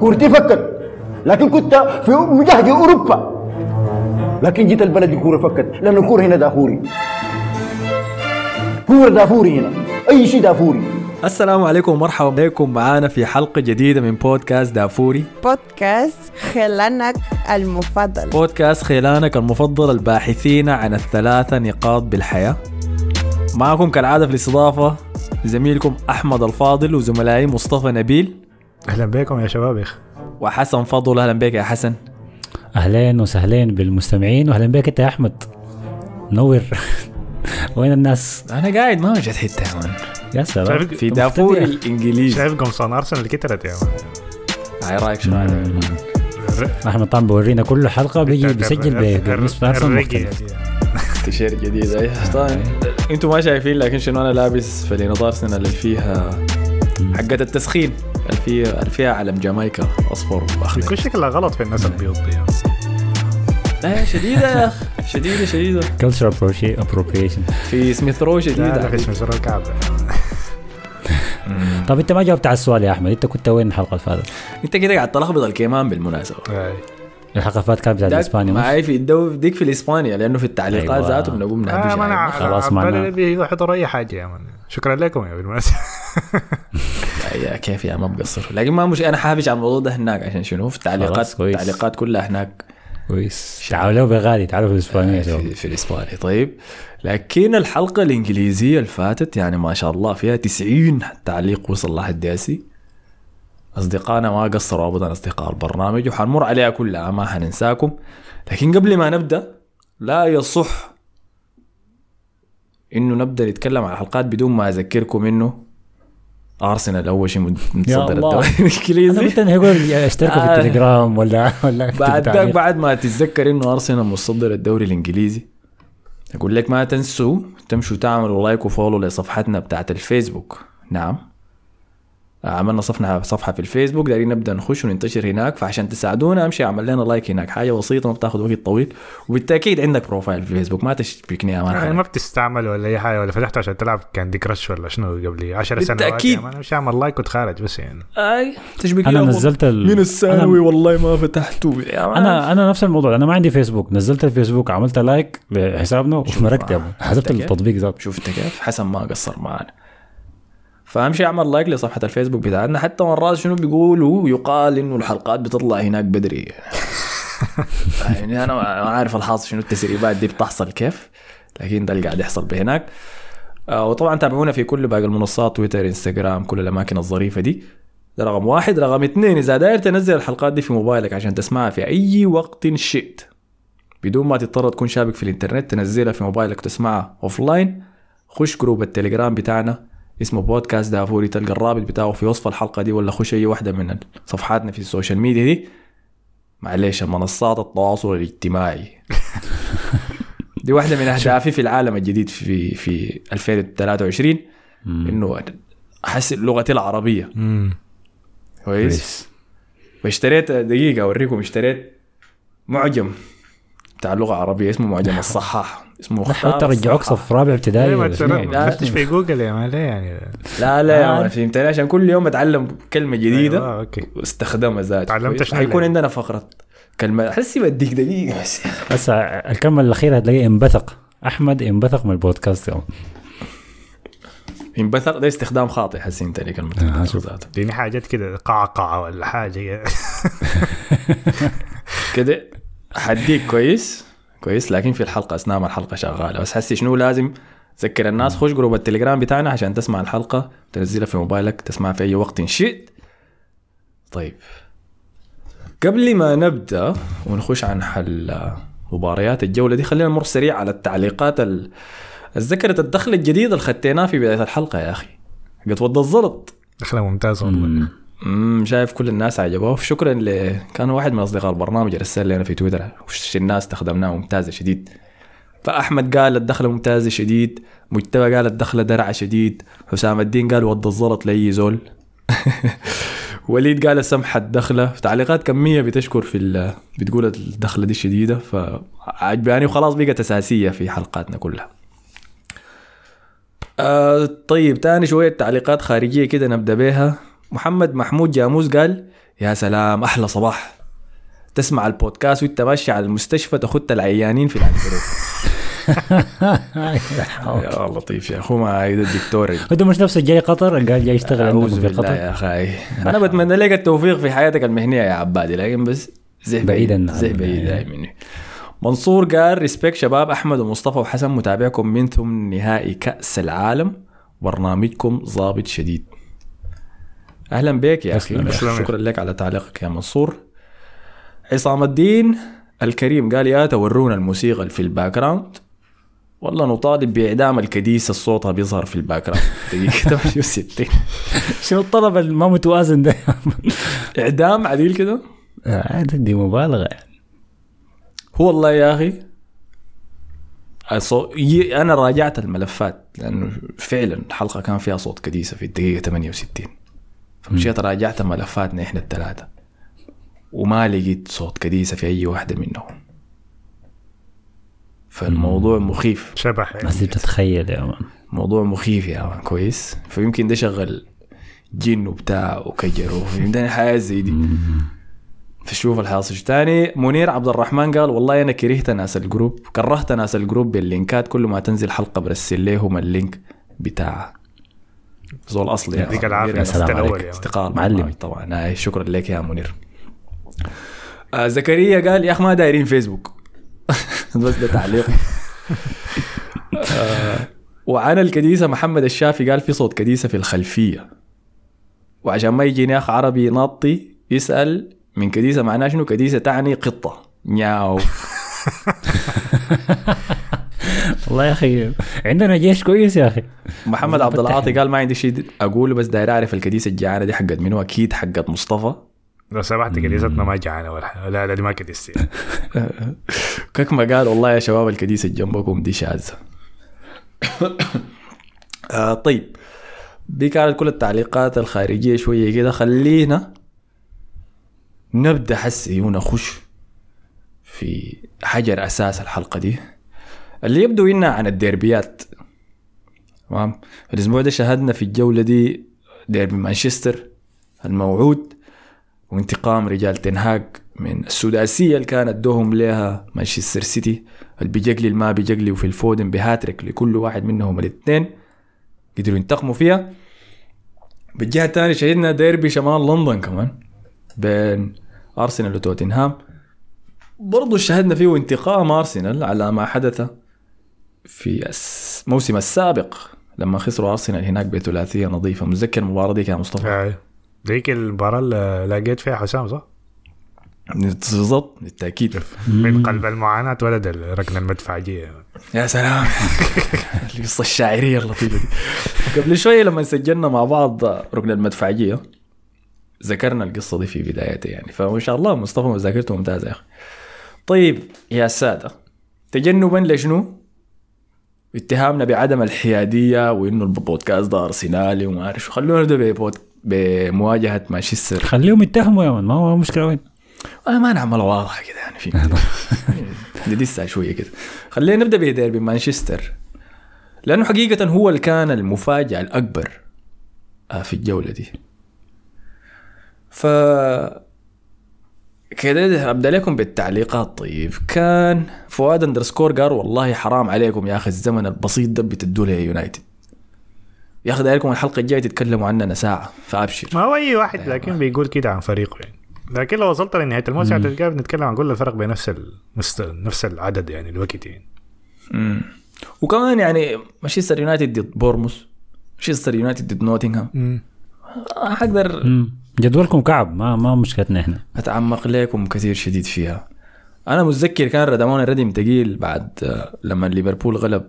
كورتي فكت لكن كنت في مجهد أوروبا. لكن جيت البلد الكوره فكت. لأن الكورة هنا دافوري. كورة دافوري هنا. أي شيء دافوري. السلام عليكم ومرحبا بكم. معانا في حلقة جديدة من بودكاست دافوري. بودكاست خيلانك المفضل. بودكاست خيلانك المفضل الباحثين عن الثلاثة نقاط بالحياة. معكم كالعادة في الاستضافة زميلكم أحمد الفاضل وزملائي مصطفى نبيل. أهلا بكم يا شبابيخ وحسن فضل أهلا بك يا حسن. أهلين وسهلين بالمستمعين واهلا بك أنت يا أحمد. نور. وين الناس؟ أنا قاعد ما وجدت حتة يا مان. يا سلام. في مختفي الإنجليزي. شايف قمصان ارسنال كترت يا مان. هاي رأيك شنو يا. أحمد طبعا بورينا كل حلقة بيجي بيسجل بقميص ارسنال مختلف. تيشيرت جديد. أي طبعا أنتم ما شايفين لكن شنو أنا لابس؟ فلينة ارسنال اللي فيها حقت التسخين. اللي فيها اللي فيها علم جامايكا أصفر بيكون واخضر شكلها غلط في الناس البيض دي. لا شديدة يا أخي. شديدة شديدة. كلتشر ابروبريشن في سميث رو شديده لا في. اسم زر الكعب طب انت ما جاوبت على السؤال يا أحمد. انت كنت وين الحلقة اللي فاتت؟ انت كده قاعد تلخبط الكيمان بالمناسبة. الحلقة فاتت كانت بتاعت اسبانيا؟ معي في الدو ديك في الاسبانيا لأنه في التعليقات أيوة. ذاته بنقوم آه نهبش ما أنا عليه. خلاص. ما بيحضر أي حاجة يا مان شكرا لكم يا بالمناسبه يا كيف يا ما بقصر لكن ما مش أنا حابش على الموضوع ده هناك عشان شنو في التعليقات. التعليقات كلها هناك كويس تعالوا بغالي تعالوا في الإسبانية يا شباب في, في الاسباني طيب لكن الحلقة الإنجليزية اللي فاتت يعني ما شاء الله فيها 90 تعليق وصل لحد داسي أصدقائنا ما قصروا أبدا أصدقاء البرنامج وحنمر عليها كلها ما حننساكم لكن قبل ما نبدأ لا يصح إنه نبدأ نتكلم عن الحلقات بدون ما أذكركم إنه أرسنال أول شيء متصدر. الدوري أنا الإنجليزي كنت هيقول أشتركوا في آه. التليجرام ولا ولا بعد. بعد ما تتذكر إنه أرسنال متصدر الدوري الإنجليزي أقول لك ما تنسوا تمشوا تعملوا لايك وفولو لصفحتنا بتاعت الفيسبوك نعم عملنا صفحة صفحة في الفيسبوك دايرين نبدأ نخش وننتشر هناك فعشان تساعدونا امشي اعمل لنا like هناك حاجة بسيطة ما بتاخذ وقت طويل وبالتأكيد عندك profile في الفيسبوك ما تشبكني يا يعني ما بتستعمل ولا أي حاجة ولا فتحته عشان تلعب Candy Crush ولا شنو قبل 10 سنوات بالتأكيد. يا man مش اعمل like وتخارج بس يعني. أي تشبك أنا نزلت ال... من الثانوي أنا- والله ما فتحته. أنا أنا نفس الموضوع أنا ما عندي فيسبوك نزلت الفيسبوك عملت like لحسابنا ومركت. حذفت كيف؟ التطبيق ذاته شفت كيف؟ حسن ما قصر معنا فامشي أعمل لايك لصفحة الفيسبوك بتاعتنا. حتى مرات شنو بيقولوا؟ يقال إنه الحلقات بتطلع هناك بدري. يعني أنا ما عارف الحاصل شنو التسريبات دي بتحصل كيف لكن ده اللي قاعد يحصل بهناك. آه، وطبعا تابعونا في كل باقي المنصات تويتر إنستغرام كل الأماكن الظريفة دي. ده رقم واحد. رقم اثنين إذا داير تنزل الحلقات دي في موبايلك عشان تسمعها في أي وقت شئت. بدون ما تضطر تكون شابك في الإنترنت تنزلها في موبايلك تسمعها offline خش group التليجرام بتاعنا. اسمه بودكاست دافوري تلقى الرابط بتاعه في وصف الحلقة دي ولا خش أي واحدة من صفحاتنا في ال social media دي. معليش منصات التواصل الاجتماعي. دي واحدة من أهدافي في العالم الجديد في في 2023 إنه احسن لغتي العربية. كويس. واشتريت دقيقة أوريكم اشتريت معجم. بتاع اللغة العربيه اسمه معجم الصحاح. اسمه حتى رجعوك. صف رابع ابتدائي ليه ما فتش في جوجل يا man ليه يعني. لا لا يا. man فهمتني عشان كل يوم أتعلم كلمة جديدة أيوة، okay. واستخدمها ذات تعلمت؟ شنو حيكون عندنا فقرة كلمة. حسي بديك دقيقة بس. بس الكلمة الأخيرة هتلاقيه انبثق. أحمد انبثق من البودكاست يوم ينبثق ده استخدام خاطئ حسي انت لكلمه آه،. ذاته. اديني حاجات كده قعقعه ولا حاجة. كده؟ حديك كويس. كويس. لكن في الحلقة أثناء ما الحلقة شغالة. بس حسي شنو لازم ذكر الناس؟ خش جروب التليجرام بتاعنا عشان تسمع الحلقة. تنزلها في موبايلك. تسمعها في أي وقت شئت. طيب. قبل ما نبدأ ونخش عن حل مباريات الجولة دي خلينا نمر سريع على التعليقات ال... ذكرت الدخل الجديد اللي خديناه في بداية الحلقة يا أخي. قد ود الزلط. دخلة ممتاز والله. امم شايف كل الناس عجبوه. شكرا ل كان واحد من أصدقاء البرنامج ارسل لي أنا في تويتر وش الناس استخدمناه ممتازه شديد. فأحمد قال الدخله ممتازه شديد مجتبى قال الدخله درعه شديد حسام الدين قال ود الزلط لأي زول. وليد قال سمحة الدخلة تعليقات كمية بتشكر في ال- بتقول الدخلة دي شديدة. فعجباني وخلاص بقت أساسية في حلقاتنا كلها. آه طيب تاني شوية تعليقات خارجية كده نبدأ بيها. محمد محمود جاموس قال يا سلام أحلى صباح. تسمع البودكاست وأنت ماشي على المستشفى تخت العيانين في العنكبوت يا لطيف يا أخو ما الدكتور أنت مش نفسه جاي قطر؟ قال جاي يشتغل عندكم في قطر؟ يا أخي. أنا بتمنى لك التوفيق في حياتك المهنية يا عبادي لكن بس زه بعيداً زه بعيد هاي مني منصور قال respect شباب أحمد ومصطفى وحسن متابعكم من ثم نهائي كأس العالم. برنامجكم ضابط شديد. أهلا بك يا أخي. شكرا لك. على تعليقك يا منصور. عصام الدين الكريم قال يا تورونا الموسيقى في ال background والله نطالب بإعدام الكديسه الصوتها بيظهر في ال background دقيقه 68 شنو الطلب الما متوازن ده؟ إعدام عديل كده؟ عادي دي مبالغة يعني. هو والله يا أخي. أنا راجعت الملفات لأنه فعلا الحلقة كان فيها صوت كديسة في الدقيقة 68 فمشيت راجعت ملفاتنا إحنا الثلاثه وما لقيت صوت كديسة في أي واحدة منهم. فالموضوع مخيف. شبح يعني. دي بتتخيل يا مان موضوع مخيف يا مان كويس؟ فيمكن ده شغل جن وبتاع وكجر وفهمتني حاجات زي دي. فشوف الحاصل. تاني؟ منير عبد الرحمن قال والله أنا كرهت ناس ال group كرهت ناس ال group باللينكات. كل ما تنزل حلقة برسل لهم ال link بتاعها زول اصلي يا يعطيك. العافية. السلام السلام عليك. يا مان. استقال معلم. معلم طبعا. هاي شكرا لك يا منير. آه زكريا قال يا اخ ما دايرين فيسبوك. بس ده تعليق. آه وعن الكديسة محمد الشافي قال في صوت كديسة في الخلفية. وعشان ما يجيني أخ عربي ناطي يسأل من كديسة معناه شنو؟ كديسة تعني قطة. نياو. والله يا أخي. عندنا جيش كويس يا أخي. محمد عبد العاطي قال ما عندي شيء أقوله بس داير أعرف الكديسة الجعانة دي حقت منو؟ أكيد حقت مصطفى. لو سمحت كنيستنا ما جعانة ولا. لا لا دي ما كنيستي كيف ما قال والله يا شباب الكنيسة جنبكم دي شاذة. آه طيب. دي كانت كل التعليقات الخارجية شوية كده. خلينا نبدأ حسي ونخش في حجر أساس الحلقة دي. اللي يبدو إنها عن الديربيات. تمام؟ الأسبوع ده شاهدنا في الجولة دي ديربي مانشستر الموعود وانتقام رجال تنهاج من السداسية اللي كانت دوهم لها مانشستر سيتي اللي بيجقلي ما بيجقلي وفي الفودن بهاتريك لكل واحد منهم الاثنين قدروا ينتقموا فيها. بالجهة الثانية شهدنا ديربي شمال لندن كمان بين أرسنال وتوتنهام. برضو شهدنا فيه انتقام أرسنال على ما حدث في الموسم السابق لما خسروا أرسنال هناك بثلاثية نظيفة. متذكر المباراة دي كان مصطفى؟ آه. ديك المباراة اللي لقيت فيها حسام صح؟ بالضبط بالتأكيد. من قلب المعاناة ولد ركن المدفعجيه يا سلام. القصة الشاعرية اللطيفة دي. قبل شوية لما سجلنا مع بعض ركن المدفعية ذكرنا القصة دي في بدايتها يعني. فما شاء الله مصطفى مذاكرته ممتازة يا أخي. طيب يا سادة تجنبا لشنو؟ اتهامنا بعدم الحيادية وإنه البودكاست ده أرسنالي وما أعرف شو. خلونا نبدأ ببود- بمواجهة مانشستر. خليهم يتهموا يا man ما هو مشكلة وين؟ آه ما نعملها واضحة كده يعني في ندسها شوية كده. خلينا نبدأ بديربي مانشستر. لأنه حقيقة هو اللي كان المفاجأة الأكبر آه، في الجولة دي. ف كده أبدأ لكم بالتعليقات. طيب كان فؤاد underscore قال والله حرام عليكم يا أخي الزمن البسيط ده بتدوا لي يونايتد يا أخي دايركم الحلقة الجاية تتكلموا عننا ساعة فأبشر. ما هو أي واحد لكن بيقول كده عن فريقه يعني. لكن لو وصلت لنهايه الموسم هتلقى بنتكلم عن كل الفرق بنفس المست... نفس العدد يعني الوقت يعني. وكمان يعني مانشستر يونايتد ضد بورموس مانشستر يونايتد ضد نوتنغهام. حقدر مم. جدولكم كعب ما ما مشكلتنا إحنا. أتعمق لكم كثير شديد فيها. أنا متذكر كان ردمونا ردم تقيل بعد آه، لما ليفربول غلب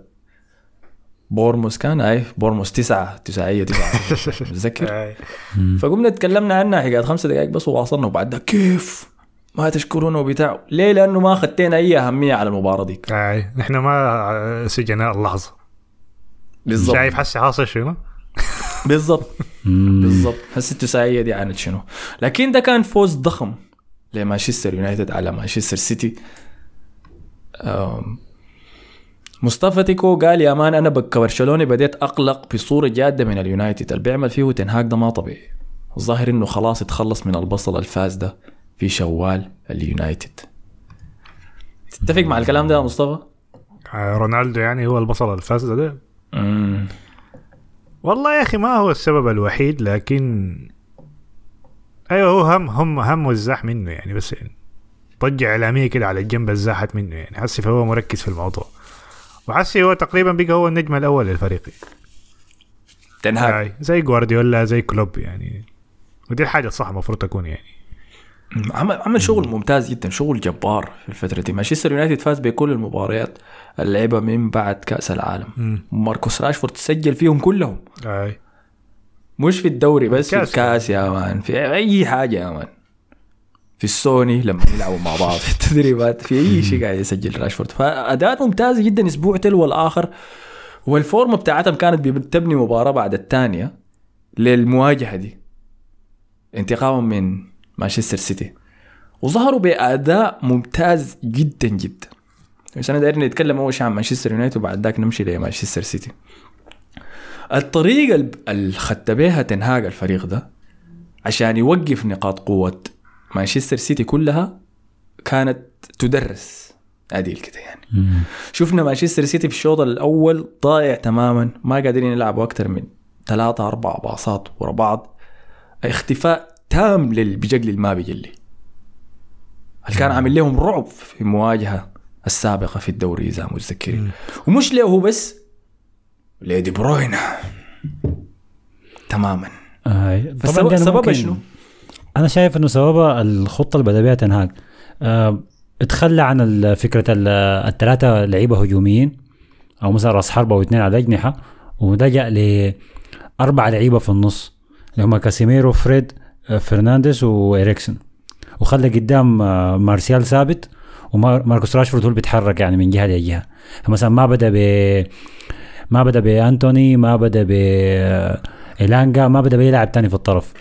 بورنموث كان أي بورنموث تسعة تسعية تسعة. متذكر. فقمنا تكلمنا عنها حكاية خمسة دقائق بس وواصلنا وبعدها كيف؟ ما تشكرونا وبتاع. ليه؟ لأنه ما خدتنا أي أهمية على المباراة ديك. آه. نحن ما سجناء اللحظة. بالضبط. شايف حسي حاصل شنو؟ بالضبط. بالضبط. هسه التسعية دي عانت شنو؟ لكن ده كان فوز ضخم لمانشستر يونايتد على مانشستر سيتي. مصطفى تيكو قال يا man أنا بك برشلوني بديت أقلق بصورة جادة من اليونايتد. اللي بيعمل فيه تنهاج ده ما طبيعي. الظاهر إنه خلاص اتخلص من البصلة الفاسدة في شوال اليونايتد. تتفق مع الكلام ده يا مصطفى؟ آه، رونالدو يعني هو البصلة الفاسدة. امم والله يا أخي ما هو السبب الوحيد لكن أيوه هو هم هم هم الزاح منه يعني بس يعني ضجة إعلامية كده على الجنب الزاحت منه يعني. حسي فهو مركز في الموضوع. وحسي هو تقريبا بقى هو النجم الأول للفريق. تنهاج يعني زي جوارديولا زي كلوب يعني. ودي الحاجة الصح المفروض تكون يعني. عمل عمل شغل ممتاز جدا شغل جبار في الفترة دي. مانشستر يونايتد فاز بكل المباريات اللي لعبها من بعد كأس العالم. ماركوس راشفورد سجل فيهم كلهم. أي. مش في الدوري بس في الكاس. يا man. في أي حاجة يا man. في السوني لما يلعبوا مع بعض. في التدريبات في أي شيء قاعد يسجل راشفورد. فأداء ممتازه جدا أسبوع تلو الآخر والفورمه بتاعتهم كانت بتبني مباراة بعد الثانية للمواجهة دي. انتقاما من مانشستر سيتي وظهروا بأداء ممتاز جدا جدا. بس أنا داير نتكلم أول شيء عن مانشستر يونايتد وبعد ذاك نمشي لمانشستر سيتي الطريقة اللي خدت بيها تنهاج الفريق ده عشان يوقف نقاط قوة مانشستر سيتي كلها كانت تدرس. عديل كده يعني. مم. شفنا مانشستر سيتي في الشوط الأول ضايع تماما ما قادرين يلعبوا أكثر من ثلاثة أربع باصات ورا بعض. اختفاء تام للبجلي اللي ما بيجلي اللي كان عامل لهم رعب في المواجهة السابقة في الدوري إذا متذكرين. ومش له هو بس لدي بروين تماما. آه. ده سببها شنو؟ أنا شايف إنه سببها الخطة اللي بدأ بها تنهاج آه اتخلى عن فكرة ال- الثلاثة لعيبة هجوميين أو مثلا راس حربة واثنين على الاجنحه ولجا لاربع لعيبة في النص اللي هم كاسيميرو فريد فرنانديز وإريكسون وخلى قدام آه، مارسيال ثابت وماركوس راشفورد هو اللي بيتحرك يعني من جهة لجهة. فمثلا ما بدأ ب ما بدأ بأنتوني ما بدأ ب آه، ما بدأ بأي لاعب تاني في الطرف.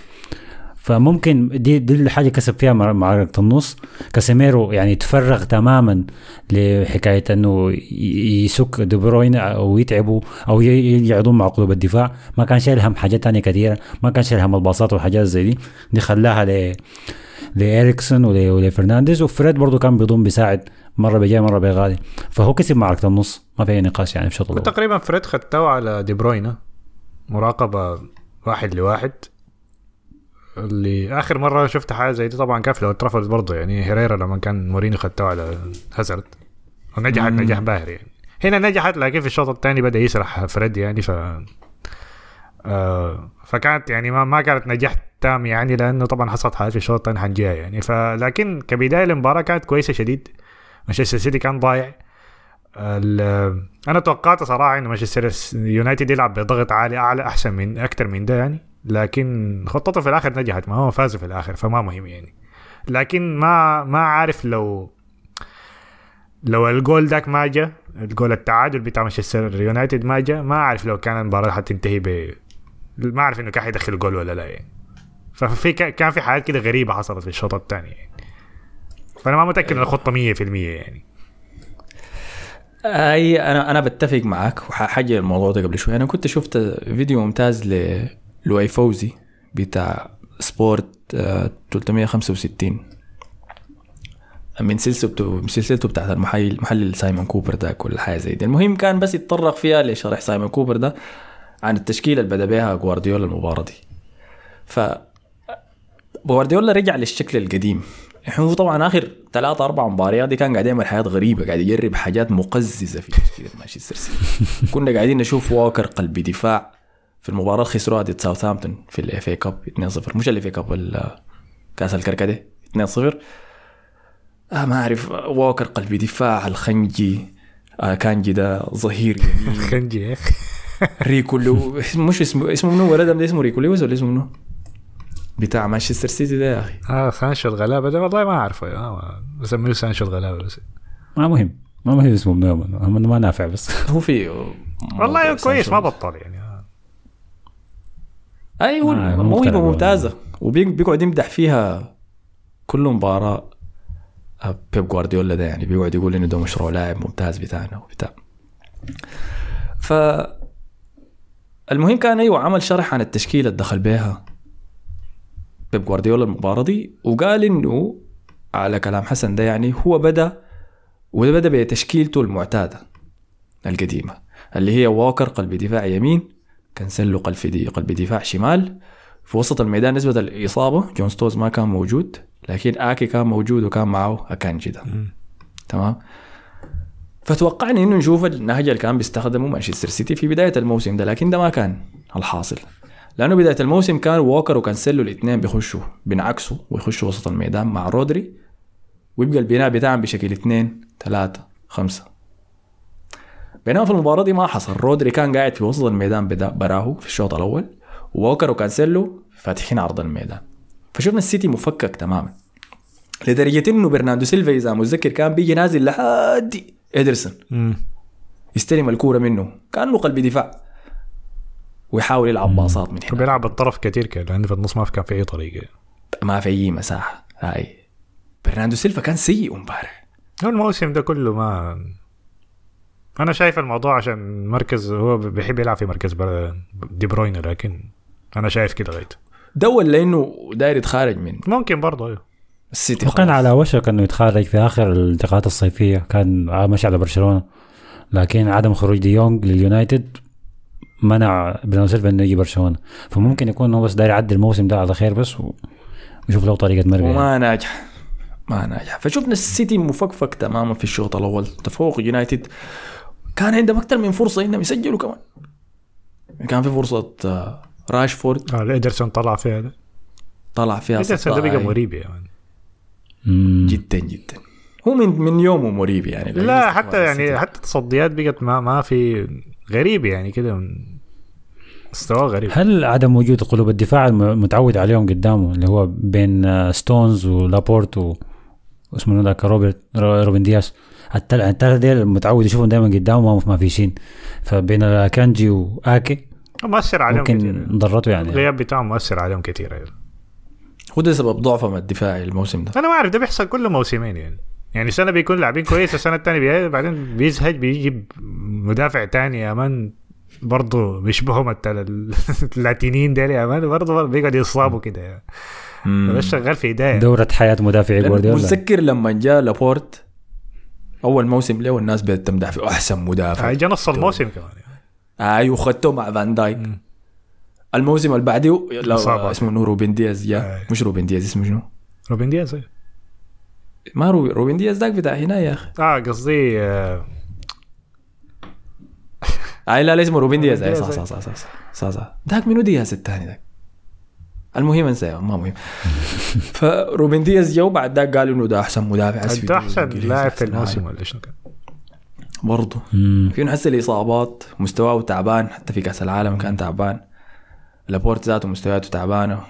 فممكن دي دي الحاجة كسب فيها مع- معركه النص. كاسيميرو يعني تفرغ تماما لحكاية إنه يمسك دي بروين أو يتعبوا أو يقعدون مع قلوب الدفاع. ما كان شايل هم حاجات تانية كثيرة ما كان شايل هم الباصات والحاجات زي دي. دي خلاها ل لإريكسون ول- ولفرنانديز. وفريد برضه كان بيضم بيساعد. مرة بجاي مرة بغالي فهو كسب معركه النص. ما في أي نقاش يعني الأول تقريبا فريد خدته على دي بروينا مراقبة واحد لواحد. اللي آخر مرة شفت حاجة زي دي طبعا كان في ترافورد برضه يعني هيريرا لما كان مورينيو خدته على هازارد. ونجحت نجاح باهر يعني. هنا نجحت لكن في الشوط الثاني بدأ يسرح فريد يعني ف آه فكانت يعني ما, ما كانت نجاح تام يعني لأنه طبعا حصلت حاجات في الشوط الثاني حنجيها يعني. فلكن كبداية المباراة كانت كويسة شديد. مانشستر سيتي كان ضايع. أنا توقعت صراحة انه مانشستر يونايتد يلعب بضغط عالي اعلى أحسن من أكثر من ده يعني. لكن خطته في الآخر نجحت ما هو فازوا في الآخر فما مهم يعني. لكن ما ما عارف لو لو الجول داك ما جا الجول التعادل بتاع مانشستر يونايتد ما جا ما اعرف لو كان المباراة حتنتهي ب ما اعرف إنه كان حيدخل جول ولا لا يعني. ففي كان في حاجات كده غريبة حصلت في الشوط الثاني يعني. فأنا ما متأكد ان الخطه 100% يعني. أي أنا أنا بتفق معك وحاجي الموضوع ده قبل شوي. أنا كنت شفت فيديو ممتاز للؤي فوزي بتاع سبورت آه، 365 من سلسلته سلسلته بتاعت المحلل محلل سايمون كوبر ده كل حاجة زي دي. المهم كان بس يتطرق فيها لشرح سايمون كوبر ده عن التشكيلة اللي بدأ بها جوارديولا المباراة دي. ف جوارديولا رجع للشكل القديم. هو طبعا آخر ثلاثة أربع مباريات دي كان قاعد يعمل حاجات غريبة قاعد يجرب حاجات مقززة في تشكيلة مانشستر سيتي. كنا قاعدين نشوف ووكر قلب دفاع في المباراة خسروها ضد ساوثهامبتون في ال FA Cup 2-0 مش ال FA Cup ال- كأس الكركديه 2-0 آه ما أعرف ووكر قلب دفاع أكانجي. آه أكانجي ده ظهير خنجي يا أخي ريكو لو مش اسمه اسمه منو؟ ولد ده اسمه ريكو لويس ولا اسمه منو؟ بتاع مانشستر سيتي ده يا أخي. آه سانشو الغلابة ده والله ما أعرفه. آه بسميه سانشو الغلابة بس. ما مهم. ما مهم اسمه منو ما نافع بس. هو في والله كويس ما بطل يعني. أي هو آه، موهبه ممتازة. وبيقعد يمدح فيها كل مباراة آه، بيب جوارديولا ده يعني. بيقعد يقول إنه ده مشروع لاعب ممتاز بتاعنا وبتاع. ف المهم كان أيوه عمل شرح عن التشكيلة اللي دخل بيها بيب جوارديولا المباراة دي وقال إنه على كلام حسن ده يعني هو بدأ وده بدأ بتشكيلته المعتادة القديمة اللي هي ووكر قلب دفاع يمين كانسيلو قلب دي قلب دفاع شمال. في وسط الميدان نسبة الإصابة جون ستونز ما كان موجود لكن آكي كان موجود وكان معه أكانجي ده. تمام؟ فتوقعنا إنه نشوف النهج اللي كان بيستخدمه مانشستر سيتي في بداية الموسم ده لكن ده ما كان الحاصل. لأنه بداية الموسم كان ووكر وكانسيلو الاثنين بيخشوا بينعكسوا ويخشوا وسط الميدان مع رودري ويبقى البناء بتاعهم بشكل اثنين ثلاثة خمسة. بينما في المباراة دي ما حصل. رودري كان قاعد في وسط الميدان بدا براه في الشوط الأول ووكر وكانسيلو فاتحين عرض الميدان. فشفنا السيتي مفكك تماما. لدرجة إنه برناردو سيلفا إذا متذكر كان بيجي نازل لحد ادرسون. يستلم الكورة منه كأنه قلب دفاع. ويحاول يلعب باصات من هنا. بيلعب الطرف كتير كده لأنه في النص ما كان في أي طريقة. ما في أي مساحة. هاي. برناردو سيلفا كان سيء امبارح الموسم ده كله ما أنا شايف الموضوع عشان مركز هو بيحب يلعب في مركز دي بروين لكن أنا شايف كده غايته دول لأنه داير يتخارج من ممكن برضه أيوه. السيتي وكان. على وشك إنه يتخرج في آخر الانتقالات الصيفية. كان ماشي على برشلونة. لكن عدم خروج دي يونغ لليونايتد منع برناردو سيلفا إنه يجي برشلونة. فممكن يكون هو بس داير يعدي الموسم ده على خير بس ويشوف له طريقة مرقه يعني. وما ناجح. ما ناجح. فشفنا السيتي مفكك تماما في الشوط الأول. تفوق يونايتد. كان عندهم أكثر من فرصة إنهم يسجلوا كمان. كان في فرصة آه، راشفورد. آه ادرسون طلع فيها ده طلع فيها ادرسون ده بقى مريب يعني. جدا جدا. هو من من يومه مريب يعني. لا حتى يعني حتى تصديات بقت ما ما في غريب يعني كده. من- مستواه غريب. هل عدم وجود قلوب الدفاع المتعود عليهم قدامه؟ اللي هو بين آه، ستونز ولابورت و واسمه ذاك روبرت رو- روبن دياس التل- الثلاثه ديل متعود يشوفهم دائما قدامه ما فيشين فبين كانجي وآكي مؤثر عليهم ممكن كثير ضرته يعني. الغياب بتاعهم مؤثر عليهم كثير أيوه. هو ده سبب ضعفهم الدفاعي الموسم ده. أنا ما أعرف ده بيحصل كل موسمين يعني. يعني سنة بيكون لاعبين كويس السنة الثانية بي... بعدين بيزهج بيجيب مدافع تاني يا مان برضه بيشبههم التل... اللاتينيين ديل يا مان برضه بيقعد يصابوا كده يعني. بس شغال في هدايه دورة حياة مدافعي لأن جوارديولا. متذكر لما جاء لابورت أول موسم له والناس بدات تمدح في أحسن مدافع جا نص الموسم كمان يعني. أيوه خدته مع فان دايك الموسم اللي بعده. اسمه نو روبن دياز جاء أي. مش روبن دياز اسمه شنو؟ روبن دياز أيوه. ما روبن, روبن دياز ذاك بتاع هنا يا أخي آه قصدي آه اي لا لا اسمه روبن دياز اي صح صح صح صح صح, صح. ذاك منو دياز الثاني ذاك المهم انسى ما مهم. فروبن دياز جو بعد ذاك قالوا إنه ده أحسن مدافع في ده أحسن لاعب في الموسم ولا شنو كان برضه. في نحس الاصابات مستواه تعبان حتى في كأس العالم كان تعبان. لابورت ذاته مستوياته تعبانة.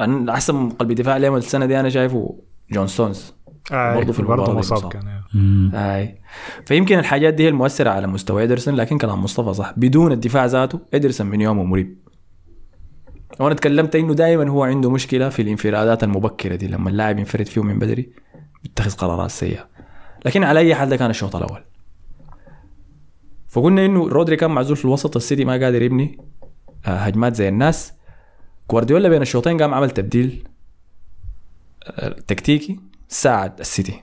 أنا أحسن قلب دفاع لهم السنة دي أنا شايفه جون ستونز. آه برضه في المباراة برضه مصاب. كان. مم. آي. فيمكن الحاجات دي هي المؤثرة على مستوى ادرسون لكن كلام مصطفى صح. بدون الدفاع ذاته ادرسون من يومه مريب. وأنا تكلمت إنه دائما هو عنده مشكلة في الانفرادات المبكرة دي لما اللاعب ينفرد فيه من بدري بيتخذ قرارات سيئة. لكن على أي حال ده كان الشوط الأول. فقلنا إنه رودري كان معزول في الوسط السيتي ما قادر يبني آه، هجمات زي الناس. جوارديولا بين الشوطين قام عمل تبديل آه، تكتيكي ساعد السيتي.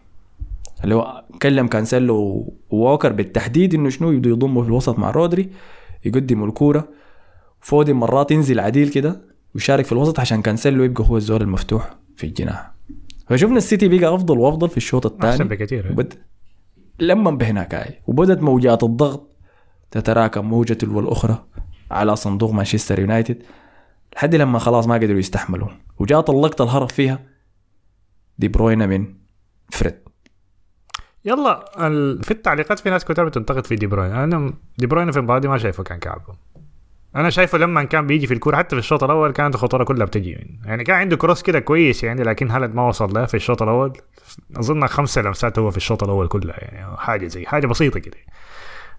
اللي هو كلم كانسيلو ووكر بالتحديد إنه شنو يبدو يضمه في الوسط مع رودري يقدموا الكورة. فودن مرات ينزل عديل كده ويشارك في الوسط عشان كانسيلو يبقى هو الزول المفتوح في الجناح. فشفنا السيتي بقى أفضل وأفضل في الشوط أحسن الثاني. بكثير أيوه. وبد لما بهناك هاي وبدت موجات الضغط تتراكم موجة تلو الأخرى على صندوق مانشستر يونايتد لحد لما خلاص ما قدروا يستحملوا وجات اللقطة الهرب فيها دي بروينا من فريد. يلا. في التعليقات في ناس كتير بتنتقد في دي بروين أنا دي بروين في المباراة دي ما شايفه كان كعب أنا شايفه لما كان بيجي في الكورة حتى في الشوط الأول كانت الخطورة كلها بتجي منه يعني كان عنده cross كده كويس يعني لكن هالاند ما وصل له في الشوط الأول. أظن خمسه لمسات هو في الشوط الأول كلها يعني حاجة زي حاجة بسيطة كده.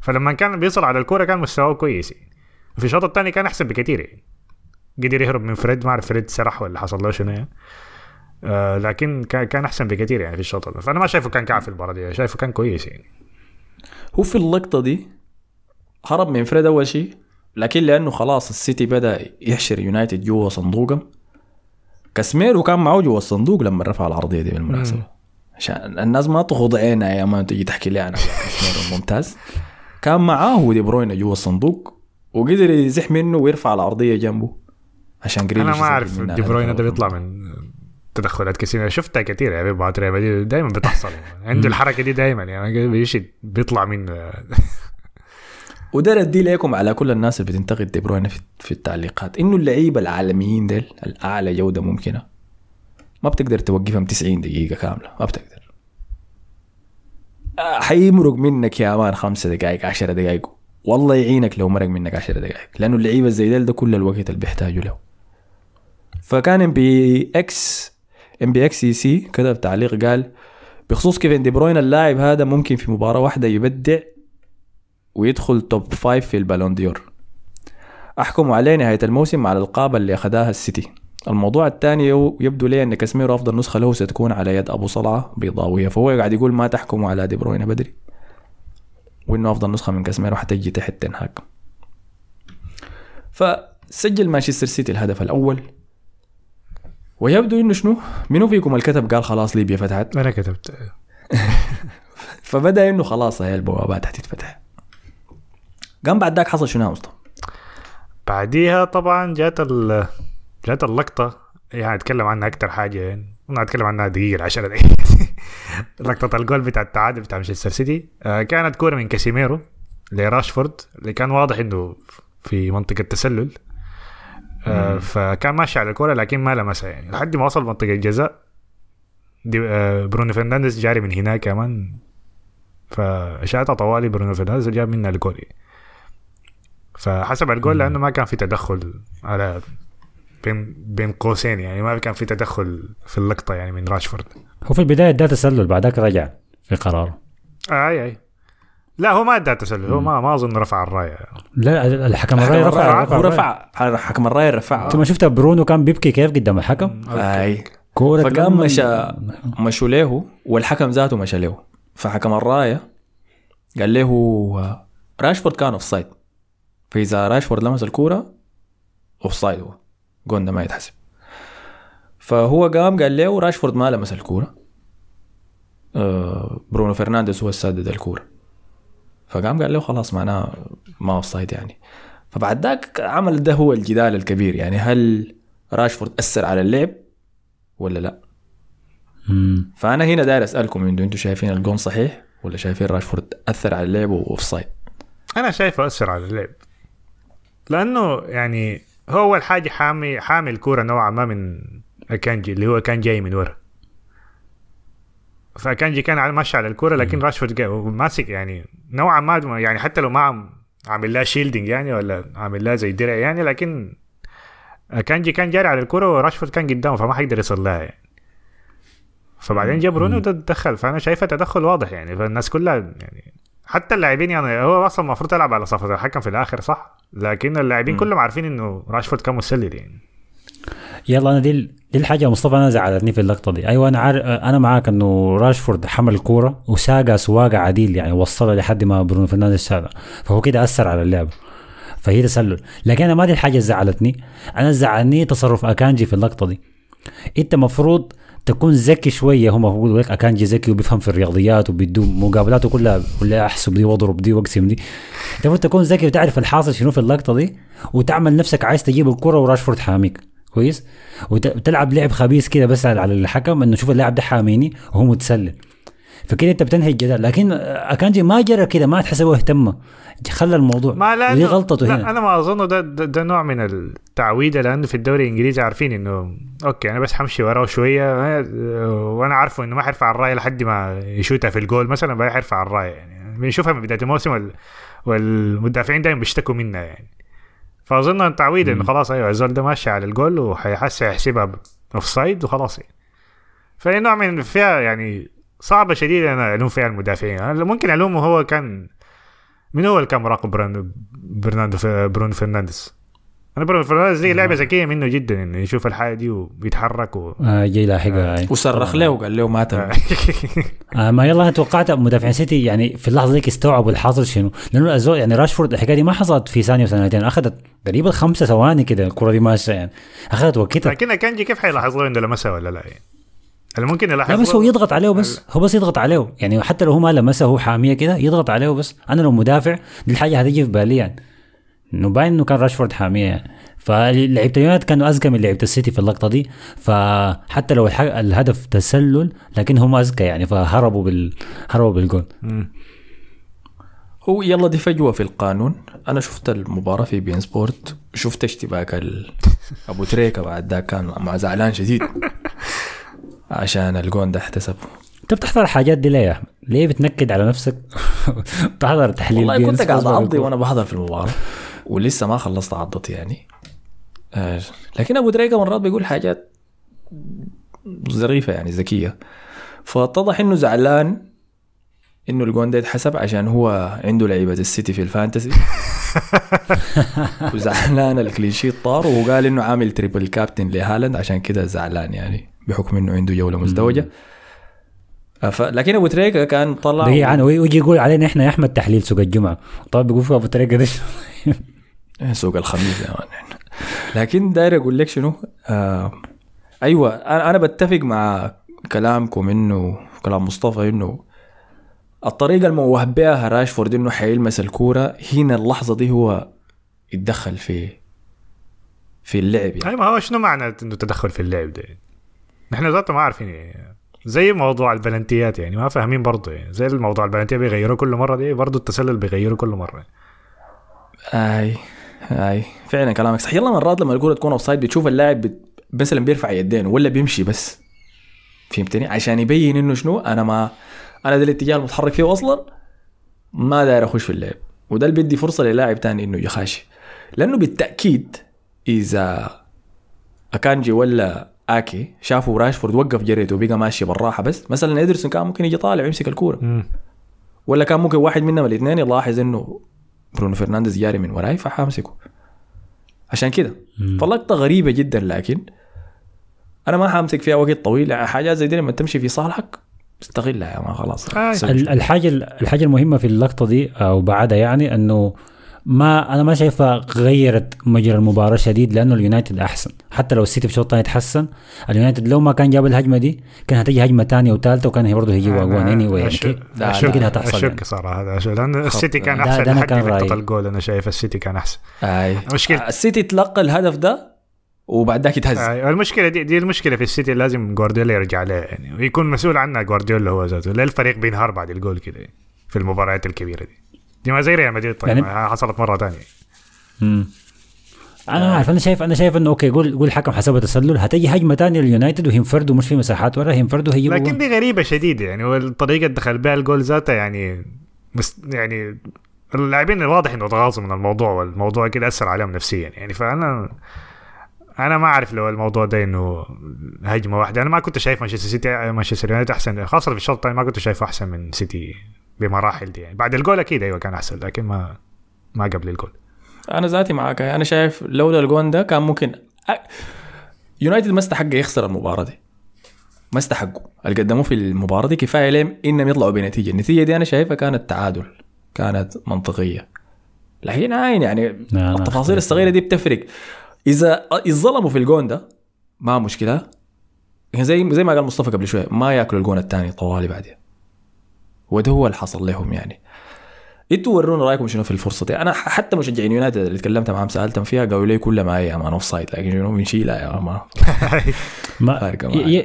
فلما كان بيصل على الكورة كان مستواه كويس يعني. في الشوط الثاني كان أحسن بكثير يعني. قدر يهرب من فريد ما أعرف فريد سرح ولا حصل له شنو يعني. آه لكن كان أحسن بكثير يعني في الشوط الأول. فأنا ما شايفه كان كعب في المباراة دي شايفه كان كويس يعني. هو في اللقطة دي هرب من فريد أول شيء؟ لكن لأنه خلاص السيتي بدأ يحشر يونايتد جوا صندوقهم كاسميرو كان معه جوا الصندوق لما رفع العرضيه دي بالمناسبة. عشان الناس ما تخوض عينها يا ما تجي تحكي لي عن كاسميرو الممتاز كان معاه دي بروين جوا الصندوق وقدر يزح منه ويرفع العرضيه جنبه. عشان جريليش أنا ما أعرف دي بروين. ده بيطلع من تدخلات كثيره شفتها كثير يعني مع ريال مدريد دائما بتحصل. عنده الحركة دي دائما يعني بيطلع من وده ردي لكم على كل الناس اللي بتنتقد دي بروين في, التعليقات؟ إنه اللعيبة العالميين ديل الأعلى جودة ممكنة. ما بتقدر توقفهم 90 دقيقة كاملة ما بتقدر. آه، حيمرق منك يا man خمسة دقائق 10 دقائق والله يعينك لو مرق منك 10 دقائق لأنه اللعيبة زي ديل ده كل الوقت اللي بيحتاجوا له. فكان ام بي إكس ام بي إكس سي كتب تعليق قال بخصوص كيفن دي بروين اللاعب هذا ممكن في مباراة واحدة يبدع ويدخل top five في البالون ديور. أحكم عليه نهاية الموسم على الألقاب اللي أخذها السيتي. الموضوع الثاني يبدو لي أن كاسميرو أفضل نسخة له ستكون على يد أبو صلعة بيضاوية فهو قاعد يقول ما تحكموا على دي بروين بدري. وإنه أفضل نسخة من كاسميرو حتجي تحت تنهاك فسجل مانشستر سيتي الهدف الأول. ويبدو إنه شنو؟ منو فيكم الكتب قال خلاص ليبيا فتحت؟ أنا كتبت. فبدأ إنه خلاص هي البوابات حتتفتح. قام بعد ذاك حصل شنو يا مصطفى؟ بعديها طبعا جات ال جات اللقطة يعني أتكلم عنها أكتر حاجة يعني أنا أتكلم عنها دقيقة 10 دقائق لقطة الجول بتاع التعادل بتاع مانشستر سيتي. آه، كانت كورة من كاسيميرو لراشفورد اللي كان واضح إنه في منطقة تسلل. آه، فكان ماشي على الكورة لكن ما لمسها يعني. لحد ما وصل منطقة الجزاء آه، برونو فرنانديز جاري من هناك كمان. فشاتها طوالي برونو فرنانديز جاب منها الجول يعني. فحسب الجول لأنه ما كان في تدخل على بين بين قوسين يعني ما كان في تدخل في اللقطة يعني من راشفورد. هو في البداية اداه تسلل بعدك رجع في قراره آه أي أي. لا هو ما ادى تسلل هو ما ما أظن رفع الراية. لا الحكم الراي رفع هو رفع حكم الراية رفعها أنت ما شفت برونو كان بيبكي كيف قدام الحكم؟ أي. كورة فقام مشى مشوا له والحكم ذاته مشى له. فحكم الراية قال له آه، راشفورد كان offside فاذا راشفورد لمس الكورة offside هو. جون ده ما يتحسب. فهو قام قال له راشفورد ما لمس الكورة. آه، برونو فرنانديز هو السدد الكورة. فقام قال له خلاص معناه ما offside يعني. فبعد ذاك عمل ده هو الجدال الكبير. يعني هل راشفورد أثر على اللعب ولا لا؟ مم. فأنا هنا داير أسألكم إنتوا إنتوا شايفين الجون صحيح ولا شايفين راشفورد أثر على اللعب و offside أنا شايفه أثر على اللعب. لأنه يعني هو أول حاجة حامي حامي الكورة نوعا ما من أكانجي اللي هو كان جاي من ورا. فأكانجي كان ماشي على الكورة لكن راشفورد ماسك يعني نوعا ما يعني حتى لو ما عامل لها shielding يعني ولا عامل لها زي درع يعني لكن أكانجي كان جاري على الكورة وراشفورد كان قدامه فما حيقدر يصل لها يعني. فبعدين جاب برونو ده تدخل فأنا شايفه تدخل واضح يعني فالناس كلها يعني حتى اللاعبين يعني هو أصلا المفروض يلعب على صفقة الحكم في الآخر صح؟ لكن اللاعبين كلهم عارفين إنه راشفورد كان مسلل يعني يلا أنا دي دي الحاجة يا مصطفى أنا زعلتني في اللقطة دي. أيوه أنا عارف أنا معاك إنه راشفورد حمل الكورة وساقها سواقة عديل يعني وصلها لحد ما برونو فرنانديز ساقها فهو كده أثر على اللعب. فهي تسلل. لكن أنا ما دي الحاجة اللي زعلتني. أنا زعلني تصرف أكانجي في اللقطة دي. أنت مفروض تكون ذكي شوية. هم بيقولوا لك اكانجي ذكي وبيفهم في الرياضيات وبيدو مقابلاته كلها ولا احسب دي واضرب دي واقسم دي انت المفروض تكون ذكي وتعرف الحاصل شنو في اللقطة دي وتعمل نفسك عايز تجيب الكرة وراشفورد حاميك. كويس؟ وت- وتلعب لعب خبيث كده بس على الحكم إنه شوف اللاعب ده حاميني وهو متسلل. فكده انت بتنهي الجدال. لكن أكانجي ما جرى كده ما تحسبه واهتم خلى الموضوع. ما لا ودي غلطته لا هنا. أنا ما أظن ده, ده, ده نوع من التعويدة لأنه في الدوري الإنجليزي عارفين إنه أوكي أنا بس حمشي وراه شوية وأنا عارفه إنه ما حيرفع الرايه لحد ما يشوتها في الجول مثلا بقى حيرفع الرايه يعني. بنشوفها من بداية الموسم وال... والمدافعين دايما بيشتكوا منها يعني. فأظن التعويد إنه خلاص أيوه الزول ده ماشي على الجول وحيحس يحسبها offside وخلاص يعني. فهي نوع من فيها يعني صعبة شديدة أنا ألوم فيها المدافعين. أنا ممكن ألومه هو كان من هو اللي كان مراقب برناردو برونو فرنانديز؟ أنا برونو فرنانديز دي لعبة ذكيه منه جدا إنه يشوف الحاجة دي وبيتحرك و... آه جاي لاحقها هاي. وصرخ له وقال له ما تم آه ما يلا أنا توقعت مدافعين سيتي يعني في اللحظة ديك استوعبوا الحاصل شنو. لأنه الزول يعني راشفورد الحكاية دي ما حصلت في ثانية وثانيتين أخذت قريبا خمسة ثواني كده الكرة دي ماشيه يعني أخذت وقتها. لكن كانجي كيف حيلاحظوا إنه لمسها ولا لا؟ يعني اللي ممكن لا يلاحظ بس هو يضغط عليه بس هو بس يضغط عليه. يعني حتى لو هو ما لمسه هو حاميه كده يضغط عليه بس أنا لو مدافع دي الحاجة هتيجي في بالي يعني. إنه باين إنه كان راشفورد حاميه يعني. فلعيبة اليونايتد كانوا أذكى من لعيبة السيتي في اللقطة دي. فحتى لو الح- الهدف تسلل لكن هم أذكى يعني. فهربوا بال هربوا بالجول. هو يلا دي فجوة في القانون. أنا شفت المباراة في بين سبورت. شفت اشتباك. أبو تريكة بعد ذاك كان مع زعلان شديد. عشان الجون ده احتسب انت بتحضر الحاجات دي ليه يا أحمد؟ ليه بتنكد على نفسك؟ بتحضر تحليل والله كنت قاعد أعضي. وأنا بحضر في المباراة ولسه ما خلصت عضتي يعني آه، لكن أبو تريكه مرات بيقول حاجات ظريفة يعني ذكية فاتضح إنه زعلان إنه الجون ده يتحسب عشان هو عنده لعيبة السيتي في ال fantasy وزعلان ال clean sheet طار وهو قال إنه عامل triple captain لهالاند عشان كده زعلان يعني بحكم إنه عنده جولة مزدوجة. آه، ف... لكن أبو تريكة كان طلع عنه ويجي يقول علينا إحنا يا أحمد تحليل سوق الجمعة. طب بيقول أبو طريقة ده سوق الخميس يا مان. لكن داير أقول لك شنو؟ آه أيوه أنا أنا بتفق مع كلامكم انه كلام مصطفى إنه الطريقة الموه بها راشفورد إنه حيلمس الكورة هنا اللحظة دي هو يتدخل في في اللعب يعني. اي ما هو شنو معنى إنه تدخل في اللعب ده؟ نحن ذاته ما عارفين يعني زي موضوع البلنتيات يعني ما فاهمين برضه يعني زي الموضوع البلنتيات بيغيروا كل مرة دي برضه التسلل بيغيروا كل مرة. أي أي. فعلا كلامك صح يلا مرات لما الكورة تكون offside بتشوف اللاعب بت... مثلا بيرفع يدين ولا بيمشي بس. فهمتني؟ عشان يبين إنه شنو أنا ما أنا ده الاتجاه المتحرك فيه أصلا ما داير أخش في اللعب. وده اللي بيدي فرصة للاعب تاني إنه يخش لأنه بالتأكيد إذا أكانجي ولا اكي شافوا راشفورد وقف جريته وبقى ماشي بالراحة بس. مثلا ادرسون كان ممكن يجي طالع ويمسك الكورة. ولا كان ممكن واحد منهم الاثنين يلاحظ إنه برونو فرنانديز جاري من وراي فحامسكه. عشان كده. فلقطة غريبة جدا لكن أنا ما حامسك فيها وقت طويل. يعني حاجات زي دي لما تمشي في صالحك استغلها يا ما خلاص. آه. سوي ال- الحاجة الحاجة المهمة في اللقطة دي أو بعدها يعني إنه ما أنا ما شايفها غيرت مجرى المباراة شديد لأنه اليونايتد أحسن حتى لو السيتي في الشوط الثاني تحسن اليونايتد لو ما كان جاب الهجمة دي كان هتيجي هجمة ثانية وثالثة وكان هي برضه هيجيبوا اجوان anyway كده- هتحصل اشك يعني. صراحة هذا. لأن السيتي كان ده- أحسن ده أنا لحد كان رأيي. الجول أنا شايف السيتي كان أحسن أي مشكلة. السيتي تلقى الهدف ده وبعد ذاك يتهز آه، المشكلة دي دي المشكلة في السيتي لازم جوارديولا يرجع لها يعني ويكون مسؤول عنها جوارديولا هو ذاته لا الفريق بينهار بعد الجول كده في المباريات الكبيرة دي دي ما زي ريال مدريد طيب يعني- حصلت مرة ثانية مم. أنا عارف أنا شايف أنا شايف إنه okay قول قول الحكم حسبها تسلل هتيجي هجمة ثانية لليونايتد وهينفردوا مش في مساحات ورا هينفردوا هيجيبوا لكن. دي غريبة شديدة يعني والطريقة اللي دخل بها الجول ذاتها يعني مس يعني اللاعبين واضح إنه اتغاظوا من الموضوع والموضوع كده أثر عليهم نفسيا. يعني فأنا أنا ما أعرف لو الموضوع ده إنه هجمة واحدة. أنا ما كنت شايف مانشستر سيتي مانشستر يونايتد أحسن خاصة في الشوط الثاني ما كنت شايفه أحسن من سيتي. بمراحل دي يعني. بعد الجول أكيد أيوه كان أحسن لكن ما ما قبل الجول. أنا ذاتي معاك. أنا شايف لولا الجون ده كان ممكن أ- يونايتد ما استحق يخسر المباراة دي. ما استحقوا. اللي قدموه في المباراة دي كفاية لهم إنهم يطلعوا بنتيجة. النتيجة دي أنا شايفها كانت تعادل كانت منطقية. لكن عين يعني التفاصيل. الصغيرة دي بتفرق. اذا اتظلموا في الجون ده ما مشكلة. زي زي ما قال مصطفى قبل شوية ما يأكلوا الجون الثاني طوالي بعدين. وده هو اللي حصل لهم يعني. أنتوا ورونا رأيكم شنو في الفرصة دي؟ أنا حتى مشجعين يونايتد اللي تكلمت معاهم سألتهم فيها قالوا لي كل ما هي man offside لكن شنو؟ بنشيلها يا ما ما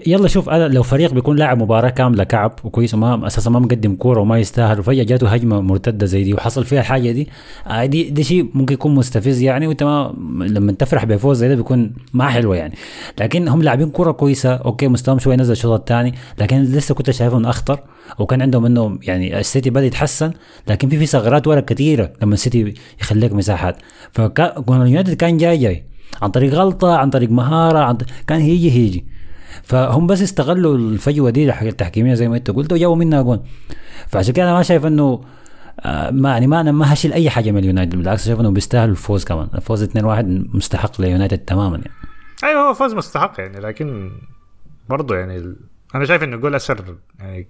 يلا شوف أنا لو فريق بيكون لاعب مباراة كاملة كعب وكويس وما أساسا ما مقدم كورة وما يستاهل وفجأة جاته هجمة مرتدة زي دي وحصل فيها الحاجة دي آه دي ده شيء ممكن يكون مستفز يعني وإنت ما لما تفرح بفوز زي ده بيكون ما حلوة يعني. لكن هم لاعبين كورة كويسة okay مستواهم شوي نزل الشوط الثاني لكن لسه كنت شايفهم أخطر وكان عندهم انه يعني السيتي بدأ يتحسن لكن في في ثغرات ورا كثيره لما السيتي يخليك مساحات. فكان اليونايتد كان جاي جاي عن طريق غلطة عن طريق مهارة عن ط- كان هيجي هيجي. فهم بس استغلوا الفجوة دي الح- التحكيمية زي ما انت قلت وجابوا منها جون. فعشان كده أنا ما شايف إنه آه، ما يعني ما أنا ما هشيل أي حاجة من اليونايتد بالعكس شايف إنه بيستاهل الفوز كمان. الفوز 2-1 مستحق ليونايتد تماما يعني. أيوه هو فوز مستحق يعني لكن برضه يعني ال... أنا شايف إنه الجول اثر يعني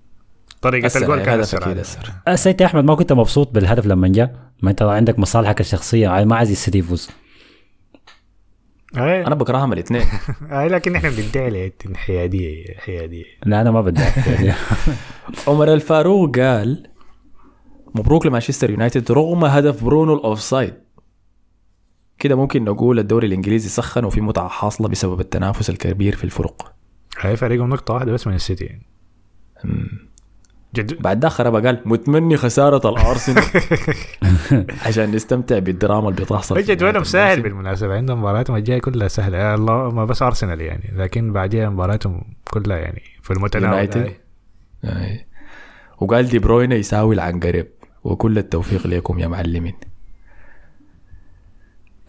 طريقة أثر، الجول كان اثر أكيد عليه. أثر. السيد أحمد ما كنت مبسوط بالهدف لما جاء؟ ما أنت عندك مصالحك الشخصية ما عايز السيتي يفوز. اي أنا بكرههم الاثنين. اي لكن إحنا بندعي حياديه حياديه لا أنا ما بدي يعني عمر الفاروق قال مبروك لمانشستر يونايتد رغم هدف برونو الأوفسايد. كده ممكن نقول الدوري الإنجليزي سخن وفي متعة حاصلة بسبب التنافس الكبير في الفرق. هاي فريقهم نقطة واحدة بس من السيتي. يعني جد. بعد ده خرب قال متمني خسارة الأرسنال. عشان نستمتع بالدراما اللي بتحصل جدولهم سهل. بالمناسبة. عندهم مباراتهم الجايه كلها سهلة. آه، الله ما بس أرسنال يعني. لكن بعديها مباراتهم كلها يعني في المتناول. وقال دي بروينا يساوي العنقريب. وكل التوفيق لكم يا معلمين.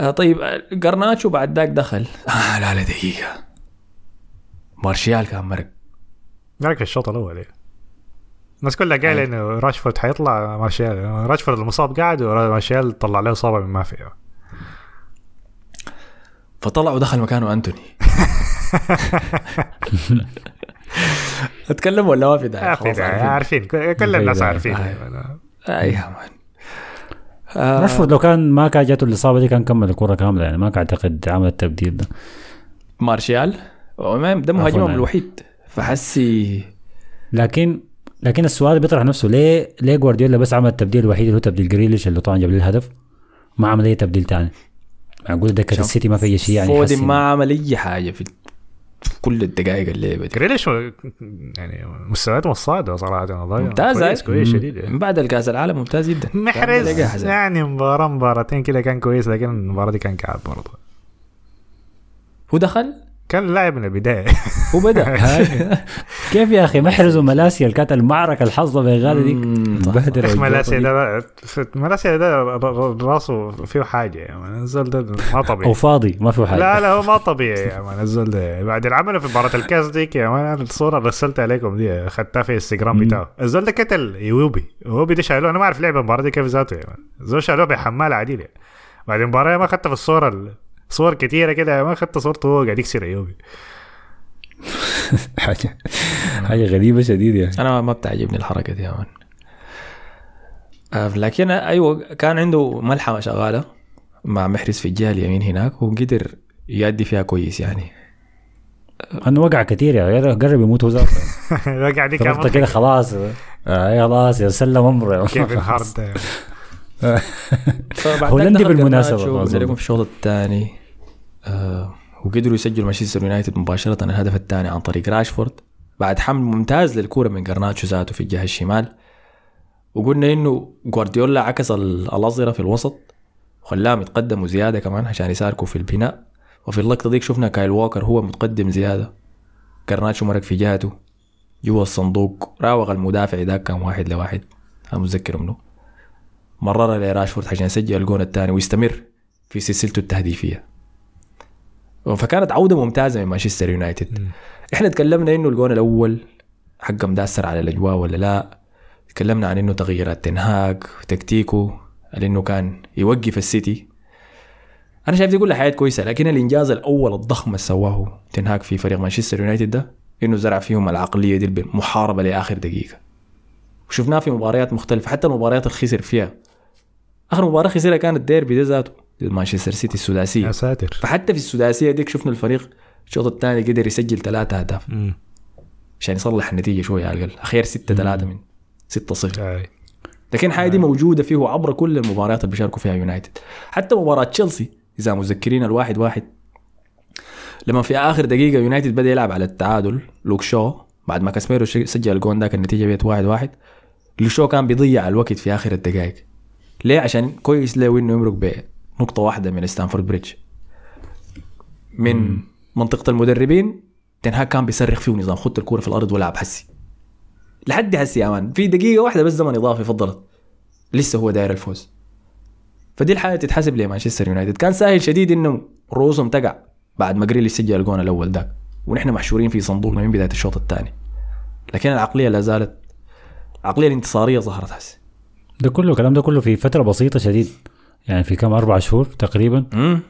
آه طيب آه، قرناتشو بعد ذاك دخل. آه لا لا دقيقة. مارشيال كان مرق. ذلك في الشوط الأول إيه. الناس كلها قايلة إنه راشفورد حيطلع مارشال. راشفورد المصاب قاعد ومارشال طلع له إصابة من ما فيه فطلع ودخل مكانه أنتوني. أتكلم ولا ما في داعي؟ عارفين خلاص عارفين. عارفين. كل الناس أيوة. عارفين. أيوة. اي يا man آه راشفورد لو كان ما كان جاته الإصابة دي كان كمل الكرة كاملة يعني. ما كان أعتقد عمل التبديل ده. مارشيال وما- ده مهاجمهم. الوحيد. فحسي لكن لكن السؤال بيطرح نفسه ليه ليه جوارديولا بس عمل التبديل الوحيد اللي هو تبديل جريليش اللي طبعا جاب لي الهدف؟ ما عمل أي تبديل تاني. معقول دكة السيتي ما في أي شيء يعني فودن يحسن. ما عمل أي حاجة في كل الدقائق اللعبه دي جريليش يعني مستوياته مصاعدة صراحة والله. ممتاز كويس. كويس شديد. من بعد الكاس العالم ممتاز جدا. محرز. يعني مباراة مباراتين كده كان كويس لكن المباراة دي كان كعب برضه. هو دخل؟ كان لاعب من البداية. وبدا كيف يا أخي؟ محرز وملاسيا كانت المعركة الحظة بين غالي ديك. بهدل ملاسيا. ده ملاسيا ده راسه فيه حاجة. يا مان الزول ده ما أو طبيعي فاضي ما في حاجة. لا لا هو ما طبيعي يا man الزول ده. بعد العمل في مباراة الكاس ديك يا man اللي رسلتها عليكم دي اخذتها في انستغرام بتاعه. الزول ده قتل يوبي. يوبي ده شالوه. أنا ما أعرف لعب المباراة دي كيف ذاته يا man. الزول شالوه بحمال عديل بعد المباراة ما اخذتها في الصورة ال- صور كتيرة كده ما اخذت صورته وهو قاعد يكسر يوبي حاجة حاجة غريبة شديد يعني. أنا ما بتعجبني الحركة دي يا آه، لكن أيوه كان عنده ملحمة شغالة مع محرز في الجهة اليمين هناك وقدر يأدي فيها كويس يعني. أنه وقع كثير يا قرب يموت هو ذاته. فرقته يكمل كده خلاص. آه خلاص يا سلم امره كيف فبعد هولندي. وزلكم في الشوط الثاني آه وقدروا يسجلوا مانشستر يونايتد مباشرة. الهدف الثاني عن طريق راشفورد. بعد حمل ممتاز للكورة من جرناتشو ذاته في الجهة الشمال. وقلنا إنه جوارديولا عكس ال- الأظهرة في الوسط. وخلاهم يتقدموا زيادة كمان عشان يشاركوا في البناء. وفي اللقطة ديك شفنا كايل ووكر هو متقدم زيادة. جرناتشو مرق في جهته. جوا الصندوق. راوغ المدافع ذاك كان واحد لواحد. أنا متذكر منه. مرر لراشفورد عشان يسجل الجون الثاني ويستمر في سلسلته التهديفية. فكانت عودة ممتازة من مانشستر يونايتد. إحنا تكلمنا إنه الجون الأول حقه مداسر على الأجواء ولا لا؟ تكلمنا عن إنه تغييرات تنهاج تكتيكه إنه كان يوقف السيتي. أنا شايف دي كلها حاجات كويسة لكن الإنجاز الأول الضخم اللي سواه تنهاج في فريق مانشستر يونايتد ده إنه زرع فيهم العقلية دي المحاربه لآخر دقيقة. وشفناه في مباريات مختلفة حتى المباريات اللي خسر فيها آخر مباراة خسرها كانت الديربي ده ذاته ضد مانشستر سيتي السداسية. يا ساتر. فحتى في السداسية ديك شفنا الفريق الشوط الثاني قدر يسجل ثلاثة أهداف. عشان يصلح النتيجة شوية على الأقل. أخير 6 3 من 6 0 آي. لكن الحاجة دي موجودة فيه عبر كل المباريات اللي بيشاركوا فيها يونايتد. حتى مباراة تشيلسي إذا متذكرين الواحد واحد لما في آخر دقيقة يونايتد بدأ يلعب على التعادل لوك شو بعد ما كاسميرو سجل الجون ذاك النتيجة بقت واحد واحد لوك شو كان بيضيع الوقت في آخر الدقائق. ليه؟ عشان كويس له انه يمرق بنقطة واحدة من ستامفورد بريدج. من منطقة المدربين تنهاك كان بيصرخ فيه نظام خت الكورة في الأرض والعب حسي. لحد هسي يا man. في دقيقة واحدة بس زمن إضافي فضلت. لسه هو داير الفوز. فدي الحاجة تتحسب لمانشستر يونايتد. كان سهل شديد إنه رؤوسهم تقع بعد ما جريليش سجل الجون الأول ذاك. ونحن محشورين في صندوقنا من بداية الشوط الثاني. لكن العقلية لا زالت العقلية الانتصارية ظهرت هسه ده كله الكلام ده كله في فترة بسيطة شديد. يعني في كم أربع شهور تقريبا. امم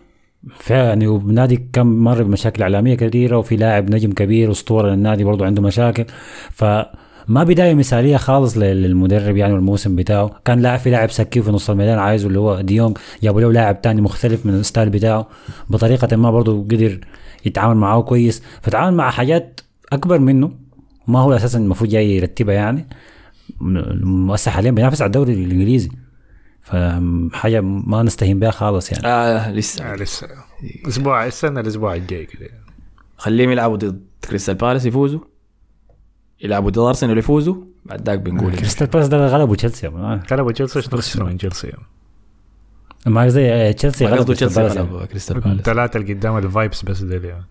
يعني ونادي كم مر بمشاكل إعلامية كثيره وفي لاعب نجم كبير اسطوره للنادي برضه عنده مشاكل. فما بداية مثالية خالص لل- للمدرب يعني والموسم بتاعه. كان لاعب في لاعب سكيه في نص الميدان عايزه اللي هو ديونج جابوا له لاعب تاني مختلف من ال style بتاعه. بطريقة ما برضه قدر يتعامل معاه كويس. فتعامل مع حاجات أكبر منه. ما هو أساسا المفروض جاي يرتبها يعني. المؤسسه حاليا بينافس على الدوري الإنجليزي. فحاجة ما نستهين بها خالص يعني. آه لسه. آه لسه. أسبوع استنى الأسبوع الجاي كده خليهم يلعبوا ضد كريستال بالاس يفوزوا. يلعبوا ضد أرسنال يفوزوا. بعد ذاك بنقول كريستال بالاس ده غلبوا تشيلسي غلبوا تشيلسي شنو من تشيلسي؟ ما زي تشيلسي غلبوا كريستال تشيلسي بالاس يعني. غلبوا كريستال بالاس. ثلاثة اللي قدام الفايبس بس ديل يعني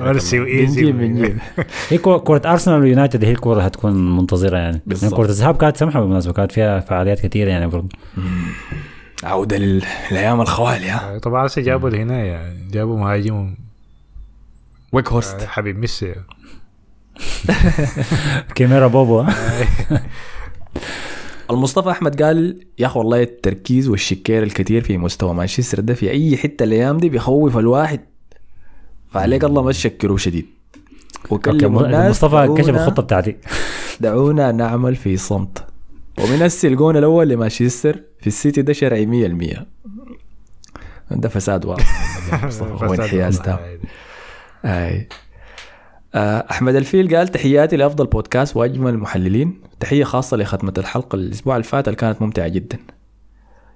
مرسي وايزي هي كرة ارسنال ويونايتد هي الكرة هتكون منتظرة يعني. بالضبط. يعني كرة الذهاب كانت سمحة بالمناسبة كانت فيها فعاليات كثيرة يعني برضه عودة لل- للأيام الخوالي ها؟ طبعا هسه جابوا الهناية جابوا مهاجم. ويك هورست. حبيب ميسي. كاميرا بوبو ها؟ المصطفى أحمد قال يا أخي والله التركيز والشكير الكثير في مستوى مانشستر ده في أي حتة الأيام دي بيخوف الواحد. فعليك الله ما تشكروا شديد. وكلموا الناس مصطفى كشف دعونا- الخطة بتاعتي. دعونا نعمل في صمت. ومن هسه الجون الأول لمانشستر في السيتي ده شرعي 100% ده فساد واضح. هو انحياز تام. أي. آه، أحمد الفيل قال تحياتي لأفضل بودكاست وأجمل المحللين. تحية خاصة لختمة الحلقة الأسبوع اللي فات اللي كانت ممتعة جدا.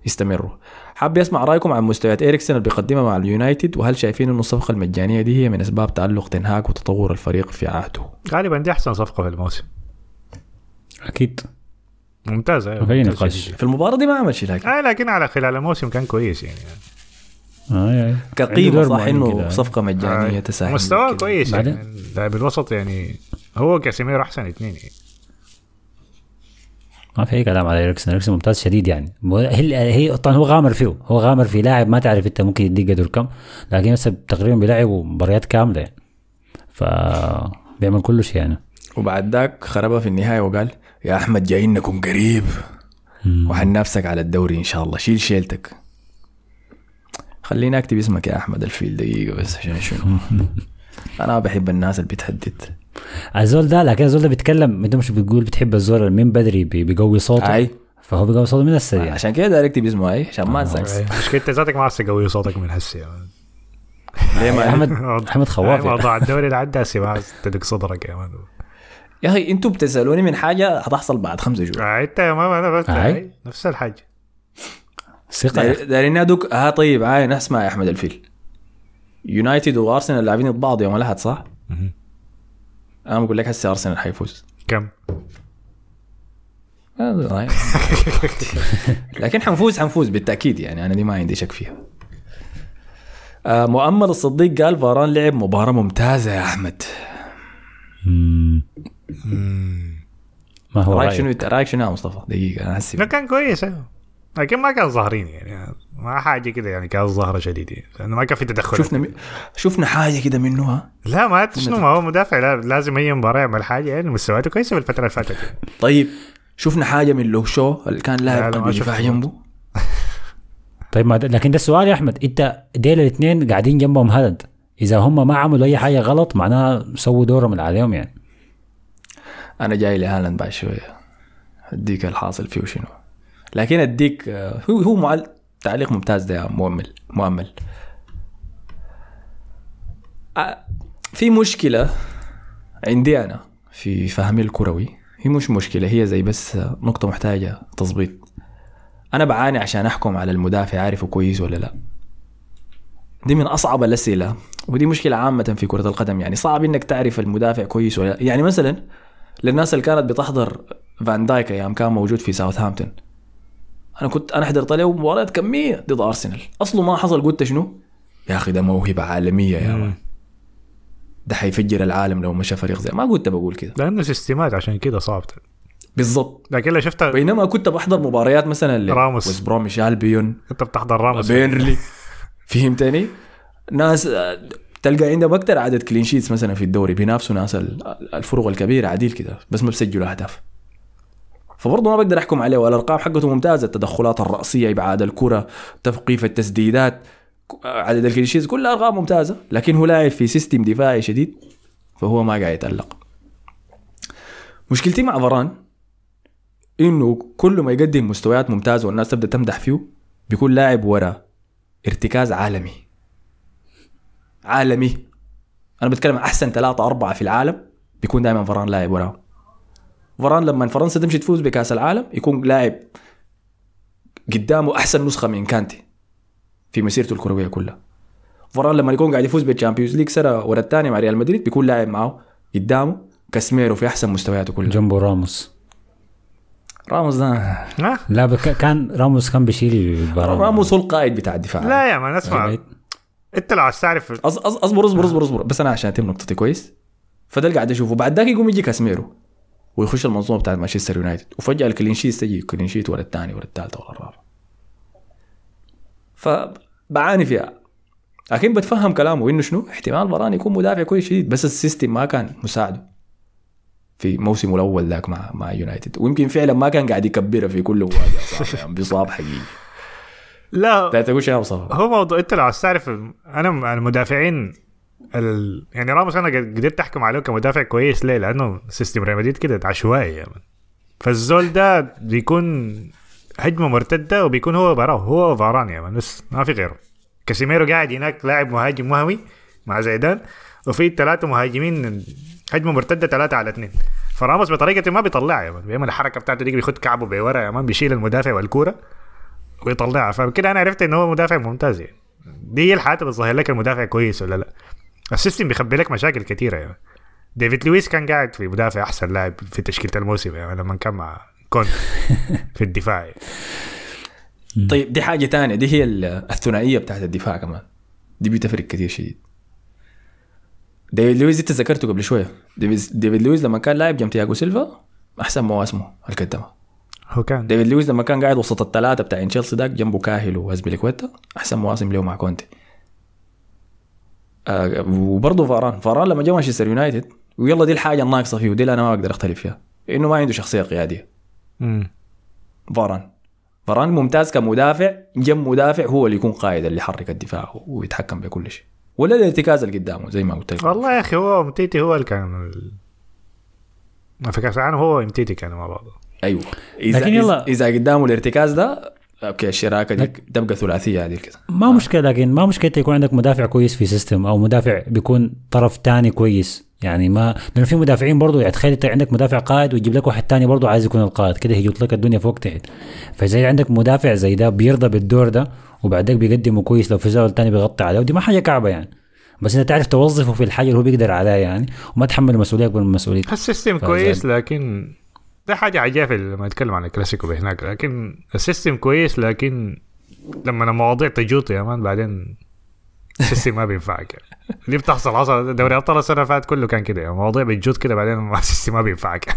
يستمروا حاب يسمع رأيكم عن مستويات اريكسن اللي بيقدمها مع اليونايتد وهل شايفين إنه الصفقة المجانية دي هي من أسباب تألق تنهاك وتطور الفريق في عهده؟ غالبا دي أحسن صفقة في الموسم. أكيد. ممتازة. أيوة، ما في نقاش. في المباراة دي ما عمل شيء لكن. آه لكن على خلال الموسم كان كويس يعني. آه يعني. كقيمة صح معين إنه. صفقة مجانية آه، تساهم مستواه. كويس يعني؟ لاعب الوسط يعني هو كاسيميرو أحسن اثنين يعني. ما في أي كلام على اريكسن اريكسن ممتاز شديد يعني. هي هي طبعا هو غامر فيه. هو غامر في لاعب ما تعرف أنت ممكن يديك قدر كم لكن هسه تقريبا بيلعبوا مباريات كاملة. يعني ف بيعمل كل شيء يعني. وبعد ذاك خربها في النهاية وقال يا أحمد جايين نكون قريب. وحننافسك على الدوري إن شاء الله. شيل شيلتك. خليني أكتب اسمك يا أحمد. الفيل دقيقة بس عشان شنو؟ أنا بحب الناس اللي بتهدد الزول ده لكن الزول ده بيتكلم انت مش بتقول بتحب الزول من بدري بي- بيقوي صوته. أي. فهو بيقوي صوته من السريع. عشان كده داير اكتب اسمه أي عشان ما انساك مشكلتك ذاتك ما عرفت تقوي صوتك من هسه. ليه ما احمد أحمد خواف آه، يعني. موضوع الدوري اللي عدى هسه ما تدق صدرك يا مان. يا أخي إنتوا بتسألوني من حاجة هتحصل بعد خمسة شهور. آه، إنت يا ماما أنا بس آه. آه، نفس الحاجة. ثقة دايرين ادوك ها طيب عاين اسمع يا أحمد الفيل. يونايتد وأرسنال لاعبين ضد بعض يوم الأحد صح؟ أنا بقول لك هسه أرسنال حيفوز. كم؟ لكن حنفوز حنفوز بالتأكيد يعني أنا دي ما عندي شك فيها. آه، مؤمل الصديق قال فاران لعب مباراة ممتازة يا أحمد. ما هو رأيك شنو رأيك شنو يا مصطفى؟ دقيقة أنا لا هسي كان كويس أيوة. لكن ما كان ظاهرين يعني. ما حاجة كده يعني كان ظاهرة شديد يعني لأنه ما كان في تدخل. شفنا م... شفنا حاجة كده منه لا ما شنو ما هو مدافع لا لازم أي مباراة يعمل حاجة. يعني مستوياته كويسة في الفترة اللي فاتت. طيب شفنا حاجة من لو شو اللي كان لا، لاعب قلب دفاع. جنبه؟ طيب ما ده لكن ده السؤال يا أحمد. إنت ديل الاثنين قاعدين جنبهم هالاند إذا هم ما عملوا أي حاجة غلط معناها سووا دورهم اللي عليهم يعني. أنا جاي لهالاند بعد شوية. اديك الحاصل فيه شنو لكن أديك آه، هو هو معل... تعليق ممتاز ده يا مؤمل مؤمل. آه، في مشكلة عندي أنا في فهمي الكروي. هي مش مشكلة هي زي بس نقطة محتاجة تظبيط. أنا بعاني عشان أحكم على المدافع عارفه كويس ولا لا. دي من أصعب الأسئلة ودي مشكلة عامة في كرة القدم. يعني صعب إنك تعرف المدافع كويس ولا لا. يعني مثلا للناس اللي كانت بتحضر فان دايك أيام كان موجود في ساوثهامبتون. أنا كنت أنا حضرت له مباريات كمية ضد أرسنال. أصله ما حصل قلت شنو؟ يا أخي ده موهبة عالمية يا مان ده حيفجر العالم لو مشى فريق زي ما كنت بقول كده. لأنه system ات عشان كده صعب. بالضبط. لكن لو شفتها بينما كنت بحضر مباريات مثلا راموس. ويست بروميتش ألبيون أنت بتحضر راموس. بيرنلي. فهمتني؟ ناس آه، تلقى عندهم أكثر عدد clean sheets مثلا في الدوري بينافسوا ناس ال- الفرق الكبيرة عديل كده بس ما بسجلوا أهداف. فبرضه ما بقدر أحكم عليه والأرقام حقته ممتازة التدخلات الرأسية ابعاد الكرة توقيف التسديدات عدد ال clean sheets كلها ارقام ممتازة لكن هو لاعب في system دفاعي شديد فهو ما قاعد يتألق. مشكلتي مع فران إنه كل ما يقدم مستويات ممتازة والناس تبدأ تمدح فيه بيكون لاعب ورا ارتكاز عالمي. عالمي. أنا بتكلم أحسن ثلاثة أربعة في العالم بيكون دائما فران لاعب وراه. فران لما فرنسا تمشي تفوز بكأس العالم يكون لاعب قدامه أحسن نسخة من كانتي في مسيرته الكروية كلها. فران لما يكون قاعد يفوز بال Champions League سنة ورا الثانية مع ريال مدريد بيكون لاعب معه قدامه كاسميرو في أحسن مستوياته كلها. جنبه راموس. راموس ده؟ لا بك كان راموس كان بيشيل. راموس هو القائد بتاع الدفاع. لا يا مان اسمع. انت لو عايز تعرف. أص- أص- أصبر أصبر أصبر أصبر. بس أنا عشان أتم نقطتي كويس. فده اللي قاعد أشوفه. بعد ذاك يقوم يجي كاسميرو ويخش المنظومه بتاعت مانشستر يونايتد. وفجأة ال clean sheet تجي clean sheet ورا الثاني ورا الثالثة ورا الرابع فبعاني فيها. لكن بتفهم كلامه إنه شنو؟ احتمال فران يكون مدافع كويس شديد بس ال system ما كان مساعده في موسمه الأول ذاك مع مع يونايتد. ويمكن فعلا ما كان قاعد يكبرها في كل مواجهه يعني بيصاب حقيقي. لا. لا تقول شيء مصطفى هو موضوع أنت لو عايز تعرف أنا المدافعين ال... يعني راموس أنا قدرت أحكم عليه كمدافع كويس ليه؟ لأنه system ريال مدريد كده عشوائي يعني. فالزول ده بيكون هجمة مرتدة وبيكون هو براه هو فاران يا مان بس ما في غيره. كاسيميرو قاعد هناك لاعب مهاجم وهمي مع زيدان وفي ثلاثة مهاجمين هجمة مرتدة ثلاثة على اثنين. فراموس بطريقة ما بيطلعها يا مان بيعمل الحركة بتاعته دي بيخد كعبه بورا يا مان بيشيل المدافع والكورة ويطلعها. فكده أنا عرفت انه هو مدافع ممتاز يعني. دي هي الحاجات اللي بتظهر لك المدافع كويس ولا لا. ال system بيخبي لك مشاكل كثيره يعني. ديفيد لويس كان قاعد في مدافع أحسن لاعب في تشكيلة الموسم يعني لما كان مع كون في الدفاع. يعني. طيب دي حاجة تانية. دي هي ال- الثنائية بتاعت الدفاع كمان. دي بتفرق كثير شديد. ديفيد لويس انت ذكرته قبل شوية. ديفيد لويس لما كان لاعب جنب تياجو سيلفا أحسن مواسمه القدمه هو كان. ديفيد لويس لما كان قاعد وسط الثلاثة بتاعين تشيلسي داك جنبه كاهيل وازبيليكويتا أحسن مواسم له مع كونتي. وبرضه فاران. فاران لما جاء مانشستر يونايتد ويلا دي الحاجة الناقصة فيه ودي اللي أنا ما أقدر أختلف فيها. إنه ما عنده شخصية قيادية. مم. فاران. فاران ممتاز كمدافع جنب مدافع هو اللي يكون قائد اللي يحرك الدفاع ويتحكم بكل شيء. ولا الارتكاز اللي قدامه زي ما قلت لك. والله يا أخي هو امتيتي هو اللي كان ال... في كاس العالم هو وامتيتي كانوا مع بعض أيوه. إذا لكن إذا, يلا- إذا قدامه الارتكاز ده okay الشراكه دي تبقى ثلاثية هذه كده ما مشكلة لكن ما مشكلة يكون عندك مدافع كويس في system أو مدافع بيكون طرف تاني كويس. يعني ما لأنه في مدافعين برضو يعني تخيل أنت عندك مدافع قائد ويجيب لك واحد تاني برضو عايز يكون القائد. كده هيجوط لك الدنيا فوق تحت فاذا عندك مدافع زي ده بيرضى بالدور ده وبعدك بيقدمه كويس. لو في زول تاني بيغطي عليه ودي ما حاجة كعبة يعني. بس أنت تعرف توظفه في الحاجة اللي هو بيقدر عليها يعني وما تحمل المسؤوليه أكبر من مسؤوليته ال system. كويس لكن ده حاجة عجيبة لما نتكلم عن الكلاسيكو هناك لكن ال system كويس لكن لما المواضيع تجوط يا man بعدين ال system ما بينفعك. يعني. دي بتحصل حصل دوري أبطال السنة اللي فاتت كله كان كده يعني مواضيع بتجوط كده بعدين ال system ما بينفعك.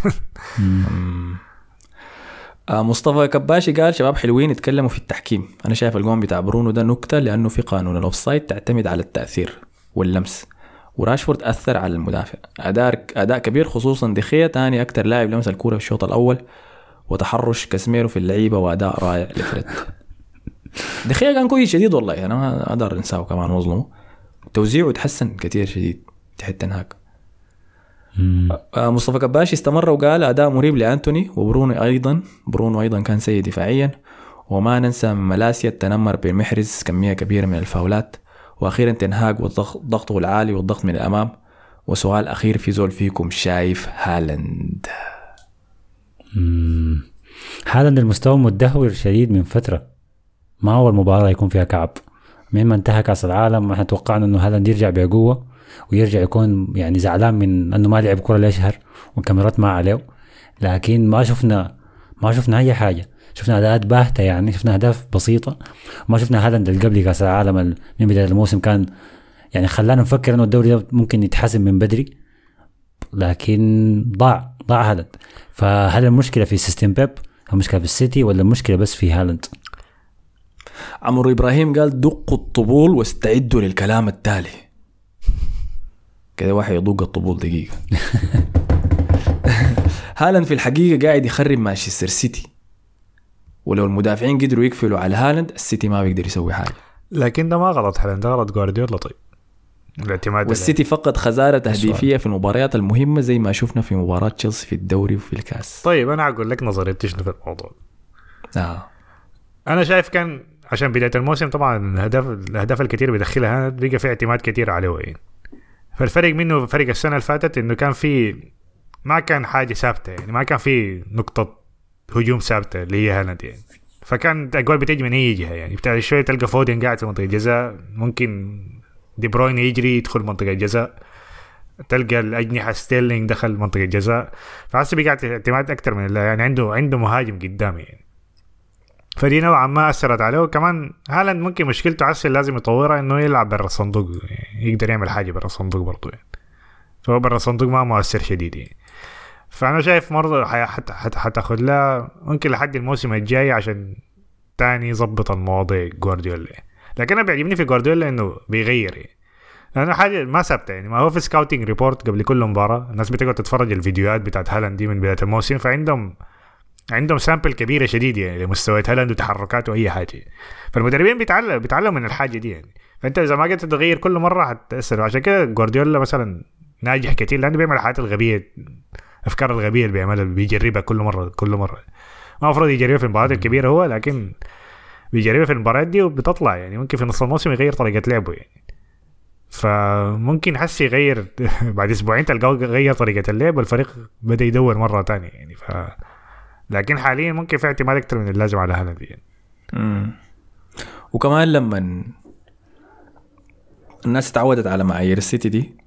آه مصطفى كباشي قال شباب حلوين يتكلموا في التحكيم. أنا شايف الجون بتاع برونو ده نكتة لأنه في قانون ال offside تعتمد على التأثير واللمس. وراشفورد أثر على المدافع. أداء أداء كبير خصوصا دخيا ثاني أكثر لاعب لمس الكورة في الشوط الأول وتحرش كاسميرو في اللعيبة وأداء رائع لفريد. دخيا كان كويس شديد والله أنا ما أقدر أنساه كمان واظلمه توزيعه تحسن كثير شديد تحت هناك آه، مصطفى كباشي استمر وقال أداء مريب لأنتوني وبرونو أيضا. برونو أيضا كان سيء دفاعيا. وما ننسى ملاسيا التنمر بمحرز كمية كبيرة من الفاولات. وأخيرا تنهاج وضغطه العالي والضغط من الأمام. وسؤال أخير في زول فيكم شايف هالاند؟ هالاند المستوى متدهور شديد من فترة. ما أول مباراة يكون فيها كعب. من ما انتهى كأس العالم إحنا توقعنا إنه هالاند يرجع بقوة ويرجع يكون يعني زعلان من إنه ما لعب كرة لي شهر والكاميرات ما عليه. لكن ما شفنا ما شفنا أي حاجة. شفنا أداءات باهتة يعني شفنا أهداف بسيطة. ما شفنا هالاند اللي قبل كأس العالم ال- من بداية الموسم كان يعني خلانا نفكر إنه الدوري ده ممكن يتحسن من بدري لكن ضاع ضاع هالاند. فهل المشكلة في system بيب المشكلة في السيتي؟ ولا المشكلة بس في هالاند؟ عمرو إبراهيم قال دقوا الطبول واستعدوا للكلام التالي. كده واحد يدق الطبول دقيقة. هالاند في الحقيقة قاعد يخرب مانشستر سيتي. ولو المدافعين قدروا يقفلوا على هالاند السيتي ما بيقدر يسوي حاجة. لكن ده ما غلط هالاند ده غلط جوارديولا طيب. الاعتماد والسيتي فقد خسارة تهديفية في المباريات المهمة زي ما شفنا في مباراة تشيلسي في الدوري وفي الكاس. طيب أنا أقول لك نظريتي شنو في الموضوع. آه. أنا شايف كان عشان بداية الموسم طبعا الاهداف الأهداف الكثير بيدخلها هالاند بقى في اعتماد كثير عليه يعني فالفرق منه فرق السنة اللي فاتت إنه كان في ما كان حاجة ثابتة يعني ما كان في نقطة هجوم ثابتة اللي هي هالاند يعني. فكان الاجوال بتيجي من أي جهة يعني. بتاع شوية تلقى فودن قاعد في منطقة الجزاء ممكن دي بروين يجري يدخل منطقة الجزاء تلقى الأجنحة ستيرلينج دخل منطقة الجزاء فحسي بقى اعتماد أكثر من الله يعني. عنده عنده مهاجم قدام يعني. فدي نوعا ما أثرت عليه. وكمان هالاند ممكن مشكلته عسل لازم يطورها إنه يلعب برا الصندوق يعني. يقدر يعمل حاجة برا الصندوق برضه يعني. فهو برا الصندوق ما مؤثر شديد يعني. فأنا شايف برضه حت حت حتاخذ لها ممكن لحد الموسم الجاي عشان تاني يظبط المواضيع جوارديولا. لكن أنا بيعجبني في جوارديولا إنه بيغير. يعني لأنه حاجة ما ثابتة يعني. ما هو في scouting report قبل كل مباراة. الناس بتقعد تتفرج الفيديوهات بتاعت هالاند دي من بداية الموسم. فعندهم عندهم sample كبيرة شديد يعني لمستويات هالاند وتحركاته وأي حاجة. فالمدربين بيتعلم بيتعلموا من الحاجة دي يعني. فأنت إذا ما قدرت تغير كل مرة حتأثر. عشان كده جوارديولا مثلا ناجح كتير. لأنه بيعمل الحاجات الغبية. الافكار الغبيه اللي بيعملها بيجربها كل مرة كل مرة. ما المفروض يجربها في المباريات الكبيرة هو لكن بيجربها في المباريات دي وبتطلع يعني. ممكن في نص الموسم يغير طريقة لعبه يعني. فممكن حس يغير بعد أسبوعين تلقاه غير طريقة اللعب والفريق بدأ يدور مرة تانية يعني. ف لكن حاليا ممكن في اعتماد أكثر من اللازم على هالاند يعني. مم. وكمان لما الناس اتعودت على معايير السيتي دي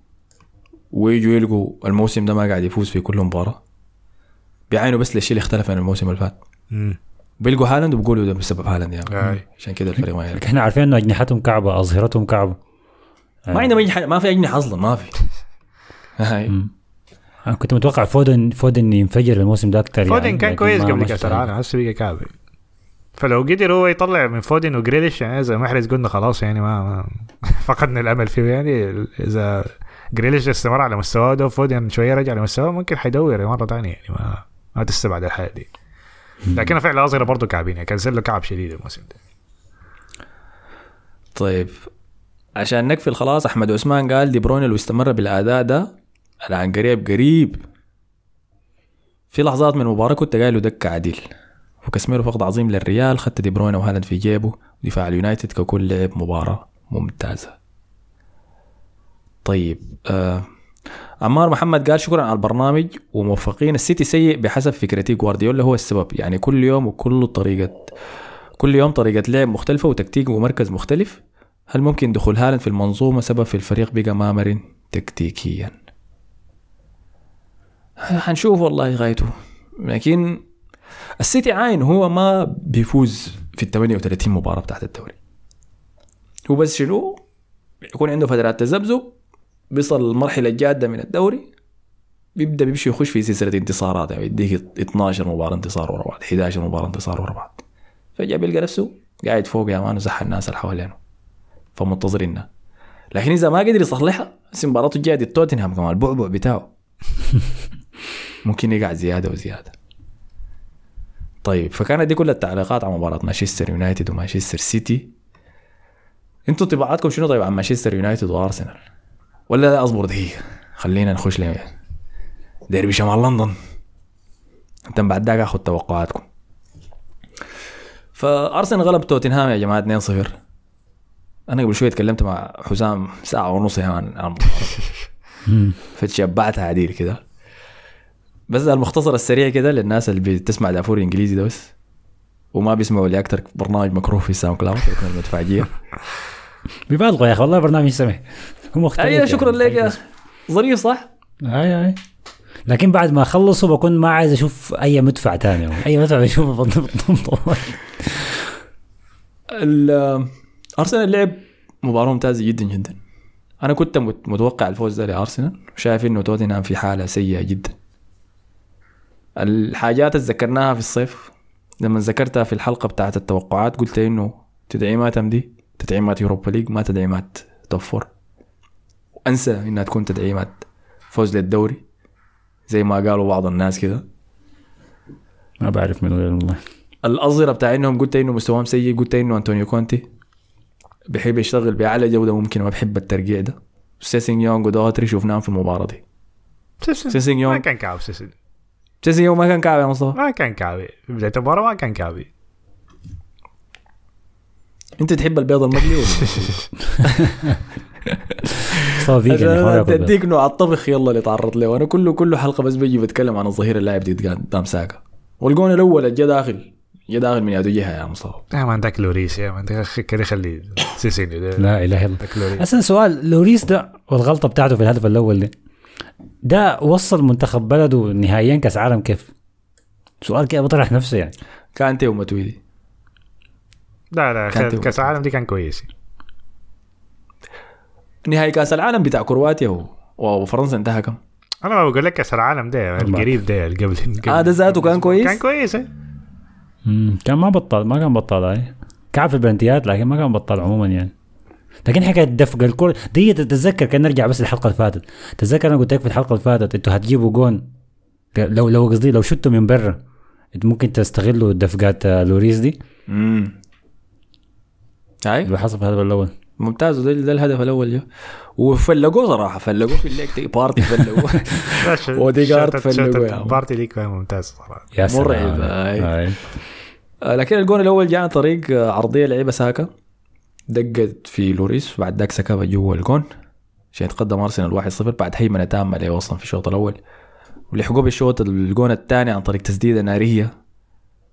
ويجوا يلقوا الموسم ده ما قاعد يفوز في كل مباراة. بيعاينوا بس للشيء اللي اختلف عن الموسم اللي فات. بيلقوا هالاند وبيقولوا ده بسبب هالاند يعني. عشان كده الفريق ما يركز إحنا عارفين إنه أجنحتهم كعبة أظهرتهم كعبة. ما عندهم حاجة ما في أجنحة أصلا ما في. أنا كنت متوقع فودن فودن ينفجر الموسم ده أكثر فودن كان كويس قبل كاس العالم هسه بقى كعب فلو قدر هو يطلع من فودن وجريليش يعني ما محرز قلنا خلاص يعني ما, ما فقدنا الأمل فيه يعني إذا جريليش استمر على مستواه ده وفودن شوية رجع لمستواه ممكن حيدور مرة ثانية يعني ما ما تستبعد الحاجة دي. لكن فعلا اظهر برضه كعبين يعني كان له كعب شديد الموسم ده. طيب عشان نقفل خلاص أحمد عثمان قال دي بروين لو استمر بالأداء ده الآن قريب قريب. في لحظات من المباراة كنت قايل له دكه عديل. وكاسميرو فقد عظيم للريال خدت دي بروين وهالاند في جيبه دفاع اليونايتد ككل لعب مباراة ممتازة. طيب آه عمار محمد قال شكرا على البرنامج وموفقين. السيتي سيء بحسب فكرتي. جوارديولا هو السبب. يعني كل يوم وكل طريقة كل يوم طريقة لعب مختلفة وتكتيك ومركز مختلف. هل ممكن دخول هالاند في المنظومة سبب في الفريق بقى ما مرن تكتيكيا؟ حنشوف والله غايته. لكن السيتي عاين هو ما بيفوز في ال 38 مباراة بتاعت الدوري. هو بس شنو؟ يكون عنده فترات تذبذب. بيصل المرحلة الجادة من الدوري بيبدأ بيمشي يخش في سلسلة انتصارات يعني يديك 12 مباراة انتصار ورا بعض 11 مباراة انتصار ورا بعض. فجأة بيلقى نفسه قاعد فوق يا مان وزح الناس اللي حوالينه. فمنتظرينها لكن إذا ما قدر يصلحها بس مباراته الجاية دي توتنهام كمان البعبع بتاعه. ممكن يقع زيادة وزيادة. طيب فكانت دي كل التعليقات على مباراة مانشستر يونايتد ومانشستر سيتي. أنتوا انطباعاتكم شنو طيب عن مانشستر يونايتد وأرسنال؟ ولا لا أصبر دقيقة. خلينا نخش ل ديربي شمال لندن. أنت بعد ذاك أخذ توقعاتكم. فأرسنال غلب توتنهام يا جماعة 2-0 أنا قبل شوية تكلمت مع حسام ساعة ونص عن عن فتشبعتها عديل كده. بس المختصر السريع كده للناس اللي بتسمع دافور إنجليزي ده بس. وما بيسمعوا لي أكثر برنامج مكروه في SoundCloud المدفعجية. بيبالغوا يا أخي والله برنامج هو مختلف أيوه شكرا. لك يا أخي ظريف صح؟ أي أي. لكن بعد ما أخلصه بكون ما عايز أشوف أي مدفع تاني أي مدفع بشوفه ال- أرسنال لعب مباراة ممتازة جدا جدا. أنا كنت مت- متوقع الفوز ده لأرسنال. وشايف إنه توتنهام في حالة سيئة جدا. الحاجات اللي ذكرناها في الصيف لما ذكرتها في الحلقة بتاعت التوقعات قلت إنه تدعيماتهم دي تدعيمات Europa League ما تدعيمات top four وأنسى إنها تكون تدعيمات فوز للدوري زي ما قالوا بعض الناس كده. ما بعرف من وين والله. الأظهرة بتاع إنهم قلت إنه مستواهم سيء قلت إنه أنطونيو كونتي بيحب يشتغل بأعلى جودة ممكن ما بحب الترقيع ده. سيسينيون ودوهرتي شفناهم في المباراة دي. سيسين ما يونغ كان كعب سيسين سيسين يونغ ما كان كعب يا مصطفى. ما كان كعبي في بدايه المباراه ما كان كعبي أنت تحب البيض المقلي ولا صار فيجن. تديك نوع الطبخ يلا اللي تعرض له. أنا كله كله حلقة بس بيجي بتكلم عن الظهير اللاعب دي قدام ساكا. والجون الأول جا داخل. جا داخل من جهه يا مصطفى. يا ما عندك لوريس يا ما عندك كده خلي سيسين ده. لا إله إلا الله. عندك لوريس. أصلا سؤال لوريس ده والغلطة بتاعته في الهدف الأول ده ده وصل منتخب بلده نهائيا كأس عالم كيف؟ سؤال كده بطرح نفسه يعني. كانتي ومتويدي لا لا كأس العالم دي كان كويس نهائي كأس العالم بتاع كرواتيا. وفرنسا انتهى كم؟ أنا ما بقول لك كأس العالم ده القريب ده اللي قبل آه، ده ذاته كان كويس؟ كان كويس إيه. كان ما بطل ما كان بطل هاي كعب في البلنتيات لكن ما كان بطل عموما يعني لكن حكاية دفق الكره دي تتذكر كان نرجع بس الحلقة اللي فاتت تتذكر أنا قلت لك في الحلقة اللي فاتت إنتوا هتجيبوا جون لو لو قصدي لو شتوا من برا أنتوا ممكن تستغلوا دفقات آه، لوريس دي امم هاي اللي حصل في الهدف الأول. ممتاز. وده ده الهدف الأول جو وفلقوه صراحة فلقوه في الليك بارتي فلقوه. يا عم. بارتي دي كان ممتاز صراحة. يا مرعب،. آه، لكن الجون الأول جاء عن طريق آه، عرضية لعيبة ساكا. دقت في لوريس وبعد ذاك سكبها جوا الجون. عشان يتقدم أرسنال 1-0 بعد هيمنة تامة عليه أصلا في الشوط الأول. ولحقوه بالشوط الجون الثاني عن طريق تسديدة نارية.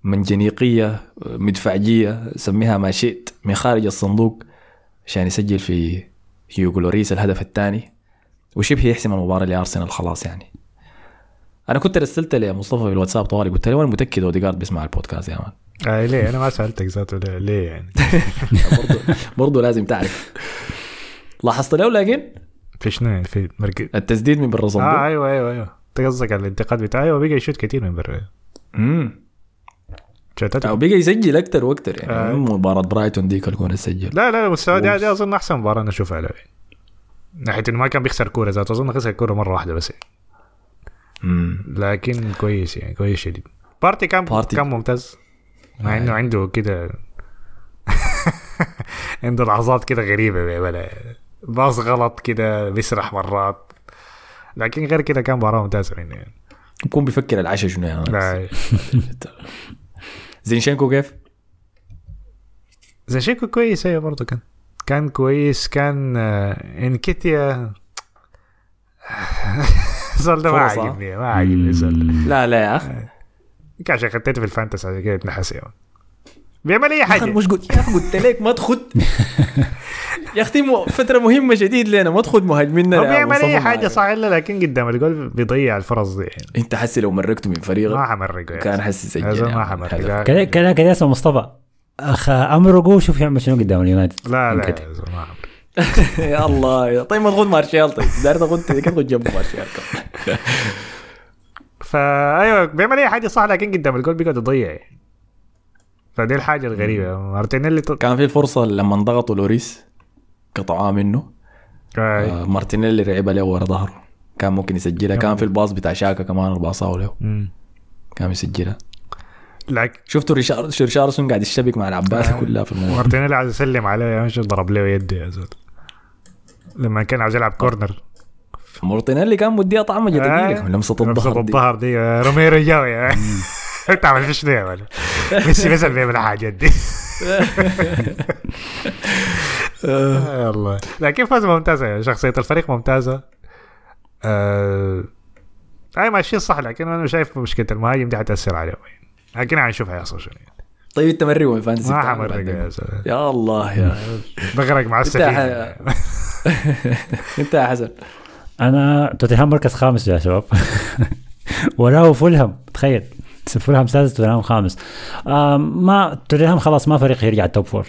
منجنيقية مدفعجية سميها ما شئت من خارج الصندوق عشان يسجل في هيوغو لوريس الهدف الثاني. وشبه يحسم المباراة لأرسنال خلاص يعني. أنا كنت رسلت لمصطفى في الواتساب طوالي قلت له أنا متأكد اوديجارد بيسمع البودكاست يا man؟ آه ليه؟ أنا ما سألتك ذاته ليه- ليه يعني؟ برضه برضه لازم تعرف. لاحظت له لكن؟ في شنو؟ يعني في مركز. التسديد من برا صندوق آه أيوه أيوه أيوه. انت قصدك على الانتقاد بتاعه؟ أيوه بقى يشوت كثير من برا. امم أو بقى يسجل أكثر وأكثر يعني آه. مباراة برايتون ديك الجون سجل لا لا مستوى دي. دي أظن أحسن مباراة أنا أشوفها له. ناحية إنه ما كان بيخسر كورة ذاته أظن خسر كورة مرة واحدة بس. امم لكن كويس يعني كويس شديد. بارتي كان بارتي. كان ممتاز. مع آه. انه عنده كده عنده لحظات كده غريبة بيعملها باص غلط كده بيسرح مرات. لكن غير كده كان مباراة ممتازة يعني. يكون بيفكر العشاء شنو يعني زينشينكو كيف؟ زينشينكو كويس أيوه برضه كان كان كويس كان آه، إنكيتيا السؤال ده ما. عاجبني ما عاجبني السؤال. لا لا يا أخي يمكن عشان خدته في ال fantasy عشان كده اتنحس يعني بيعمل أي حاجة. مش قلت يا قلت لك ما تخد. يا أختي مو- فترة مهمة شديد لنا. ما تخد مهاجمنا هو بيعمل أي حاجة. صح إلا لكن قدام الجول بيضيع الفرص دي. يعني أنت حسي لو مرقته من فريقك ما حمرقه كان. حسي سجل ما. حمرقه كده كده كده اسمه مصطفى. أخ أمرقو شوف يعمل شنو قدام اليونايتد. لا لا ما حمرقه يا الله. يا- طيب ما تاخذ مارشال. طيب داير تاخذ كيف تاخذ جنبه مارشال فايوه بيعمل أي حاجة صح لكن قدام الجول بيقعد يضيع. يعني. فدي الحاجة الغريبة. مارتينيلي ط... كان في فرصه لما ضغطوا لوريس قطعوها منه آه. آه مارتينيلي لعبها له ورا ظهره. كان ممكن يسجلها. كان في الباص بتاع شاكا كمان باصاه له. كان يسجلها. لكن شفتوا ريشار ريشارلسون قاعد يشتبك مع العباسه آه. كلها في الموضوع مارتينيلي عايز يسلم عليه. يا مش ضرب له يده يا زول. لما كان عاوز يلعب corner. مارتينيلي كان مديها طعمة جديدة. آه. لمسة الظهر دي. الظهر دي. آه، روميرو جاو يا انت عمل في شنو يا ولد؟ ميسي بس اللي بيعمل الحاجات دي. آه، الله لكن فاز ممتازة؟ شخصية الفريق ممتازة. آه... اي ماشيين صح لكن أنا شايف مشكلة المهاجم دي حتأثر عليهم يعني. لكن هنشوف هيحصل شنو يعني. طيب أنت مري وين fantasy؟ ما حمرق يا الله يا بغرق مع السفينة. أنت يا حسن. أنا توتنهام مركز خامس يا شباب. وراه فولهام تخيل. فولهام سادس توتنهام خامس. ما توتنهام خلاص ما فريق يرجع ال top four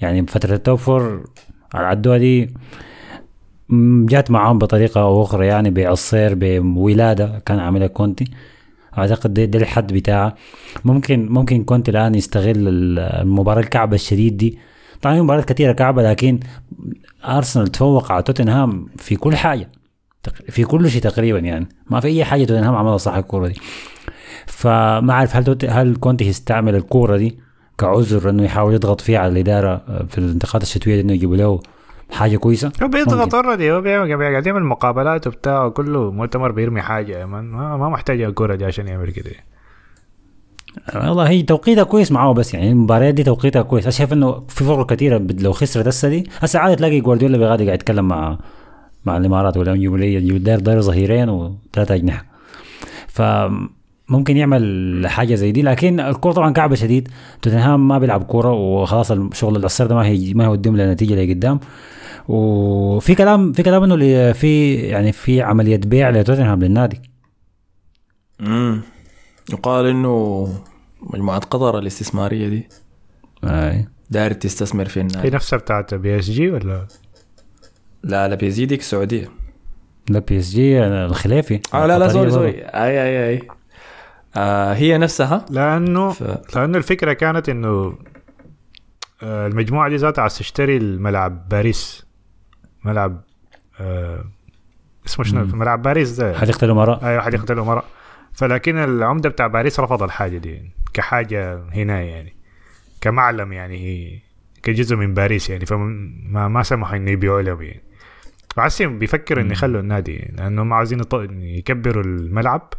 يعني فترة ال top four على عدوها دي جات معاهم بطريقة أو أخرى يعني بعصير بولادة كان عاملها كونتي. أعتقد ده, ده الحد بتاعه ممكن ممكن كونتي الآن يستغل ال- المباراة الكعبة الشديد دي. طبعا في مباريات كثيرة كعبة لكن أرسنال تفوق على توتنهام في كل حاجة تق- في كل شيء تقريبا يعني. ما في أي حاجة توتنهام عملها صح الكورة دي. فما اعرف هل هل كونتي يستعمل الكورة دي كعذر إنه يحاول يضغط فيها على الإدارة آه، في الانتقالات الشتوية دي إنه يجيبوا له حاجة كويسة؟ هو بيضغط. already هو قاعد يعمل مقابلات وبتاع كله مؤتمر بيرمي حاجة يا man ما, ما محتاج الكورة دي عشان يعمل كده. والله هي توقيتها كويس معاه بس يعني المباريات دي توقيتها كويس. أنا شايف إنه في فرق كثيره لو خسرت هسه دي هسه عادي تلاقي جوارديولا بيغادي قاعد يتكلم مع مع الإمارات ولا يجيبوا لي يجيبوا داير داير ظهيرين وثلاثة أجنحة. فممكن يعمل حاجة زي دي لكن الكورة طبعا كعبة شديد. توتنهام ما بيلعب كورة وخلاص الشغل العصر ده ما هي ما هيوديهم لنتيجه لقدام وفي كلام في كلام إنه اللي في يعني في عملية بيع لتوتنهام للنادي. امم يقال إنه مجموعة قطر الاستثمارية دي آه. داير تستثمر في هي النادي نفسها بتاعت PSG ولا؟ لا لا بيزيدك السعودية. لا PSG الخليفي آه لا لا sorry. sorry. أي أي أي. آه هي نفسها. لأنه ف... لأنه الفكرة كانت إنه آه، المجموعة دي ذاتها عايز تشتري الملعب باريس. ملعب آه اسمه شنو. ملعب باريس ده. حديقة الأمراء. أيوه حديقة الأمراء. فلكن العمدة بتاع باريس رفض الحاجة دي كحاجة هنا يعني. كمعلم يعني هي كجزء من باريس يعني. فما ما سمحوا إنه يبيعوا لهم يعني. وعسيم بيفكر إنه يخلوا النادي يعني لأنه ما عايزين يكبروا الملعب.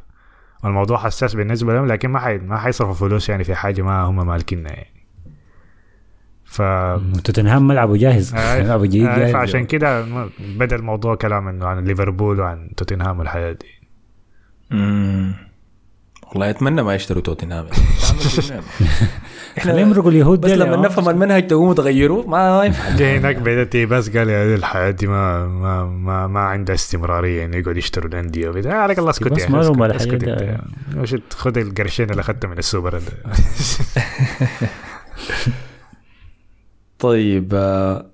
والموضوع حساس بالنسبة لهم لكن ما حي... ما حيصرفوا فلوس يعني في حاجة ما هم مالكينها يعني. ف توتنهام ملعبه جاهز آه، ملعبه جيد آه، جاهز. فعشان كده بدأ الموضوع كلام إنه عن ليفربول وعن توتنهام والحياة دي. مم. والله أتمنى ما يشتروا توتنهام. خليهم يمرقوا اليهود بس لما نفهم المنهج تقوموا تغيروه ما, ما ينفع جاي هناك بدأت بس قال يا الحياة دي ما ما ما, ما عندها استمرارية إنه يقعد يشتروا الأندية وبتاع عليك الله اسكت بس. أنت. وش خذ القرشين اللي أخذته من السوبر. طيب آه،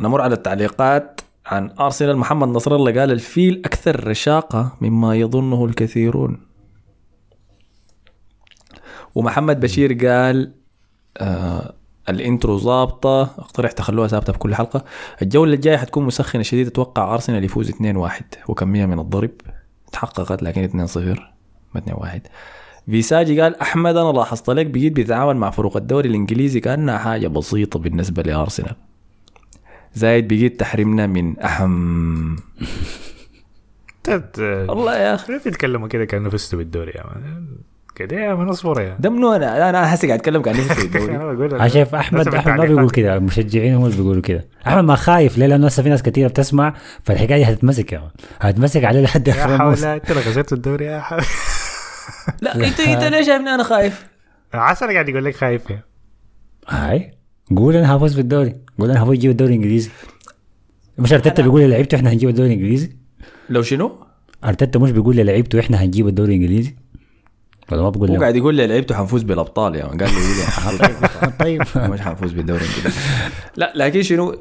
نمر على التعليقات عن أرسنال محمد نصر الله قال الفيل أكثر رشاقة مما يظنه الكثيرون ومحمد بشير قال آه الإنترو ظابطة. اقترح تخلوها ثابتة في كل حلقة. الجولة الجاية حتكون مسخنة شديد أتوقع أرسنال يفوز 2-1 وكمية من الضرب. تحققت لكن 2-0 ما 2-1 فيساجي قال أحمد أنا لاحظت لك بقيت بيتعامل مع فروق الدوري الإنجليزي كأنها حاجة بسيطة بالنسبة لأرسنال. زايد بقيت تحرمنا من أهم. والله يا أخي. ليه بيتكلموا كده كأنه فزتوا بالدوري يا مان. كده يا مان أصبر يا ده منو أنا أنا حاسس قاعد أتكلم الدوري أنا بقول أنا شايف أحمد أحمد ما. بيقول كده. المشجعين هم اللي بيقولوا كده. أحمد ما خايف ليه؟ لأنه هسه في ناس كثيره بتسمع فالحكاية دي هتتمسك يا مان. هتمسك عليه لحد اخر يا حول أنت اللي خسرت الدوري يا حول. لا أنت أنت ليش شايفني أنا خايف؟ عسل قاعد يقول لك خايف يا هاي. قول أنا هفوز بالدوري. قول أنا هفوز أجيب الدوري الإنجليزي. مش أرتيتا بيقول للعيبته إحنا هنجيب الدوري الإنجليزي؟ لو شنو؟ أرتيتا مش بيقول للعيبته إحنا هنجيب الدوري الإنجليزي؟ ولا ما بقول هو قاعد يقول لي لعبته حنفوز بالأبطال يا مان. قال لي طيب. مش حنفوز بالدوري الانجليزي لا لكن شنو؟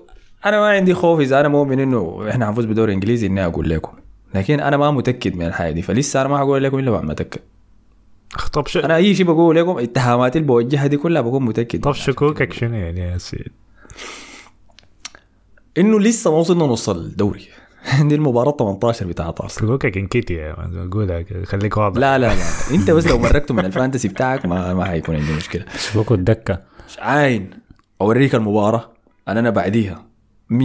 أنا ما عندي خوف إذا أنا مؤمن إنه إحنا حنفوز بالدوري الانجليزي إني أقول لكم. لكن أنا ما متأكد من الحاجة دي. فلسه أنا ما حقول لكم إلا بعد ما أتأكد. طب شو أنا أي شيء بقول لكم اتهاماتي اللي بوجهها دي كلها بكون متأكد. طب. شكوكك شنو يعني يا سيد؟ إنه لسه ما وصلنا نص الدوري. دي المباراة 18 بتاعت ارسنال شكوكك انكيتي يا man اقولها خليك واضح. لا لا لا. انت بس لو مرقته من ال fantasy بتاعك ما ما حيكون عندي مشكلة. شبوكو الدكه عاين. اوريك المباراة. أنا أنا بعديها. 100%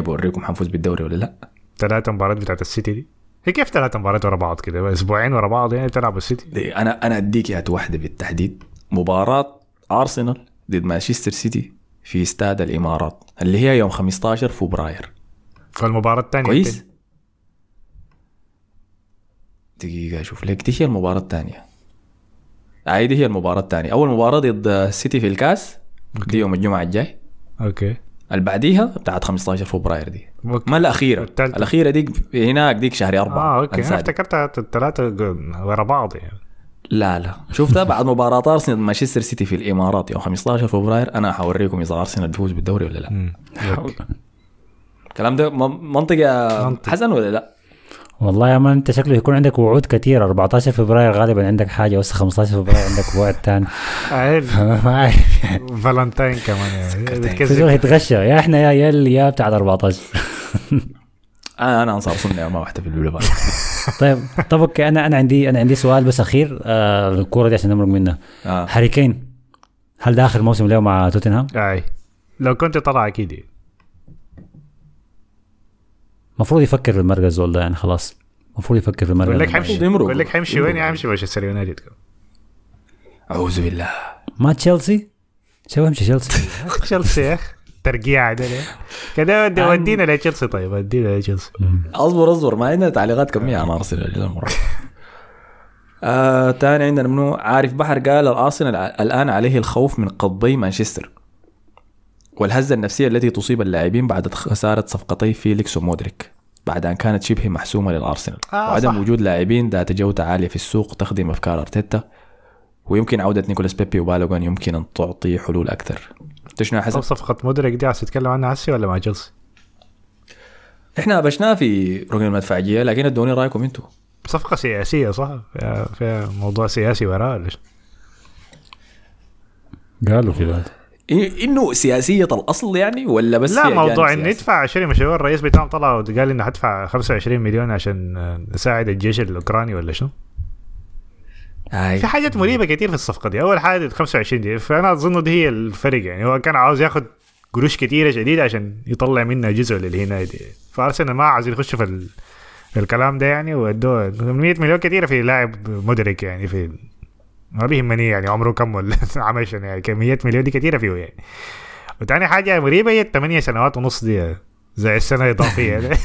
بوريكم حنفوز بالدوري ولا لا. ثلاثة مباريات بتاعت السيتي دي. هي كيف ثلاثة مباريات ورا بعض كده؟ أسبوعين ورا بعض يعني تلعب السيتي؟ دي أنا أنا اديك اياها واحدة بالتحديد. مباراة أرسنال ضد مانشستر سيتي في استاد الإمارات اللي هي يوم 15 فبراير. فالمباراة الثانية كويس. دقيقة أشوف لك. دي هي المباراة الثانية هاي دي هي المباراة الثانية أول مباراة ضد السيتي في الكاس دي يوم الجمعة الجاي. okay. اللي بعديها بتاعت 15 فبراير دي. okay. ما الأخيرة. والتالتة. الأخيرة ديك هناك ديك شهر أربعة. آه okay. أنا. افتكرتها الثلاثة ورا بعض يعني. لا لا. شفتها بعد مباراة أرسنال ضد مانشستر سيتي في الإمارات يوم 15 فبراير. أنا حوريكم إذا أرسنال بيفوز بالدوري ولا لا. okay. الكلام ده م- منطق. حسن ولا لا؟ والله يا man انت شكله يكون عندك وعود كثيره 14 فبراير غالبا عندك حاجة بس 15 فبراير عندك وعد ثاني عارف. ما عارف. يعني. فالنتاين كمان يعني بتكذب يتغشى. يا إحنا يا يا اللي يا بتاع 14 أنا أنا أنصار سنة ما واحدة في طيب طب okay أنا أنا عندي أنا عندي سؤال بس أخير آه الكورة دي عشان نمرق منها آه. هاري كين هل ده اخر موسم له مع توتنهام؟ أي. لو كنت طلع أكيد. المفروض يفكر في المركز ده يعني خلاص. المفروض يفكر في المركز بقول لك ده. حيمشي. يمرق. بقول لك حيمشي. وين حيمشي؟ مانشستر يونايتد أعوذ بالله. ما تشيلسي؟ شو امشي تشيلسي؟ تشيلسي يا أخي. ترقيع ده؟ كده ودي- ودينا لتشيلسي طيب. ودينا لتشيلسي. أصبر أصبر. ما عندنا تعليقات كميه عن ارسنال المره آه تاني عندنا منو؟ عارف بحر قال الأرسنال الآن عليه الخوف من قطبي مانشستر. والهزة النفسية التي تصيب اللاعبين بعد خسارة صفقتي فيليكس ومودريك بعد أن كانت شبه محسومة للأرسنال آه، وعدم صح. وجود لاعبين ذات جودة عالية في السوق تخدم أفكار أرتيتا ويمكن عودة نيكولاس بيبي وبالوغان يمكن أن تعطي حلول أكثر انت شنو يا طب حسن؟ صفقة مودريك دي عايز تتكلم عنها هسي ولا مع تشيلسي؟ إحنا بشناه في ركن المدفعيه لكن ادوني رأيكم أنتم صفقة سياسية صح؟ فيها, فيها موضوع سياسي وراها ولا شو؟ قالوا كده إنه سياسية الأصل يعني ولا بس لا جانب موضوع سياسي؟ يدفع عشان مشروع الرئيس بتاعهم طلع وقال إنه حدفع 25 مليون عشان نساعد الجيش الأوكراني ولا شو؟ آي. في حاجات مريبة كتير في الصفقة دي أول حاجة ال 25 دي فأنا أظن دي هي الفرق يعني هو كان عاوز ياخد قروش كتيرة شديدة عشان يطلع منها جزء للهنا دي فأرسنال ما عايزين يخشوا في ال... في الكلام ده يعني وأدوه 100 مليون كتيرة في لاعب مدرك يعني في ما بيهمني يعني عمره كم ولا عمل شنو يعني كمية مليون دي كتيرة فيه يعني. وتاني حاجة مريبة هي الثمانية سنوات ونص دي زي السنة الاضافيه دي.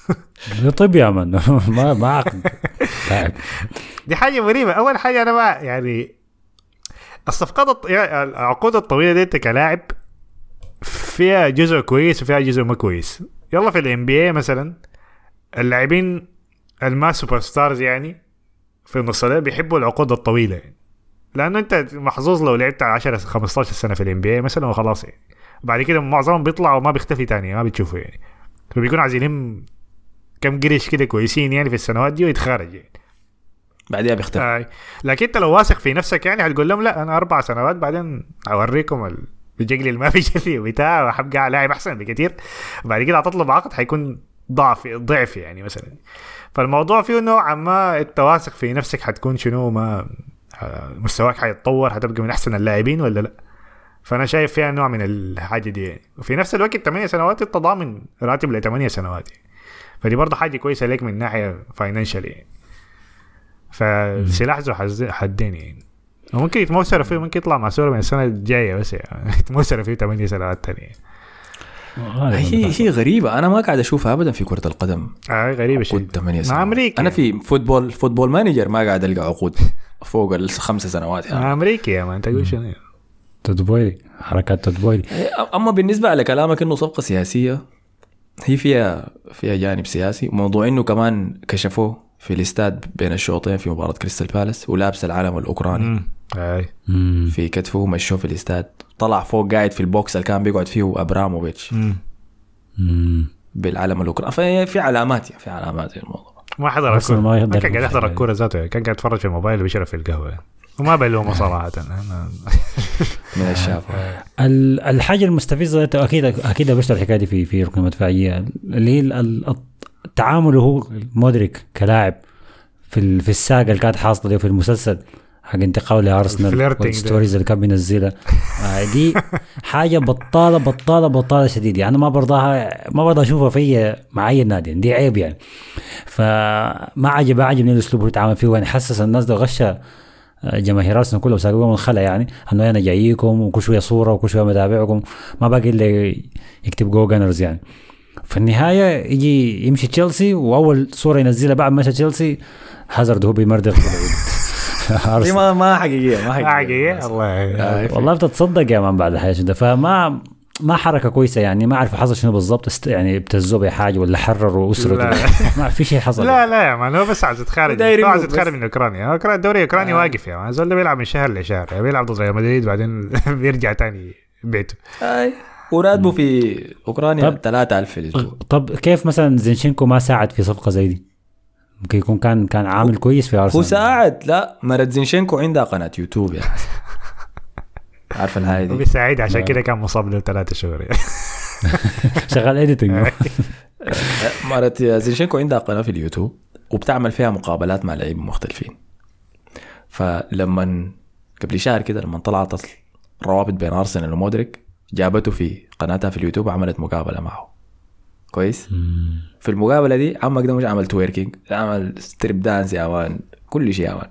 طب يا من. ما ما عقد لاعب. دي حاجة مريبة. أول حاجة أنا ما يعني الصفقات الط... يعني العقود الطويلة دي انت كلاعب فيها جزء كويس وفيها جزء ما كويس. يلا في ال NBA مثلا اللاعبين الما super stars يعني في النص ده بيحبوا العقود الطويلة يعني. لأنه أنت محظوظ لو لعبت 10 15 سنة في ال NBA مثلا وخلاص. يعني بعد كده معظمهم بيطلعوا وما بيختفي تاني ما بتشوفه يعني. فبيكونوا عايزين كم قرش كده كويسين يعني في السنوات دي ويتخارج يعني. بعدها بيختفي. آه. لكن أنت لو واثق في نفسك يعني هتقول لهم لا أنا أربع سنوات بعدين أوريكم ال- الجقل اللي ما في جلي وبتاع وحبقى لاعب أحسن بكثير بعد كده هتطلب عقد حيكون ضعف ضعف يعني مثلا. فالموضوع فيه نوعا ما أنت واثق في نفسك حتكون شنو ما مستواك حيتطور هتبقى من أحسن اللاعبين ولا لا؟ فأنا شايف فيها نوع من الحاجة دي يعني. وفي نفس الوقت 8 سنوات انت ضامن راتب ل 8 سنوات يعني. فدي برضه حاجة كويسة ليك من ناحية financial يعني. فسلاح ذو حدين يعني. وممكن يتموسر فيه ممكن يطلع مع سوريا من السنة الجاية بس يعني. يتموسر فيه 8 سنوات ثانية هي هي غريبة. أنا ما قاعد أشوفها ابدا في كرة القدم. آه غريبة شيء عقود 8 مع سنوات أمريكا. أنا في football Football Manager ما قاعد ألقى عقود فوق الخمس سنوات. يعني. مع أمريكا يا man تقول شنو؟ تود بويلي حركات تود بويلي. أما بالنسبة على كلامك إنه صفقة سياسية هي فيها فيها جانب سياسي. وموضوع إنه كمان كشفوه في الاستاد بين الشوطين في مباراة كريستال بالاس ولابس العلم الأوكراني. مم. في كتفه مشوه في الاستاد. طلع فوق قاعد في ال box اللي كان بيقعد فيه أبراموفيتش. بالعلم الاوكراني في علامات يعني في علامات في الموضوع. ما حضر الكوره ما يقدر كان قاعد يحضر. الكورة ذاته. كان قاعد يتفرج في الموبايل وبيشرب في القهوة. وما بلومه صراحة. أنا من الشاف ال- الحاجة المستفزة أنت أكيد أكيد بشتغل الحكاية دي في في ركن المدفعيه اللي هي التعامل هو مودريك كلاعب في في الساقة اللي كانت حاصلة دي في المسلسل. حق انتقاله لأرسنال. وال stories اللي كان بينزلها. آه، دي حاجة بطالة بطالة بطالة شديد يعني ما برضاها ما برضى أشوفها في مع أي نادي. دي عيب يعني. فما عجب عجبني الأسلوب اللي بيتعامل فيه. يعني حسس الناس ده غش جماهير أرسنال كلهم ساقوهم من الخلا يعني. إنه أنا جاييكم وكل شوية صورة وكل شوية متابعكم. ما باقي إلا يكتب go Gunners يعني. في النهاية يجي يمشي تشيلسي وأول صورة ينزلها بعد ما مشى تشيلسي هازارد هو بيمردغ دي. ما ما حقيقية ما حقيقية. حقيقي الله آه، والله بتتصدق يا man بعد الحاجة ده؟ فما ما حركة كويسة يعني ما أعرف حصل شنو بالضبط است... يعني ابتزوه بحاجة ولا حرروا اسرته لا. ما في شيء حصل. لا لا يا man هو بس عايز يتخارج هو عايز. يتخارج من أوكرانيا. هو الدوري الأوكراني واقف يا man الزول ده بيلعب من شهر لشهر يعني بيلعب ضد ريال مدريد بعدين بيرجع تاني بيته. آي. وراتبه في أوكرانيا طب. 3000 في الأسبوع طب كيف مثلا زينشينكو ما ساعد في صفقة زي دي؟ ممكن يكون كان كان عامل كويس في هو أرسنال. ساعد. لا مرت زينشينكو عندها قناة يوتيوب يعني. عارف الهاي دي؟ وبيساعد عشان كده كان مصاب له ثلاثة شهور. يعني. شغال editing مرت زينشينكو عندها قناة في اليوتيوب وبتعمل فيها مقابلات مع لعيبة مختلفين. فلما قبل شهر كده لما طلعت الروابط بين أرسنال ومودريك جابته في قناتها في اليوتيوب وعملت مقابلة معه. كويس؟ في المقابلة دي عمك ده مش عمل twerking عمل strip dance يا man كل شيء يا man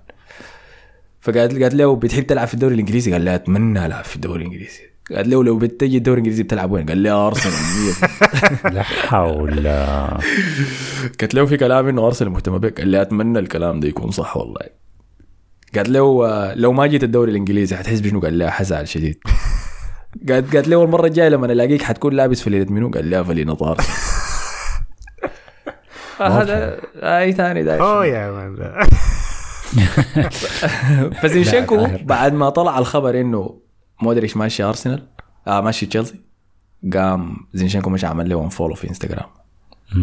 فقالت قالت له بتحب تلعب في الدوري الإنجليزي؟ قال لها أتمنى ألعب في الدوري الإنجليزي. قالت له لو بتجي الدوري الإنجليزي بتلعب وين؟ قال لي أرسنال. لا حول. قالت له في كلام إنه أرسنال مهتم بك. قال لي أتمنى الكلام ده يكون صح والله. قالت له لو ما جيت الدوري الإنجليزي حتحس بشنو؟ قال لها حزعل شديد. قالت قالت له المره الجاية لما ألاقيك حتكون لابس فلينة منو؟ قال لها فلينة ارسنال هذا أي ثاني ده أوه يا مان فزينشينكو. بعد ما طلع الخبر إنه مودريتش ماشي أرسنال آه ماشي تشيلسي قام زينشينكو مش عمل له follow في إنستغرام.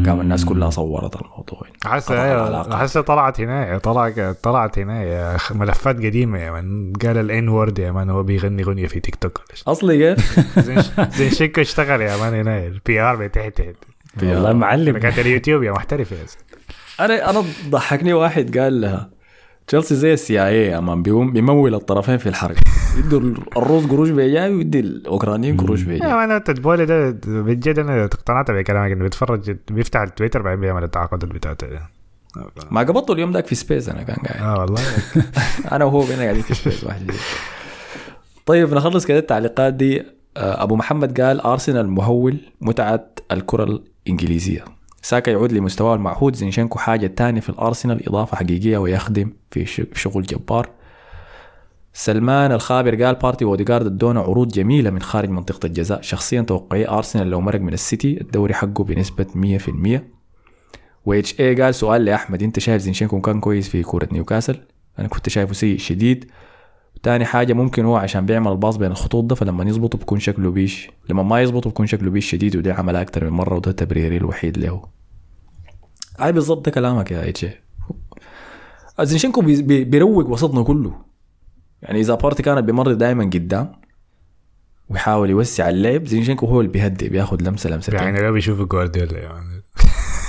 قام الناس كلها صورت الموضوع. حاسة أيوه. حاسة طلعت هنا طلعت طلعت هنا ملفات قديمة يا man قال ال N-word يا man هو بيغني غنيه في تيك توك. أصلي كيف؟ زين زين شيكو اشتغل يا man هنا ال PR بتاعت والله معلم. كانت اليوتيوب يا محترف يا. أنا أنا ضحكني واحد قال لها تشيلسي زي ال CIA يا man بيقوم بيمول الطرفين في الحرب يدوا الروس قروش بيجاي ويدي الأوكرانيين قروش يا بيجاي man أنت البولي ده بجد أنا اقتنعت بكلامك إنه بيتفرج بيفتح التويتر بعدين بيعمل التعاقدات بتاعته ما قبضته اليوم ذاك في space أنا كان قاعد. آه والله. أنا وهو بينا قاعدين في space واحد جديد. طيب نخلص كده التعليقات دي. آه، أبو محمد قال أرسنال مهول متعة الكرة الانجليزيه ساكا يعود لمستواه المعهود. زينشينكو حاجة تانية في الأرسنال إضافة حقيقية ويخدم في شغل جبار. سلمان الخابر قال بارتي واوديجارد ادونا عروض جميلة من خارج منطقة الجزاء. شخصيا توقعي أرسنال لو مرق من السيتي الدوري حقه بنسبة 100% وإتش اي قال سؤال لأحمد أنت شايف زينشينكو كان كويس في كورة نيوكاسل؟ أنا كنت شايفه سيء شديد. تاني حاجة ممكن هو عشان بيعمل الباص بين الخطوط ده فلما يظبطه بيكون شكله بيش. لما ما يظبطه بيكون شكله بيش شديد وده عملها أكتر من مرة وده تبريري الوحيد له. هاي بالضبط ده كلامك يا بي- بي- بيروق وسطنا كله؟ يعني إذا بارتي كانت بيمر دائما قدام ويحاول يوسع اللعب زينشينكو هو اللي بيهدي بياخد لمسة لمستين. يعني لو بيشوفوا جوارديولا يعني.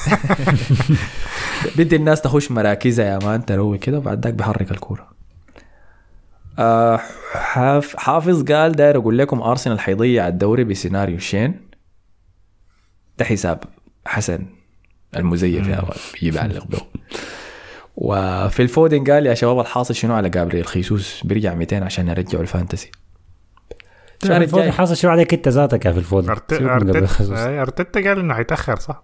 بدي الناس تخش مراكزها يا man تروي كده وبعد ذاك بحرك الكورة. آه حاف حافظ قال داير أقول لكم أرسنال حيضيع الدوري بسيناريو شين. ده حساب حسن المزيف يا بيعلق به وفي الفودن قال يا شباب الحاصل شنو على جابريل خيسوس؟ بيرجع 200 عشان يرجعوا ال fantasy. الشهر الجاي حاصل شو عليك انت ذاتك يا في قبل ارتيتا. أي، أرتيتا قال إنه حيتأخر صح؟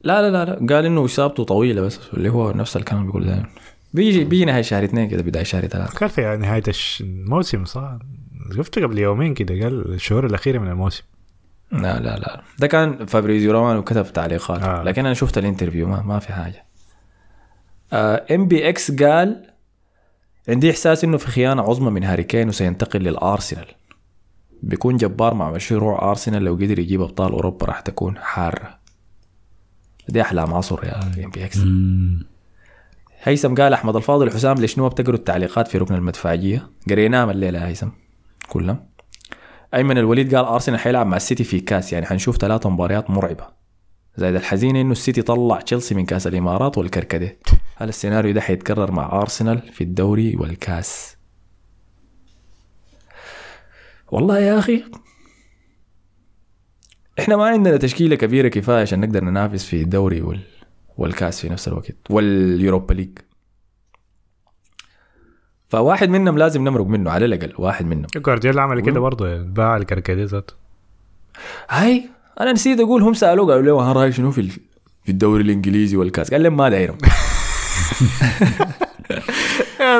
لا لا لا لا. قال إنه إصابته طويلة بس اللي هو نفس الكلام بيقول دائما. بيجي بيجي نهايه شهر اثنين كده بداية شهر ثلاثة. كان في نهايه الش- الموسم صح؟ شفته قبل يومين كده قال الشهور الأخيرة من الموسم. لا لا لا. ده كان فابريزيو رومانو كتب تعليقات. آه. آه. لكن أنا شفت ال interview ما, ما في حاجة. ام بي إكس قال عندي إحساس إنه في خيانة عظمى من هاري كين وسينتقل للأرسنال. بيكون جبار مع مشروع أرسنال لو قدر يجيب أبطال أوروبا راح تكون حارة. دي أحلام عصر يا ام بي إكس مم. هيثم قال أحمد الفاضل حسام ليش نوى بتقروا التعليقات في ركن المدفعية؟ قريناها الليلة هيثم كلهم. أيمن الوليد قال أرسنال حيلعب مع السيتي في كاس يعني حنشوف ثلاث مباريات مرعبة. زائد الحزينه إنه السيتي طلع تشيلسي من كاس الإمارات والكركديه هل السيناريو ده حيتكرر مع أرسنال في الدوري والكاس. والله يا أخي إحنا ما عندنا تشكيلة كبيرة كفاية عشان نقدر ننافس في الدوري وال... والكاس في نفس الوقت وال Europa League. فواحد منهم لازم نمرق منه على الأقل واحد منهم. جوارديولا عمل كده برضه باع الكركديه ذاته. هاي أنا نسيت أقول هم سألوه قالوا له رايك شنو في في الدوري الإنجليزي والكاس؟ قال لهم ما دايرهم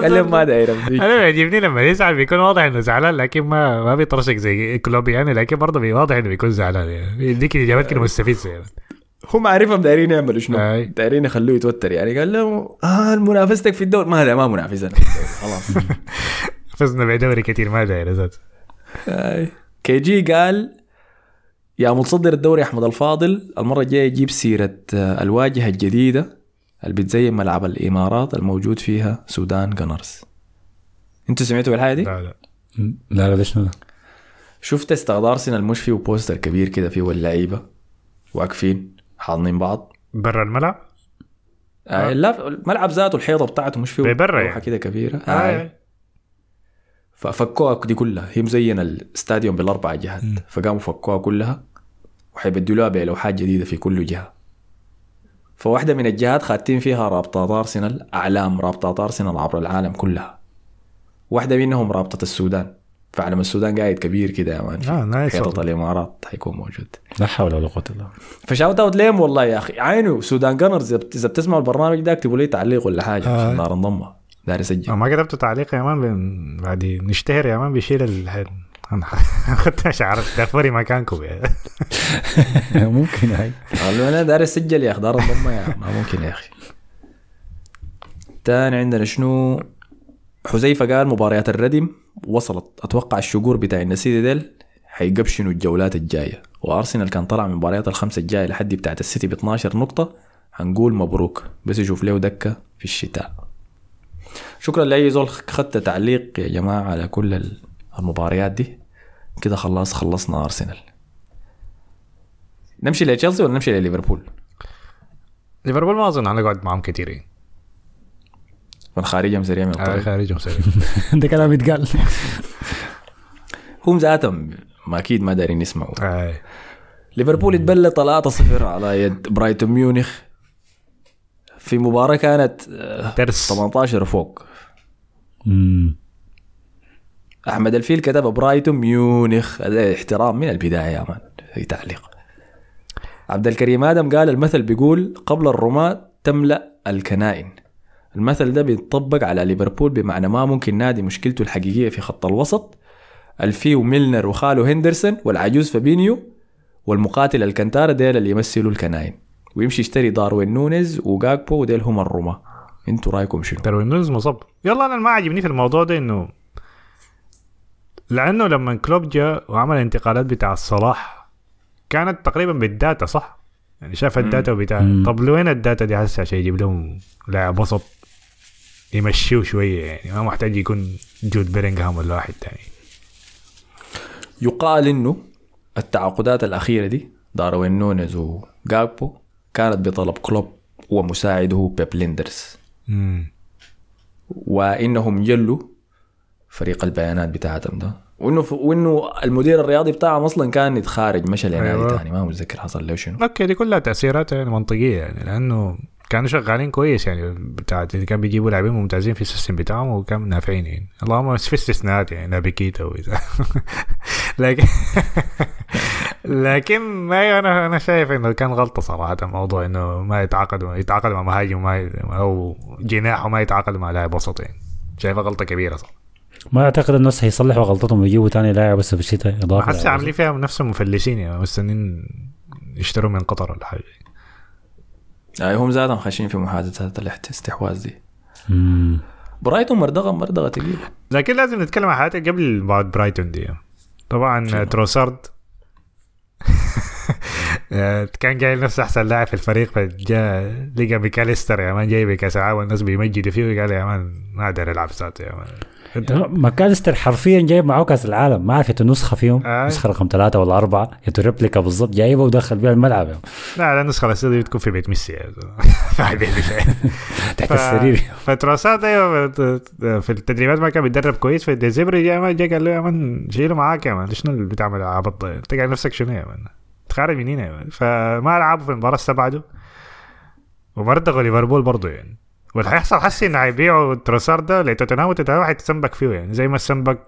قال لهم ما دايرهم أنا بيعجبني لما يزعل بيكون واضح إنه زعلان لكن ما ما بيطرشك زي كلوب يعني لكن برضه واضح إنه بيكون زعلان يعني. يديك إجابات كده مستفزة يعني. هم عارفهم دايرين يعملوا شنو. دايرين يخلوه يتوتر يعني. قال لهم آه منافستك في الدوري ما هذا ما منافسنا خلاص. فزنا بدوري كثير ما داير ذاته أي. كي جي قال يا متصدر الدوري أحمد الفاضل المرة الجاية يجيب سيرة آه، الواجهة الجديدة اللي بتزين ملعب الإمارات الموجود فيها Sudan Gunners. أنتوا سمعتوا بالحاجة دي؟ لا لا. لا لا ده؟ شفت استاد ارسنال مش فيه بوستر كبير كده فيه اللعيبه واقفين؟ حاضنين بعض. برا الملعب؟ آه. لا الملعب ذاته الحيطة بتاعته مش فيه لوحة يعني. كده كبيرة. آه. آه. ففكوها دي كلها. هي مزينة الاستاديوم بالأربع جهات. فقاموا فكوها كلها. وحيبدلوها بلوحات جديدة في كل جهة. فواحدة من الجهات خاتين فيها رابطات أرسنال أعلام رابطات أرسنال عبر العالم كلها. واحدة منهم رابطة السودان. فعلم السودان قاعد كبير كده يا man آه، nice والله. الامارات حيكون موجود. لا حول ولا قوة إلا بالله. ف shout out ليهم والله يا أخي. عينوا Sudan Gunners إذا بتسمعوا البرنامج ده اكتبوا لي تعليق ولا حاجة آه. عشان دار انضمها داري أسجل. ما كتبت تعليق يا man بعد نشتهر يا man بيشيل ال أنا اخذت شعر دافوري مكانكم يا. ممكن هاي. قالوا أنا داري أسجل يا أخي دار انضمها يا. ما ممكن يا أخي. تاني عندنا شنو؟ حذيفة قال مباريات الردم. وصلت. أتوقع الشقور بتاع النسيدي ديل حيقبشنوا الجولات الجاية. وأرسنال كان طلع من المباريات الخمسة الجاية لحد بتاعت السيتي ب 12 نقطة. هنقول مبروك. بس يشوف له دكه في الشتاء. شكرا لأي زول خدت تعليق يا جماعة على كل المباريات دي. كده خلاص خلصنا أرسنال. نمشي لتشيلسي ولا نمشي لليفربول؟ ليفربول ما أظن هنقعد معهم كثيرين والخارجهم سريع من آه، الطريق. خارجهم سريع. ده كلام يتقال. هم ذاتهم ما أكيد ما دارين يسمعوا. آه. ليفربول اتبلى 3-0 على يد برايتون ميونخ. في مباراة كانت آه، درس 18 فوق. مم. أحمد الفيل كتب برايتون ميونخ. احترام من البداية يا man في تعليق. عبد الكريم آدم قال المثل بيقول قبل الرماة تملأ الكنائن. المثل ده بيطبق على ليفربول بمعنى ما ممكن نادي مشكلته الحقيقية في خط الوسط الفيهو ميلنر وخاله هندرسون والعجوز فابينيو والمقاتل الكنتارا ديل اللي يمثلوا الكنائن ويمشي يشتري داروين نونيز وجاكبو وديل هم الرماة أنتوا رأيكم شنو؟ داروين نونز مصاب. يلا أنا ما عجبني في الموضوع ده إنه لأنه لما كلوب جاء وعمل الانتقالات بتاع الصلاح كانت تقريبا بال data صح؟ يعني شاف ال data بتاع. طب لوين ال data دي؟ هسه عشان يجيب لهم لاعب وسط. يمشيه شوية يعني ما محتاج يكون جود بيلينغهام ولا واحد تاني يقال إنه التعاقدات الأخيرة دي داروين نونيز وجاكبو كانت بطلب كلوب ومساعده بيب ليندرز مم. وإنهم خلوا فريق البيانات بتاعتهم ده وإنه وإنه المدير الرياضي بتاعهم أصلا كان يتخارج مشى لنادي أيوة. ثاني ما متذكر حصل له شنو okay دي كلها تأثيرات يعني منطقية يعني لأنه كانوا شغالين كويس يعني. بتاع كان بيجيبوا لاعبين ممتازين في ال system بتاعهم وكانوا نافعين يعني. اللهم بس في استثناءات يعني نابي كيتا وإذا. لكن لكن ما أنا أنا شايف إنه كان غلطة صراحة موضوع إنه ما يتعاقدوا يتعاقدوا مع مهاجم وما ي- أو جناح وما يتعاقدوا مع لاعب وسط يعني. شايفها غلطة كبيرة صراحة. ما أعتقد الناس هيصلحوا غلطتهم ويجيبوا تاني لاعب بس في الشتاء إضافة حاسس عاملين فيها نفسهم مفلسين يعني مستنين يشتروا من قطر ولا حاجة. آه هم ذاتهم خاشين في محادثات الاستحواذ دي. مم. برايتون مردغه مردغه ثقيله لكن لازم نتكلم عن حاجة قبل بعد برايتون دي. طبعا تروسارد. كان جاي نفسه أحسن لاعب في الفريق فجاء لقى ماكاليستر يا man جاي بكأس العالم والناس بيمجدوا فيه وقال يا man ما أقدر ألعب ذاته يا man. ماكاليستر حرفيا جايب معاه كأس العالم. ما عرفت نسخة فيهم. آه. نسخة رقم ثلاثة ولا أربعة. ياتو replica بالضبط جايبه ودخل بيها الملعب. لا لا النسخة الأساسية بتكون في بيت ميسي. تحت السرير. فتروسارد أيوه في التدريبات ما كان بيتدرب كويس. فا ديزيربي جاء ما جاء قال له يا man شيله معاك يا man. شنو اللي بتعمل؟ عبط؟ انت قاعد نفسك شنو يا man؟ تخارج منين يا man. فما لعبوا في المباراة استبعدوا ومردغوا ليفربول برضه يعني. واللي هيحصل حسي انه هيبيعوا تروسارد ده لتوتنهام وتوتنهام هيتسمبك فيه يعني زي ما سمبك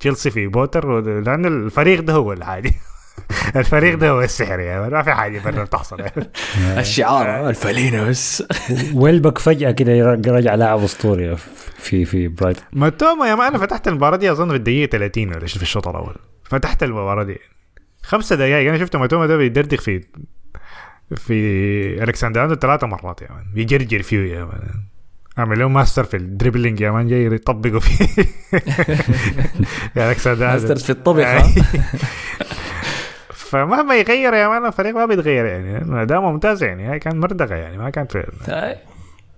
تشيلسي في بوتر لأن الفريق ده هو الحاجة الفريق ده هو السحر man ما في حاجة برا بتحصل يعني. الشعار الفلينة بس. ويلبك فجأة كده يرجع رجع لاعب أسطوري في في برايتون ماتوما يا man أنا فتحت المباراة دي أظن في الدقيقة 30 ولا في الشوط الأول. فتحت المباراة دي. خمسة دقائق أنا شفت ماتوما ده بيدردخ في في ألكسندر عنده ثلاثة مرات يا man. بيجرجر فيه يا man. عمل له ماستر في ال dribbling يا man جاي يطبقوا فيه. يا ألكسندر masters في الطبخ؟ فمهما يغير يا man الفريق ما بيتغير يعني. اداء ممتاز يعني. هاي كان مردغه يعني ما كان في هاي.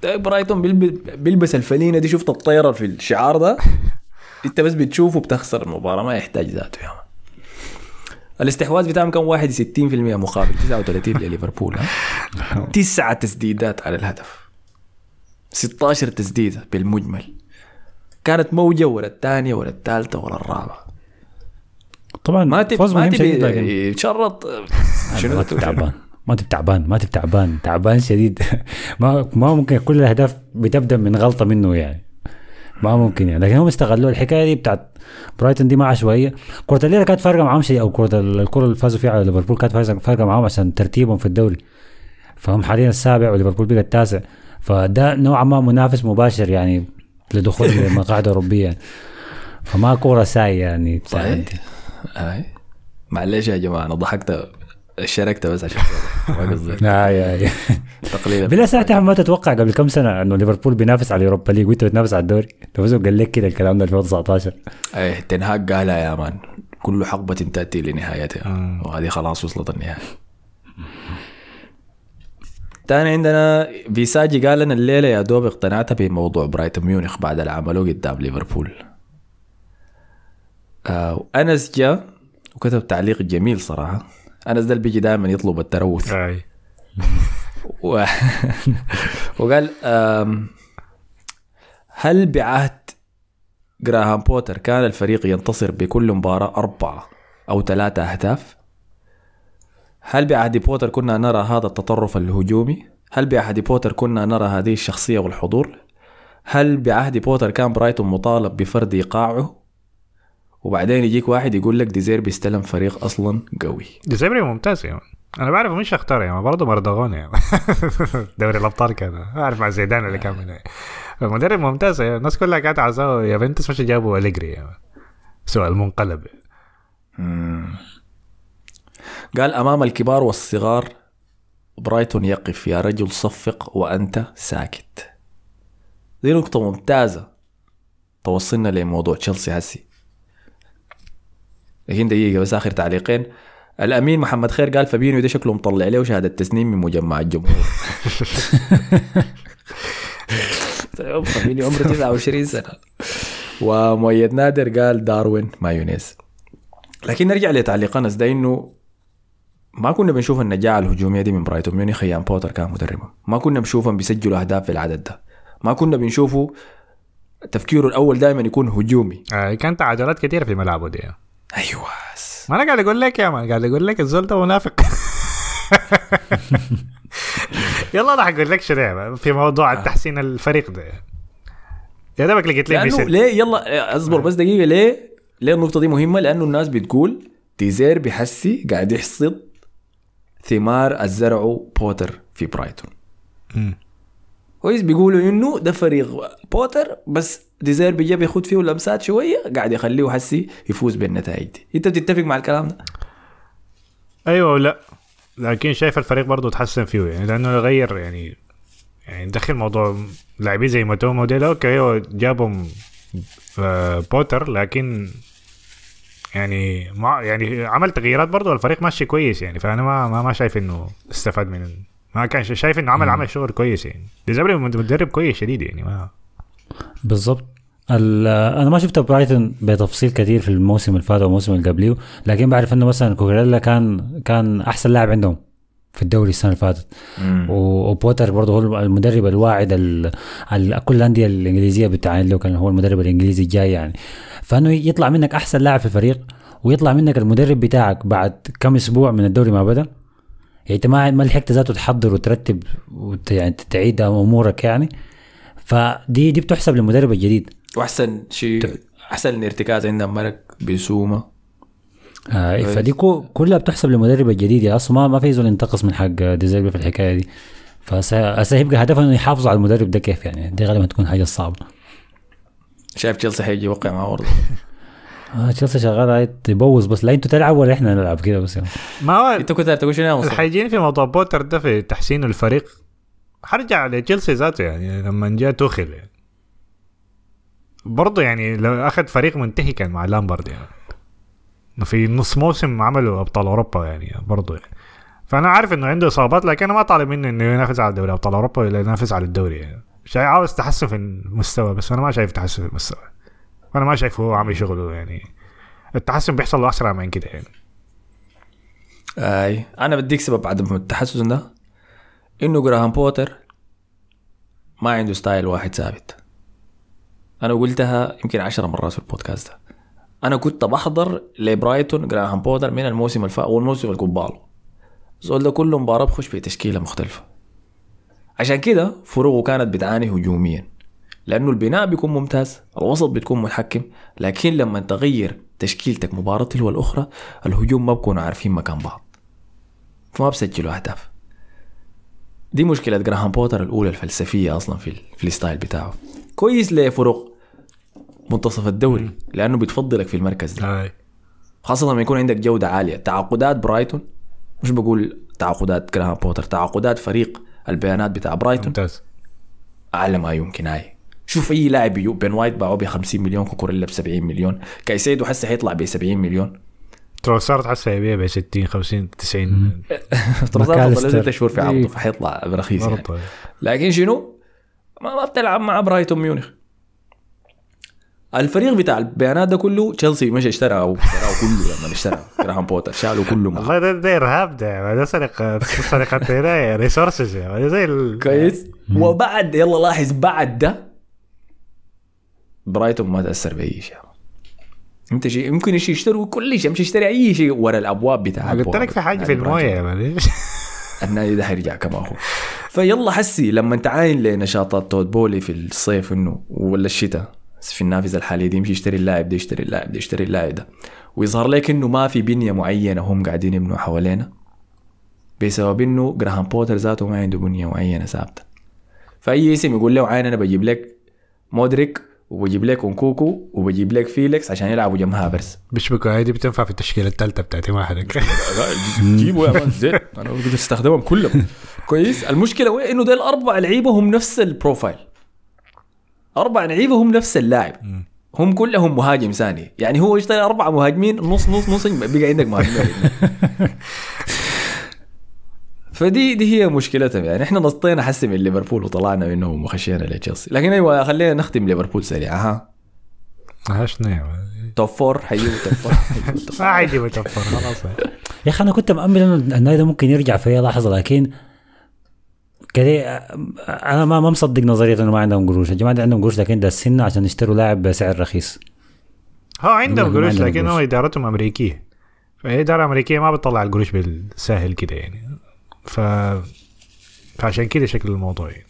طيب برايتون بيلبس, بيلبس الفلينه دي. شفت الطيرة في الشعار ده؟ انت بس بتشوفه بتخسر المباراة ما يحتاج ذاته يا man. الاستحواذ بتاعهم كان 61% مقابل 39 لليفربول ها؟ تسعة تسديدات على الهدف. 16 تسديده بالمجمل. كانت موجة ولا الثانية ولا الثالثة ولا الرابعة. طبعا ما تب ما تبي ما تبي تعبان. ما تبي تعبان ما تبي تعبان تعبان شديد. ما ما ممكن كل الأهداف بتبدأ من غلطة منه يعني. ما ممكن يعني. لكن هم استغلوا الحكاية دي بتاعت برايتون دي ما عشوائيه كره الليلة كانت فارقة معاهم شيء أو كره ال- الكرة اللي فازوا فيها على ليفربول كانت فارقه معاهم عشان ترتيبهم في الدوري. فهم حاليا السابع وليفربول بقى التاسع. فده نوعا ما منافس مباشر يعني لدخول المقاعد الأوروبية يعني. فما كورة ساي يعني. صحيح. معلش يا جماعة أنا ضحكت شاركت بس عشان آي آي. تقليلا بلا ساعتها ما تتوقع قبل كم سنة إنه ليفربول بينافس على اليوروبا ليج وإنت بتنافس على الدوري؟ تفوزوا قال لك كده الكلام ده 2019 إيه تنهاج قالها يا man كل حقبة تأتي لنهايتها. وهذه خلاص وصلت النهاية. تاني عندنا فيساجي قال لنا الليلة يا دوب اقتنعت بموضوع برايتون ميونخ بعد اللي عملوه قدام ليفربول. آه وأنس جاء وكتب تعليق جميل صراحة. أنس ده بيجي دائما يطلب ال truth أي و... وقال هل بعهد جراهام بوتر كان الفريق ينتصر بكل مباراة أربعة أو ثلاثة أهداف؟ هل بعهد بوتر كنا نرى هذا التطرف الهجومي؟ هل بعهد بوتر كنا نرى هذه الشخصية والحضور؟ هل بعهد بوتر كان برايتون مطالب بفرض إيقاعه؟ وبعدين يجيك واحد يقول لك ديزيربي استلم فريق أصلا قوي ديسمبري ممتاز يا مان. أنا بعرف مش أختار يا مان. برضه يا مان. دوري الأبطال كان اعرف مع زيدان اللي كان من المدرب ممتاز يا. الناس كلها كانت عايزاه يافنتس مش جابوا أليجري يا مان. سؤال منقلب قال أمام الكبار والصغار برايتون يقف يا رجل صفق وأنت ساكت دي نقطة ممتازة توصلنا لموضوع تشيلسي هسي لكن دقيقة بس آخر تعليقين. الأمين محمد خير قال فابينيو ده شكله مطلع له شهادة تسنين من مجمع الجمهور. فابينيو عمره 29 سنة. ومؤيد نادر قال داروين مايونيز. لكن نرجع لتعليق انس ده إنه ما كنا بنشوف النجاعه الهجومية دي من برايتون ميونخ. أيام بوتر كان مدربهم. ما كنا بنشوفهم بيسجلوا أهداف في العدد ده. ما كنا بنشوفه تفكيره الأول دائما يكون هجومي. آه كان تعادلات كثيره في ملعبه دي. أيوه. ما أنا قاعد أقول لك يا man قاعد أقول لك الزول ده منافق. يلا أنا حقول لك شنو في موضوع التحسين الفريق ده. يا دوبك لقيت لي ليه يلا أصبر بس دقيقة. ليه ليه النقطة دي مهمة؟ لأنه الناس بتقول ديزيربي هسي قاعد يحصد ثمار الزرعه بوتر في برايتون. كويس بيقولوا إنه ده فريق بوتر بس ديزيربي جي بياخد فيه لمسات شوية قاعد يخليه حسي يفوز بالنتائج. دي انت بتتفق مع الكلام ده؟ أيوه ولا. لكن شايف الفريق برضه تحسن فيه يعني لأنه يغير يعني يعني دخل موضوع لاعبين زي ميتوما ديل okay أيوه جابهم آه، بوتر لكن يعني ما يعني عمل تغييرات برضه الفريق ماشي كويس يعني فأنا ما ما, ما شايف إنه استفاد من ما كان شايف إنه عمل عمل شغل كويس يعني. ديزابري مدرب كويس شديد يعني ما بالضبط. ال- أنا ما شفت برايتون بتفصيل كثير في الموسم اللي فات والموسم اللي قبليه لكن بعرف إنه مثلا كوكريلا كان كان أحسن لاعب عندهم في الدوري السنة اللي فاتت. وبوتر برضه هو المدرب الواعد ال- ال- كل الأندية الإنجليزية بتعين له كان هو المدرب الإنجليزي الجاي يعني. فإنه يطلع منك أحسن لاعب في الفريق ويطلع منك المدرب بتاعك بعد كم أسبوع من الدوري ما بدأ. يعني أنت ما ما لحقت ذاته تحضر وترتب وت يعني تعيد أمورك يعني. فدي دي بتحسب للمدرب الجديد. وأحسن شيء أحسن ارتكاز عندهم مرق بسومه آه فدي كو كلها بتحسب للمدرب الجديد يا أصلا ما ما في زول ينتقص من حق ديزيربي في الحكاية دي. فهسه هيبقى هدفه إنه يحافظوا على المدرب ده كيف يعني. دي غالبا تكون حاجة صعبة. شايف تشيلسي حيجي يوقع معاه برضه؟ آه تشيلسي شغال هاي تبوظ بس لا أنتوا تلعبوا ولا إحنا نلعب كده بس يعني. ما هو انت كنت تقول شنو؟ حيجيني في موضوع بوتر ده في تحسين الفريق حرجع لتشيلسي ذاته يعني لما جاء توخل يعني برضه يعني لو أخذ فريق منتهي كان مع لامبرد يعني. في نص موسم عملوا أبطال أوروبا يعني برضه يعني. فأنا عارف إنه عنده إصابات لكن أنا ما طالب منه إنه ينافس على دوري أبطال أوروبا ولا ينافس على الدوري يعني. شايف عاوز تحسن في المستوى بس أنا ما شايف تحسن في المستوى. أنا ما شايف هو عامل شغله يعني. التحسن بيحصل له أسرع من كده يعني. أي. أنا بديك سبب عدم التحسن ده. إنه جراهام بوتر ما عنده style واحد ثابت. أنا قلتها يمكن عشرة مرات في البودكاست ده. أنا كنت بحضر لبرايتون جراهام بوتر من الموسم الفات والموسم اللي قباله زول ده كل مباراة بخش بتشكيلة مختلفة. عشان كده فروقه كانت بتعاني هجوميا. لأنه البناء بيكون ممتاز الوسط بتكون متحكم لكن لما تغير تشكيلتك مباراة تلو الأخرى الهجوم ما بكونوا عارفين مكان بعض. فما بسجلوا أهداف. دي مشكلة جراهام بوتر الأولى الفلسفية أصلا في, ال- في ال style بتاعه. كويس لفرق منتصف الدوري لأنه بتفضلك في المركز ده. خاصة لما يكون عندك جودة عالية. تعاقدات برايتون مش بقول تعاقدات جراهام بوتر تعاقدات فريق البيانات بتاع برايتون. ممتاز. أعلى ما يمكن هاي. شوف أي لاعب بن وايت باعوه ب 50 مليون كوكوريلا ب 70 مليون كايسيدو حسه حيطلع ب 70 مليون. تروسارد حسه يبيع ب 60 50 90 تروسارد ماكاليستر. فضل ست شهور في عرضه إيه. فحيطلع برخيص يعني. لكن شنو؟ ما, ما بتلعب مع برايتون ميونخ. الفريق بتاع البيانات ده كله تشيلسي مش اشترى أو اشتراه كله لما اشترى. جراهام بوتر شالوا كله. معه والله ده, ده ارهاب ده. ده سرقه سرقه هنا resources زي ال... كويس. وبعد يلا لاحظ بعد ده برايتون ما تأثر بأي شيء. انت شيء يمكن يشي يشتروا كل شيء مش يشتري أي شيء ورا الأبواب بتاع قلت لك في حاجة في المويه مان النادي ده حيرجع كما هو. فيلا حسي لما تعاين لنشاطات تود بولي في الصيف إنه ولا الشتاء في النافذة الحالية دي يمشي يشتري اللاعب ده يشتري اللاعب ده يشتري اللاعب ده. ويظهر لك إنه ما في بنية معينة هم قاعدين يبنوا حوالينا بسبب إنه جراهام بوتر ذاته ما عنده بنية معينة ثابتة. فأي اسم يقول له عين أنا بجيب لك مودريك وبجيب لك انكوكو وبجيب لك فيليكس عشان يلعبوا جنب هافيرتز. بيشبكوا. هاي دي بتنفع في التشكيلة الثالثه بتاعتي ما حرك جيبوا يا مان زين. أنا بقدر أستخدمهم كلهم. كويس. المشكلة وين؟ إنه ده الاربع لعيبه هم نفس البروفايل. أربع لعيبه هم نفس اللاعب. هم كلهم مهاجم ثاني. يعني هو يشتري أربع مهاجمين نص نص نص بقى عندك مهاجمين. فدي دي هي مشكلتهم. يعني إحنا نطينا حسي من ليفربول وطلعنا منهم وخشينا لتشيلسي. لكن أيوه خلينا نختم ليفربول سريع ها؟ هاش نعم top four حيجيبوا توب four حيجيبوا top four. ما خلاص. يا أخي أنا كنت مأمل إنه النادي ده ممكن يرجع في أي لحظة لكن كده أنا ما ما مصدق نظرية إنه ما عندهم قروش. الجماعه دي عندهم قروش لكن ده السنة عشان يشتروا لاعب بسعر رخيص. هو عندهم ما قروش لكن هو. إدارتهم أمريكية. فهي اداره أمريكية ما بتطلع القروش بالساهل كده يعني. ف فعشان كده شكل الموضوع يعني.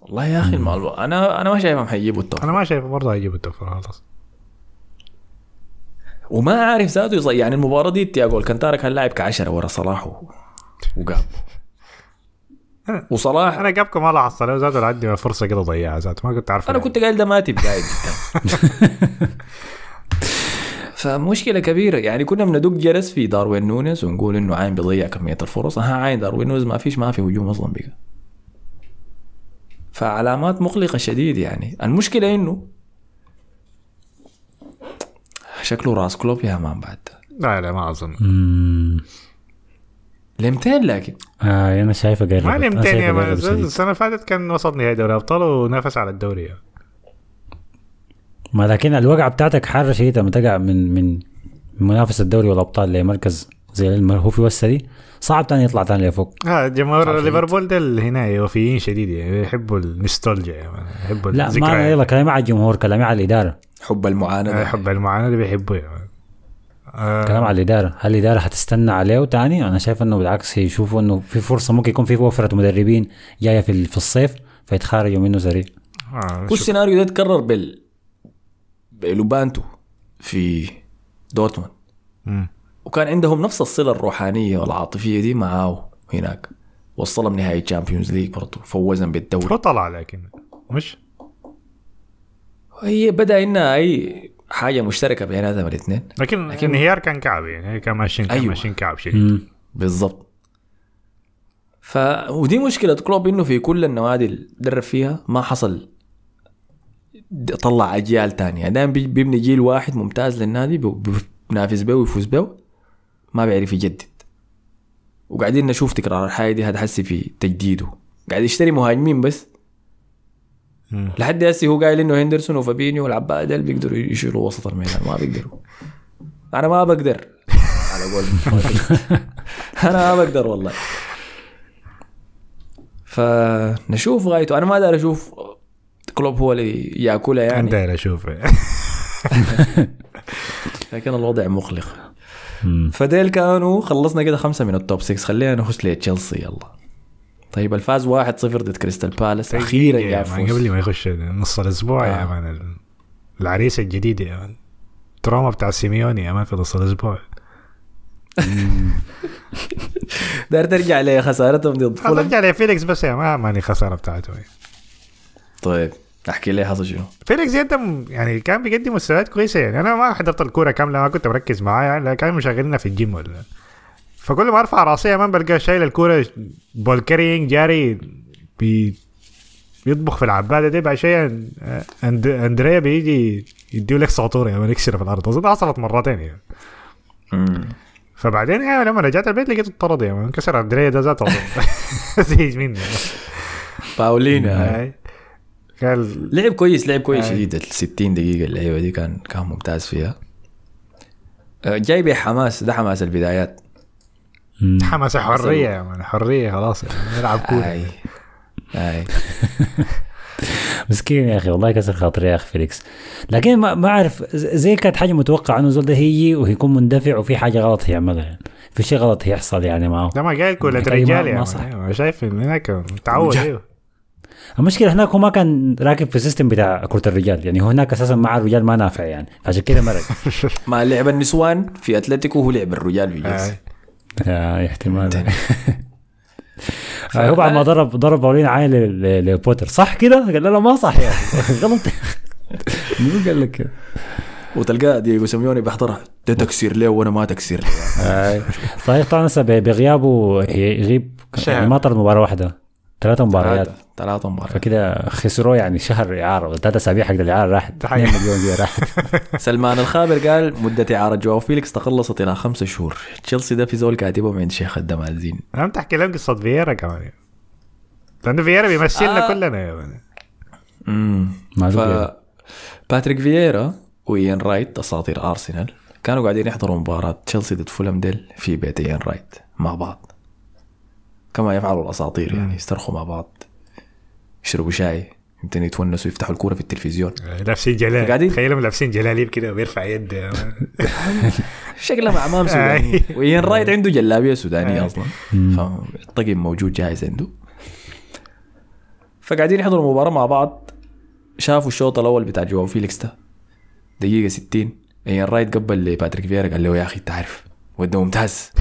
والله يا أخي الموضوع أنا أنا ما شايفهم حيجيبوا التوب أنا ما شايف برضه هيجيب التوفر خلاص. وما عارف ذاته يص- يعني المباراة دي تياجو ألكانتارا كان لاعب كعشرة ورا صلاح و... وقام وصلاح أنا جابكم ما لاحظت له ذاته عندي فرصة كده ضيعها ذاته ما كنت عارف أنا كنت قايل ده قاعد. قدام فمشكلة كبيرة. يعني كنا بندق جرس في داروين نونيز ونقول إنه عاين بيضيع كمية الفرص. ها عاين داروين نونيز ما فيش ما في هجوم أصلا بقى. فعلامات مقلقة شديد يعني. المشكلة إنه شكله راس كلوب يا مان بعد. لا لا ما أظن. لمتين لكن. آه أنا شايف اقرب ما شايف يا مان. السنة اللي فاتت كان وصل نهائي دوري أبطال ونافس على الدوري. يعني. ما لكن الوقعة بتاعتك حارة شديد لما تقع من من من منافسه الدوري والأبطال لمركز زي المرهوف يوسع دي. صعب تاني يطلع تاني لفوق. ها جمهور. ليفربول ده اللي هنا وفيين شديد يعني. يحبوا النوستالجيا يعني يحبوا لا ما يلا كلامي على الجمهور كلامي على الإدارة. حب المعاندة يحب المعاناة اللي بيحبوا يعني. آه، كلام على الإدارة. هل الإدارة هتستنى عليه تاني أنا شايف إنه بالعكس يشوفوا إنه في فرصة ممكن يكون في وفرة مدربين جاية في في الصيف فيتخارجوا منه سريع. آه، هو السيناريو ده اتكرر بال بلوبانتو في دورتموند. وكان عندهم نفس الصلة الروحانية والعاطفية دي معاه هناك. وصلهم نهائي تشامبيونز ليج برضه فوزهم بالدوري. طلع لكن مش؟ هي بدأ إنها أي حاجة مشتركة بيناتهم الاثنين لكن لكن- انهيار كان كعب يعني كان ماشيين كان أيوة. ماشيين كعب شديد. بالضبط. ف ودي مشكلة كلوب إنه في كل النوادي اللي درب فيها ما حصل طلع أجيال تانية. دائما بي- بيبني جيل واحد ممتاز للنادي بي- بينافس به ويفوز به ما بيعرف يجدد. وقاعدين نشوف تكرار. الحاجة دي هتحسي في تجديده. قاعد يشتري مهاجمين بس. لحد هسه هو قايل إنه هندرسون وفابينيو والعباد ديل بيقدروا يشيلوا وسط الميدان. ما بيقدروا. أنا ما بقدر. على قول أنا ما بقدر والله. فنشوف غايته. أنا ما داري أشوف كلوب هو اللي ياكلها يعني. يعني داير أشوف لكن الوضع مقلق. فديل كانوا خلصنا كده خمسة من ال top 6 خلينا نخش لتشيلسي يلا. طيب الفوز 1-0 ضد كريستال بالاس أخيرا يا مان فوز. قبل ما يخش نص الأسبوع يا آه. مان العريس الجديد يا مان trauma بتاع سيميوني يا مان في نص الأسبوع. داير ترجع لخسارتهم ضد فولم. رجع لي فيليكس بس يا ما ماني خسارة بتاعته طيب. احكي لي حصل شنو فيليكس يقدم يعني كان بيقدم مستويات كويسة. يعني أنا ما حضرت الكورة كاملة ما كنت مركز معاه يعني كانوا مشغلينها في الجيم ولا. فكل ما أرفع راسي مان بلقى شايل الكورة ball carrying جاري بي بيطبخ في العباده دي. بعد شوية أند... أندريا بيجي يديه لك ساطور مان يكسر في الأرض. أظن حصلت مرتين يعني. مم. فبعدين يعني لما رجعت البيت لقيته طرد يا مان كسر أندريا ده ذاته زيج مني. باولينا. قال لعب كويس لعب كويس. أي. شديد ال 60 دقيقة اللعيبة دي كان كان ممتاز فيها. آه، جاي بحماس ده حماس البدايات. حماس حرية يا man حرية خلاص. يعني نلعب كورة. آي آي. مسكين يا أخي والله كسر خاطري يا أخي فيليكس. لكن ما ما أعرف زي كانت حاجة متوقعه إنه زول ده هيجي وهيكون مندفع وفي حاجة غلط هيعملها يعني. في شيء غلط هيحصل يعني معه. ده ما قايل كورة الحكاية ما- رجال يعني. شايف هناك متعود أيوه. المشكلة هناك هو ما كان راكب في ال system بتاع كرة الرجال يعني هو هناك أساسا مع الرجال ما نافع يعني عشان كده مرق. مع لعب النسوان في أتلتيكو هو لعب الرجال في آه. احتمال. آه، هو بعد ما ضرب ضرب باولين عين ل- ل- لبوتر. صح كده؟ قال له لا ما صح يا أخي غلط. مين قال لك كده؟ وتلقاه دييغو سيميوني بيحضرها ده تكسير ليه وأنا ما تكسير ليه آه. صحيح طبعا هسه بغيابه يغيب يعني ما طرد مباراة واحدة. ثلاثة مباريات. ثلاثة. ثلاثة مباريات. فكده خسروا يعني شهر إعارة ثلاث أسابيع حق الإعارة راحت 2 مليون دي راحت سلمان الخابر قال مدة إعارة جواو فيليكس تقلصت إلى خمسة شهور. تشيلسي ده في زول كاتبهم عند شيخ الدمازين. أنا بتحكي لهم قصة فييرا كمان. يعني. لأنه فييرا بيمثلنا آه. كلنا يا. امم ف ف... باتريك فييرا وإيان رايت أساطير أرسنال كانوا قاعدين يحضروا مباراة تشيلسي ضد فولم ديل في بيت إيان رايت مع بعض. كما يفعل الأساطير يعني يسترخوا مع بعض يشربوا شاي يمكن يتونسوا يفتحوا الكورة في التلفزيون. لابسين جلال. قاعدين- تخيلهم لابسين جلاليب كده وبيرفع يد. شكلها مع أمام سوداني. أي. وإيان رايت عنده جلابية سودانية أي. أصلا. فالطقم موجود جاهز عنده. فقاعدين يحضروا المباراة مع بعض. شافوا الشوط الأول بتاع جواو فيليكس ده. دقيقة 60 إيان رايت قبل لباتريك فييرا قال له يا أخي أنت عارف وده ممتاز.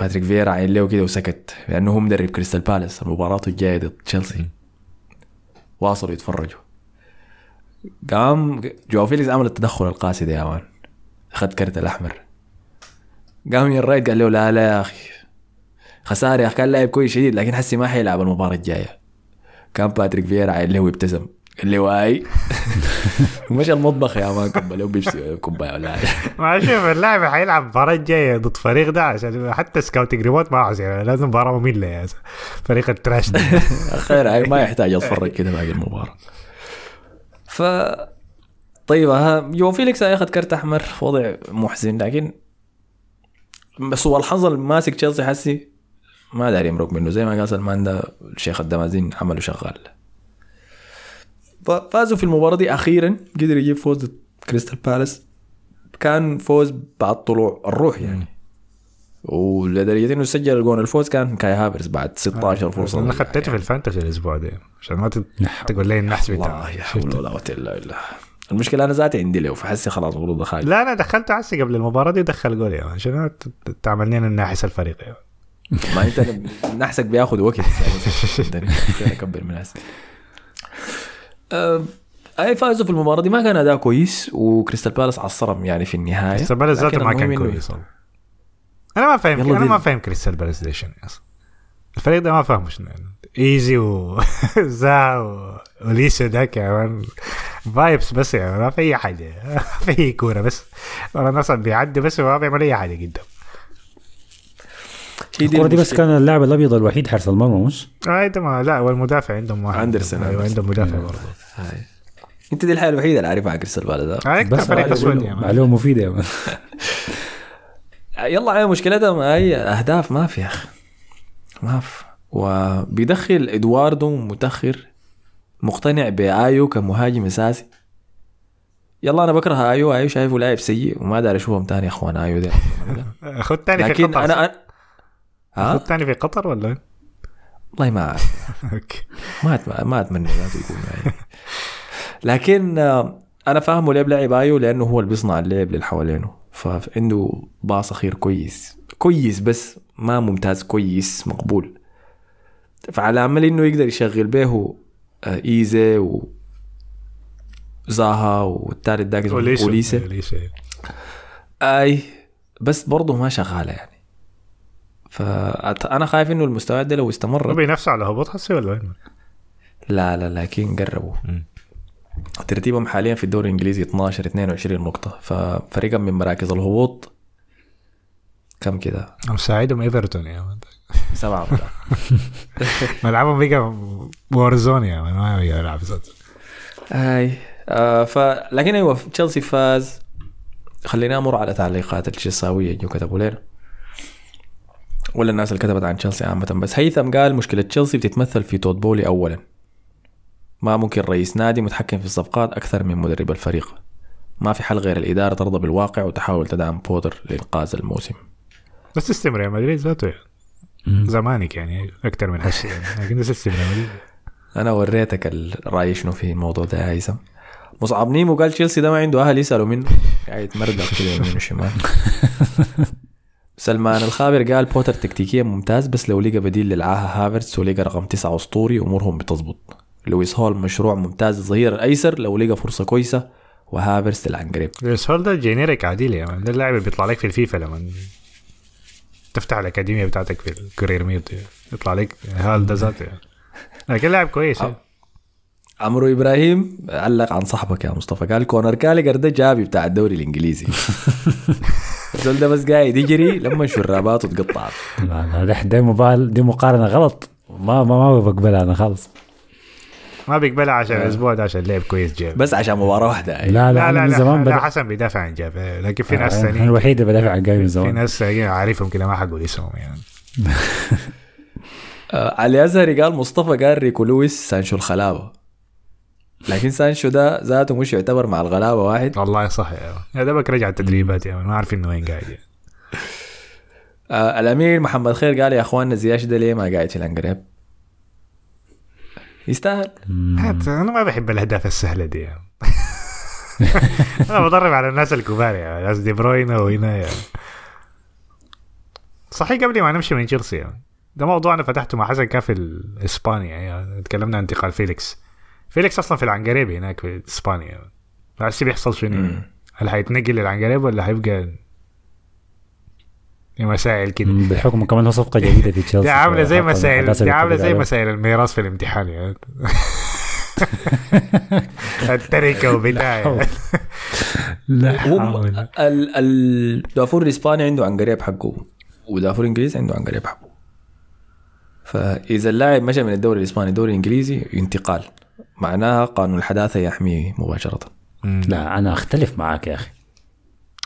باتريك فييرا عين له كده وسكت لأنه هو مدرب كريستال بالاس. المباراة الجاية ضد تشيلسي. واصلوا يتفرجوا. قام جواو فيليكس عمل التدخل القاسي ده يا man. أخذ كرت الأحمر. قام إيان رايت قال له لا لا يا أخي. خسارة يا أخي كان لاعب كويس شديد لكن حسي ما حيلعب المباراة الجاية. كان باتريك فييرا عين له وابتسم قال له واي مشى المطبخ يا man قبل له بيبسي كوبايه ولا حاجة ما شوف اللاعب حيلعب المباراة الجاية ضد فريق ده عشان حتى scouting remote ما عاوز يعني لازم مباراة مملة يا. فريق ال trash ده. خير هاي ما يحتاج أتفرج كده باقي المباراة. ف طيب ها جو فيليكس اخذ كرت أحمر في وضع محزن لكن بس هو الحظ اللي ماسك تشيلسي حسي ما داري يمرق منه. زي ما قال سلمان ده الشيخ الدمازين عمله شغال. ففازوا في المباراة دي أخيرا قدر يجيب فوز كريستال بالاس. كان فوز بعد طلوع الروح يعني. ولدرجة انه سجل الجون الفوز كان كاي هافرز بعد 16 فرصة. أنا خدته في ال fantasy الأسبوع ده عشان ما تقول لي النحس الله بتاعه يا حول ولا قوة إلا بالله. المشكلة أنا ذاتي عندي له فحسي خلاص المفروض اخاف لا أنا دخلته عسي قبل المباراة دي دخل جول man. عشان أنا ت- ت- تعمل لنا الناحس الفريق man. ما أنت نحسك بياخذ وقت. أكبر من هسه أه، اي فازوا في المباراة دي ما كان أداء كويس وكريستال بالاس عصرهم يعني في النهاية كريستال بالاس ذاته ما كان كويس. أنا ما فاهم أنا ما فاهم كريستال بالاس ده شنو أصلا الفريق ده ما فاهم شنو يعني. إيزي وزا وليسو داك يا man vibes بس man. ما في أي حاجة ما في اي كورة بس الناس بيعدي بس وما بيعمل أي حاجة قدام الكرة دي بس. كان اللاعب الأبيض الوحيد حارس المرمى مش؟ آه إنت ما لا والمدافع عندهم واحد أندرسون، أيوه. عندهم مدافع برضه هاي. أنت دي الحاجة الوحيدة اللي عارفها عن كريستال بالاس ده هاي بس يا man. معلومة مفيدة يا man. يلا هاي مشكلتها ما هي أهداف ما في يا أخي ما في وبيدخل إدواردو متأخر مقتنع بآيو كمهاجم أساسي يلا أنا بكره آيو آيو شايفه لاعب سيء وما داري أشوفهم تاني يا أخوان آيو ده خد تاني في لكن أنا أنا- ها؟ خد تاني في قطر ولا؟ والله ما أعرف. ما ما أتمنى يكون معي لكن آه، أنا فاهمه ليه بلعب ايو لأنه هو اللي بيصنع اللعب اللي حوالينه. فعنده باص أخير كويس. كويس بس ما ممتاز كويس مقبول. فعلى أمل إنه يقدر يشغل به آه، إيزي و زاها والثالث اوليسي اوليسو أي بس برضه ما شغاله يعني. فانا خايف إنه المستويات دي لو استمرت بينافسوا على هبوط حسي ولا وين؟ لا لا لكن قربوا. ترتيبهم حاليا في الدوري الإنجليزي 12 22 نقطة ففريقهم من مراكز الهبوط كم كده؟ مساعدهم إيفرتون يا man. سبعة ملعبهم بقى warzone يا man، ما يلعب ذاته أي آه ف لكن أيوه تشيلسي فاز خلينا أمر على تعليقات التشيلساوية جو كتبوا لنا ولا الناس اللي كتبت عن تشيلسي عامة. بس هيثم قال مشكلة تشيلسي بتتمثل في تود بولي اولا. ما ممكن رئيس نادي متحكم في الصفقات أكثر من مدرب الفريق. ما في حل غير الإدارة ترضى بالواقع وتحاول تدعم بوتر لإنقاذ الموسم. بس تستمر يا مدريد ذاته. زمانك يعني أكثر من هسه يعني. لكن بس تستمر يا مدريد. أنا وريتك الراي شنو في الموضوع ده يا هيثم مصعب نيمو قال تشيلسي ده ما عنده أهل يسألوا منه. قاعد يتمردق كده يمين وشمال. سلمان الخابر قال بوتر تكتيكيا ممتاز بس لو لقى بديل للعاهة هافرتس ولقى رقم تسعة أسطوري أمورهم بتظبط لويس هول مشروع ممتاز الظهير الأيسر لو لقى فرصة كويسة وهافرتس للعنقريب بس هول ده generic عادي يا man ده اللاعب اللي بيطلع لك في الفيفا لما تفتح الأكاديمية بتاعتك في ال career mode يطلع لك هال ده ذاته يعني. لكن لاعب كويس يعني. عمرو إبراهيم علق عن صاحبك يا مصطفى قال كونر جالاجر ده جافي بتاع الدوري الإنجليزي الزول ده بس قاعد يجري لما شراباته تقطعت لا لا ده- ده مبال دي مقارنة غلط. ما ما ما بقبلها أنا خالص. ما بيقبلها عشان الأسبوع ده عشان لعب كويس جافي بس عشان مباراة واحدة. يعني. لا لا, لا لا من لا, زمان لا بدأ حسن بيدافع عن جافي لكن في ناس أنا ثانيين الوحيد اللي بدافع عن جافي من في زمان. ناس ثانيين عارفهم كده ما حقول اسمهم يعني. آه علي ازهري قال مصطفى قال ريكو لويس سانشو الخلابة. لكن سانشو ده ذاته مش يعتبر مع الغلابة واحد والله صح يا. يا دوبك رجع التدريبات يا man. ما عارفين انه وين قاعد يعني. آه الأمير محمد خير قال يا أخواننا زياش ده ليه ما قاعد في العنقريب يستاهل حتى أنا ما بحب الأهداف السهلة دي يعني. أنا بضرب على الناس الكبار يعني ناس دي بروين وهنا يعني. صحيح قبل ما نمشي من تشيلسي يعني. ده موضوع أنا فتحته مع حسن كان في اسبانيا يعني تكلمنا عن انتقال فيليكس فيليكس أصلا في العنقريب هناك في إسبانيا. هسه بيحصل شنو؟ هل حيتنقل للعنقريب ولا حيبقى مسائل كده بحكم كمان هو صفقة جديدة في تشيلسي دي عاملة زي مسائل دي عاملة زي. مسائل الميراث في الامتحان يعني التركة وبتاع. لا حول. ال- الدافور الإسباني عنده عنقريب حقه ودافور الانجليزي عنده عنقريب حقه فإذا اللاعب مشى من الدوري الإسباني الدوري الانجليزي انتقال معناها قانون الحداثة يحميه مباشرة. لا أنا أختلف معاك يا أخي.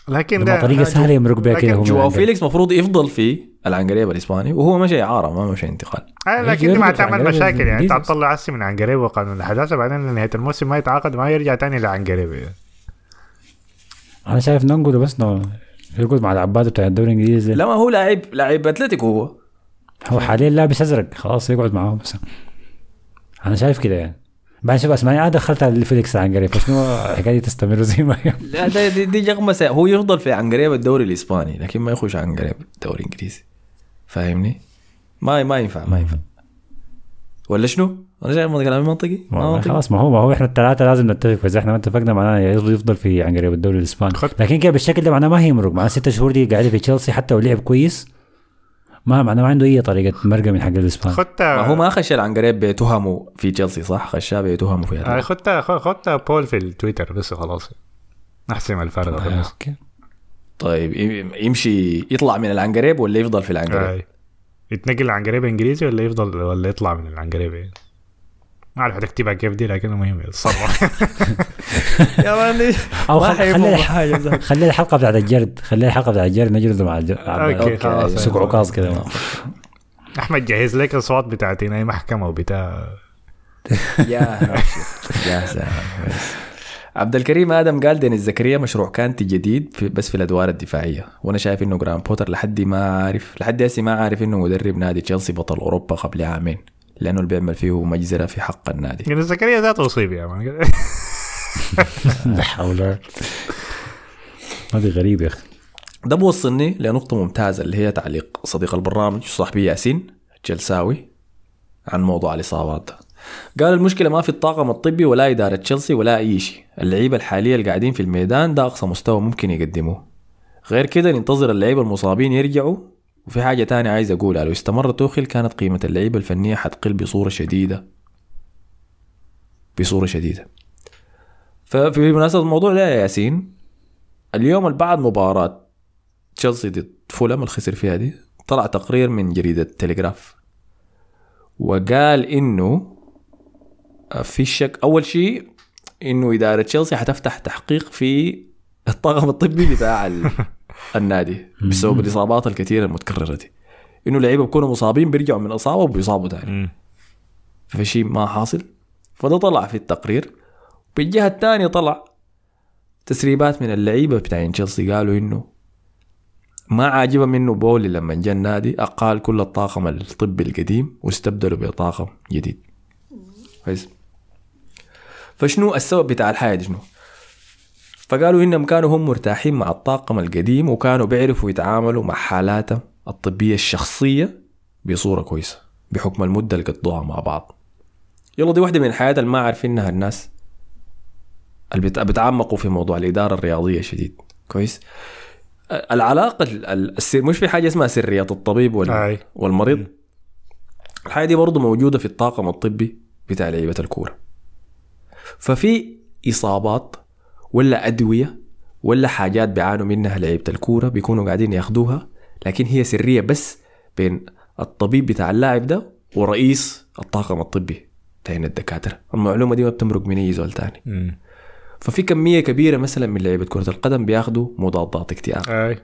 لكن ده طريقة سهلة يمرق بها لكن كده هو جواو. فيليكس مفروض يفضل في العنقريب الإسباني وهو مشى إعارة ما مشى انتقال. آه، لكن دي ما تعمل مشاكل يعني انت. هتطلع عسي من عنقريب وقانون الحداثة بعدين لنهاية الموسم ما يتعاقد ما يرجع تاني لعنقريب يعني. أنا شايف ننقله بس نو- يرقد مع العباد بتاع الدوري الإنجليزي. لما هو لاعب لاعب أتلتيكو هو. هو حاليا لابس أزرق خلاص يقعد معاهم بس. أنا شايف كده يعني. بعدين شوف اسمعني أنا دخلت على فيليكس عنقريب فشنو؟ الحكاية دي تستمر زي ما هي لا ده دي, دي جغمسه هو يفضل في عنقريب الدوري الإسباني لكن ما يخش عنقريب الدوري الإنجليزي. فاهمني؟ ما ما ينفع ما ينفع. ولا شنو؟ أنا شايف كلامي منطقي؟ ما منطقي. خلاص ما هو ما هو إحنا الثلاثه لازم نتفق. فاذا إحنا ما اتفقنا معناه يفضل يفضل في عنقريب الدوري الاسباني لكن كده بالشكل ده معناه ما هيمرق. معناه ست شهور دي قاعدة في تشيلسي حتى لو لعب كويس. ما معناه ما عنده أي طريقة مرقة من حق الإسبان خدت ما هو ما خش العنقريب بتهمه في تشيلسي صح؟ خشاه بتهمه في آه، هذا خدت خدت poll في التويتر بس خلاص احسن الفرق آه، okay طيب يم- يمشي يطلع من العنقريب ولا يفضل في العنقريب؟ آه. يتنقل لعنقريب إنجليزي ولا يفضل ولا يطلع من العنقريب يعني. ما أعرف هتكتبها كيف دي لكن المهم يتصرف يا مان أو خلي حاجة خلي الحلقة بتاعت الجرد. خلي الحلقة بتاعت الجرد نجلده مع خلاص. سوق عكاظ كده أحمد جهز لك الاصوات بتاعت هنا محكمه وبتاع. يا يا. عبد الكريم آدم قال دينيس زكريا مشروع كانتي جديد في بس في الأدوار الدفاعية. وأنا شايف إنه جراهام بوتر لحد ما عارف لحد هسه ما عارف إنه مدرب نادي تشيلسي بطل أوروبا قبل عامين. لأنه اللي بيعمل فيه مجزره في حق النادي. يعني زكريا ذاته أصيب يا man. لا حول. هذه غريبة يا أخي. ده بوصلني لنقطة ممتازة اللي هي تعليق صديق البرنامج صاحبي ياسين الجلساوي عن موضوع الإصابات. قال المشكلة ما في الطاقم الطبي ولا إدارة تشيلسي ولا أي شيء. اللعيبة الحالية اللي قاعدين في الميدان ده أقصى مستوى ممكن يقدموه. غير كده ننتظر اللعيبة المصابين يرجعوا وفي حاجة تانية عايز أقولها لو استمر توخيل كانت قيمة اللعيبة الفنية حتقل بصورة شديدة. بصورة شديدة. ففي مناسبة الموضوع ده يا ياسين اليوم بعد مباراة تشيلسي ضد فولم الخسر فيها دي طلع تقرير من جريدة تلغراف وقال إنه في شك أول شيء إنه إدارة تشيلسي حتفتح تحقيق في الطاقم الطبي بتاع ال- النادي بسبب الإصابات الكثيرة المتكررة. دي إنه لعيبة بيكونوا مصابين بيرجعوا من إصابة وبيصابوا تاني. في شيء ما حاصل. فده طلع في التقرير. بالجهه الثانية طلع تسريبات من اللعيبة بتاعين. تشيلسي قالوا إنه ما عاجبهم منه بولي لما جاء النادي أقال كل الطاقم الطبي القديم واستبدلوا بطاقم جديد. كويس. فشنو السبب بتاع الحياة دي شنو؟ فقالوا إنهم كانوا هم مرتاحين مع الطاقم القديم وكانوا بيعرفوا يتعاملوا مع حالاتهم الطبية الشخصية بصورة كويسة بحكم المدة اللي قضوها مع بعض. يلا دي واحدة من الحياة اللي ما عارفينها الناس اللي بت- بيتعمقوا في موضوع الإدارة الرياضية شديد. كويس؟ العلاقة ال- ال- السر مش في حاجة اسمها سرية الطبيب وال... والمريض؟ الحاجة دي برضه موجودة في الطاقم الطبي بتاع لعيبة الكورة. ففي إصابات ولا أدوية ولا حاجات بيعانوا منها لعيبة الكورة بيكونوا قاعدين ياخدوها. لكن هي سرية بس بين الطبيب بتاع اللاعب ده ورئيس الطاقم الطبي بتاع الدكاترة. المعلومة دي ما بتمرق من أي زول تاني. مم. ففي كمية كبيرة مثلا من لعيبة كرة القدم بياخدوا مضادات اكتئاب. أي.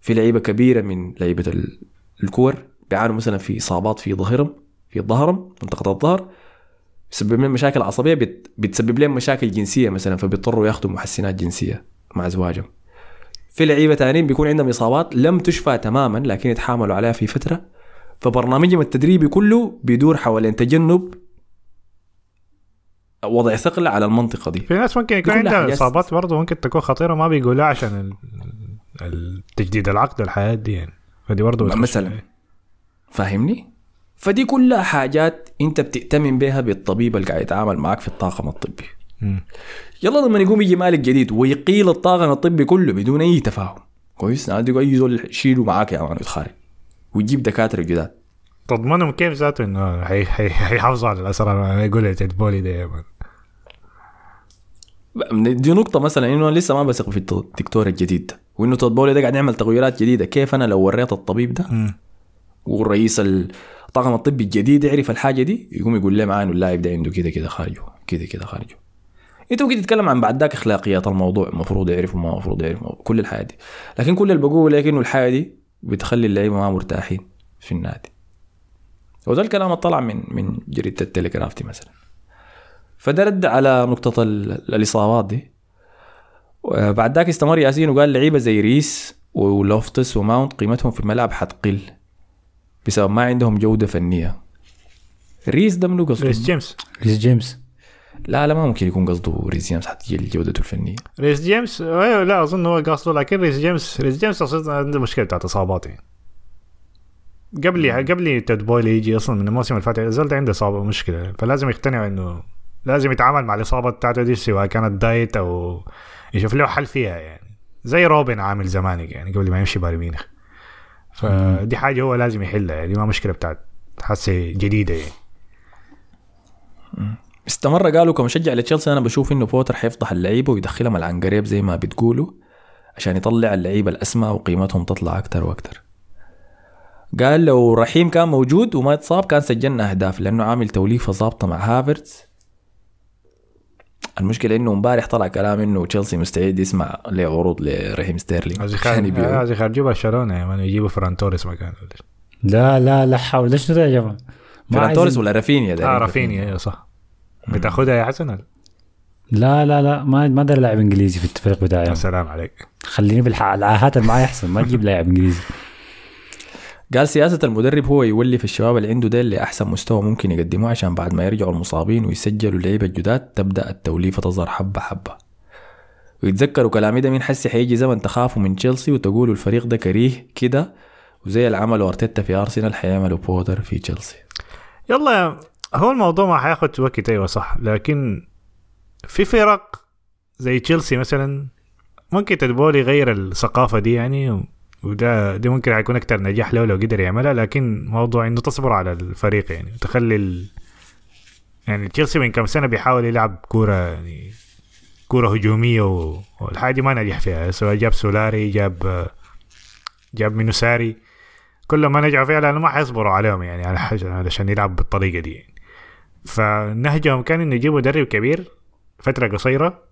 في لعيبة كبيرة من لعيبة ال- الكور بيعانوا مثلا في إصابات في ظهرهم في ظهرهم منطقة الظهر بيسبب لهم مشاكل عصبية بت... بتسبب لهم مشاكل جنسية مثلا فبيضطروا ياخذوا محسنات جنسية مع ازواجهم في لعيبة تانيين بيكون عندهم إصابات لم تشفى تماما لكن يتحاملوا عليها في فترة. فبرنامجهم التدريبي كله بيدور حوالين تجنب وضع ثقل على المنطقة دي. في ناس ممكن يكون عندها إصابات برضه ممكن تكون خطيرة ما بيقولها عشان ال- التجديد العقد والحياة دي يعني. فدي برضه مثلاً. فاهمني؟ فدي كلها حاجات انت بتأتمن بها بالطبيب اللي قاعد يتعامل معك في الطاقم الطبي. يلا لما يقوم يجي مالك جديد ويقيل الطاقم الطبي كله بدون أي تفاهم. كويس؟ نادي أي زول شيله معاك يا مان يتخارج ويجيب دكاترة جداد. تضمنهم كيف ذاته إنه حي- حي- حيحافظوا على الأسرار؟ ما يقول لي بولي ده يا مان. دي نقطة مثلا إنه أنا لسه ما بثق في الدكتور الجديد. ده وإنه تود بولي ده قاعد يعمل تغييرات جديدة. كيف أنا لو وريت الطبيب ده. والرئيس الطاقم الطبي الجديد يعرف الحاجة دي يقوم يقول لي معاه انه اللاعب ده عنده كده كده خارجه كده كده خارجه. انت ممكن تتكلم عن بعد ذاك أخلاقيات الموضوع المفروض يعرف وما المفروض يعرف كل الحياة دي. لكن كل اللي بقوله لك انه الحياة دي بتخلي اللعيبة ما مرتاحين في النادي. وده الكلام طلع من من جريدة التليجراف دي مثلا. فده رد على نقطة ال- الإصابات دي. بعد ذاك استمر ياسين وقال لعيبة زي ريس ولوفتس وماونت قيمتهم في الملعب حتقل. بسبب ما عندهم جودة فنية. ريس ده منو قصده؟ ريس جيمس. ريس جيمس. لا لا ما ممكن يكون قصده ريس جيمس حتجي جودته الفنية. ريس جيمس؟ أيوه لا أظن هو قصده لكن ريس جيمس ريس جيمس أصلا عنده مشكلة بتاعت اصابات يعني قبل قبل تود بويلي يجي أصلا من الموسم اللي فات ده عنده إصابة مشكلة. فلازم يقتنع إنه لازم يتعامل مع الإصابة بتاعته دي سواء كانت diet أو يشوف له حل فيها يعني. زي روبن عامل زمانك يعني قبل ما يمشي بايرن ميونخ. فدي حاجة هو لازم يحلها يعني ما مشكلة بتاعت هسه جديدة يعني. استمر قالوا كمشجع لتشيلسي أنا بشوف إنه بوتر حيفضح اللعيبة ويدخلهم العنقريب زي ما بتقولوا عشان يطلع اللعيبة الأسمى وقيمتهم تطلع أكتر وأكتر. قال لو رحيم كان موجود وما اتصاب كان سجلنا أهداف لأنه عامل توليفة ظابطة مع هافرتز. المشكلة إنه امبارح طلع كلام إنه تشيلسي مستعد يسمع لعروض لرحيم ستيرلينج. عايز عشان يبيعوه. يخرجوا برشلونة يا man يجيبوا فران توريس مكانه. لا لا لا حول. ليش يا جماعة؟ ما فيران توريس ولا رافينيا ده آه رافينيا أيوه صح. بتاخدها يا حسن لا لا لا ما ما أقدر لاعب إنجليزي في الفريق بتاعي. يا سلام عليك. خليني بالعاهات اللي معايا احسن ما تجيب لاعب إنجليزي. قال سياسة المدرب هو يولي في الشباب اللي عنده ديل لأحسن مستوى ممكن يقدموه عشان بعد ما يرجعوا المصابين ويسجلوا اللعيبة الجداد تبدأ التوليفة تظهر حبة حبة. ويتذكروا كلامي ده مين حسي حيجي زمن تخافوا من تشيلسي وتقولوا الفريق ده كريه كده وزي اللي عملوا أرتيتا في أرسنال حيعملوا بوتر في تشيلسي. يلا هو الموضوع ما حياخد وقت أيوه صح. لكن في فرق زي تشيلسي مثلا ممكن تدبول يغير الثقافة دي يعني؟ وده دي ممكن حيكون أكتر نجاح له لو قدر يعملها لكن موضوع إنه تصبر على الفريق يعني وتخلي ال... يعني تشيلسي من كم سنة بيحاول يلعب كورة يعني كورة هجومية و... والحاجة ما نجح فيها سواء جاب سولاري جاب جاب مينوساري كلهم ما نجحوا فيها لأنه ما حيصبروا عليهم يعني على حاجة علشان يلعب بالطريقة دي يعني. فنهجهم كان إنه يجيبوا مدرب كبير فترة قصيرة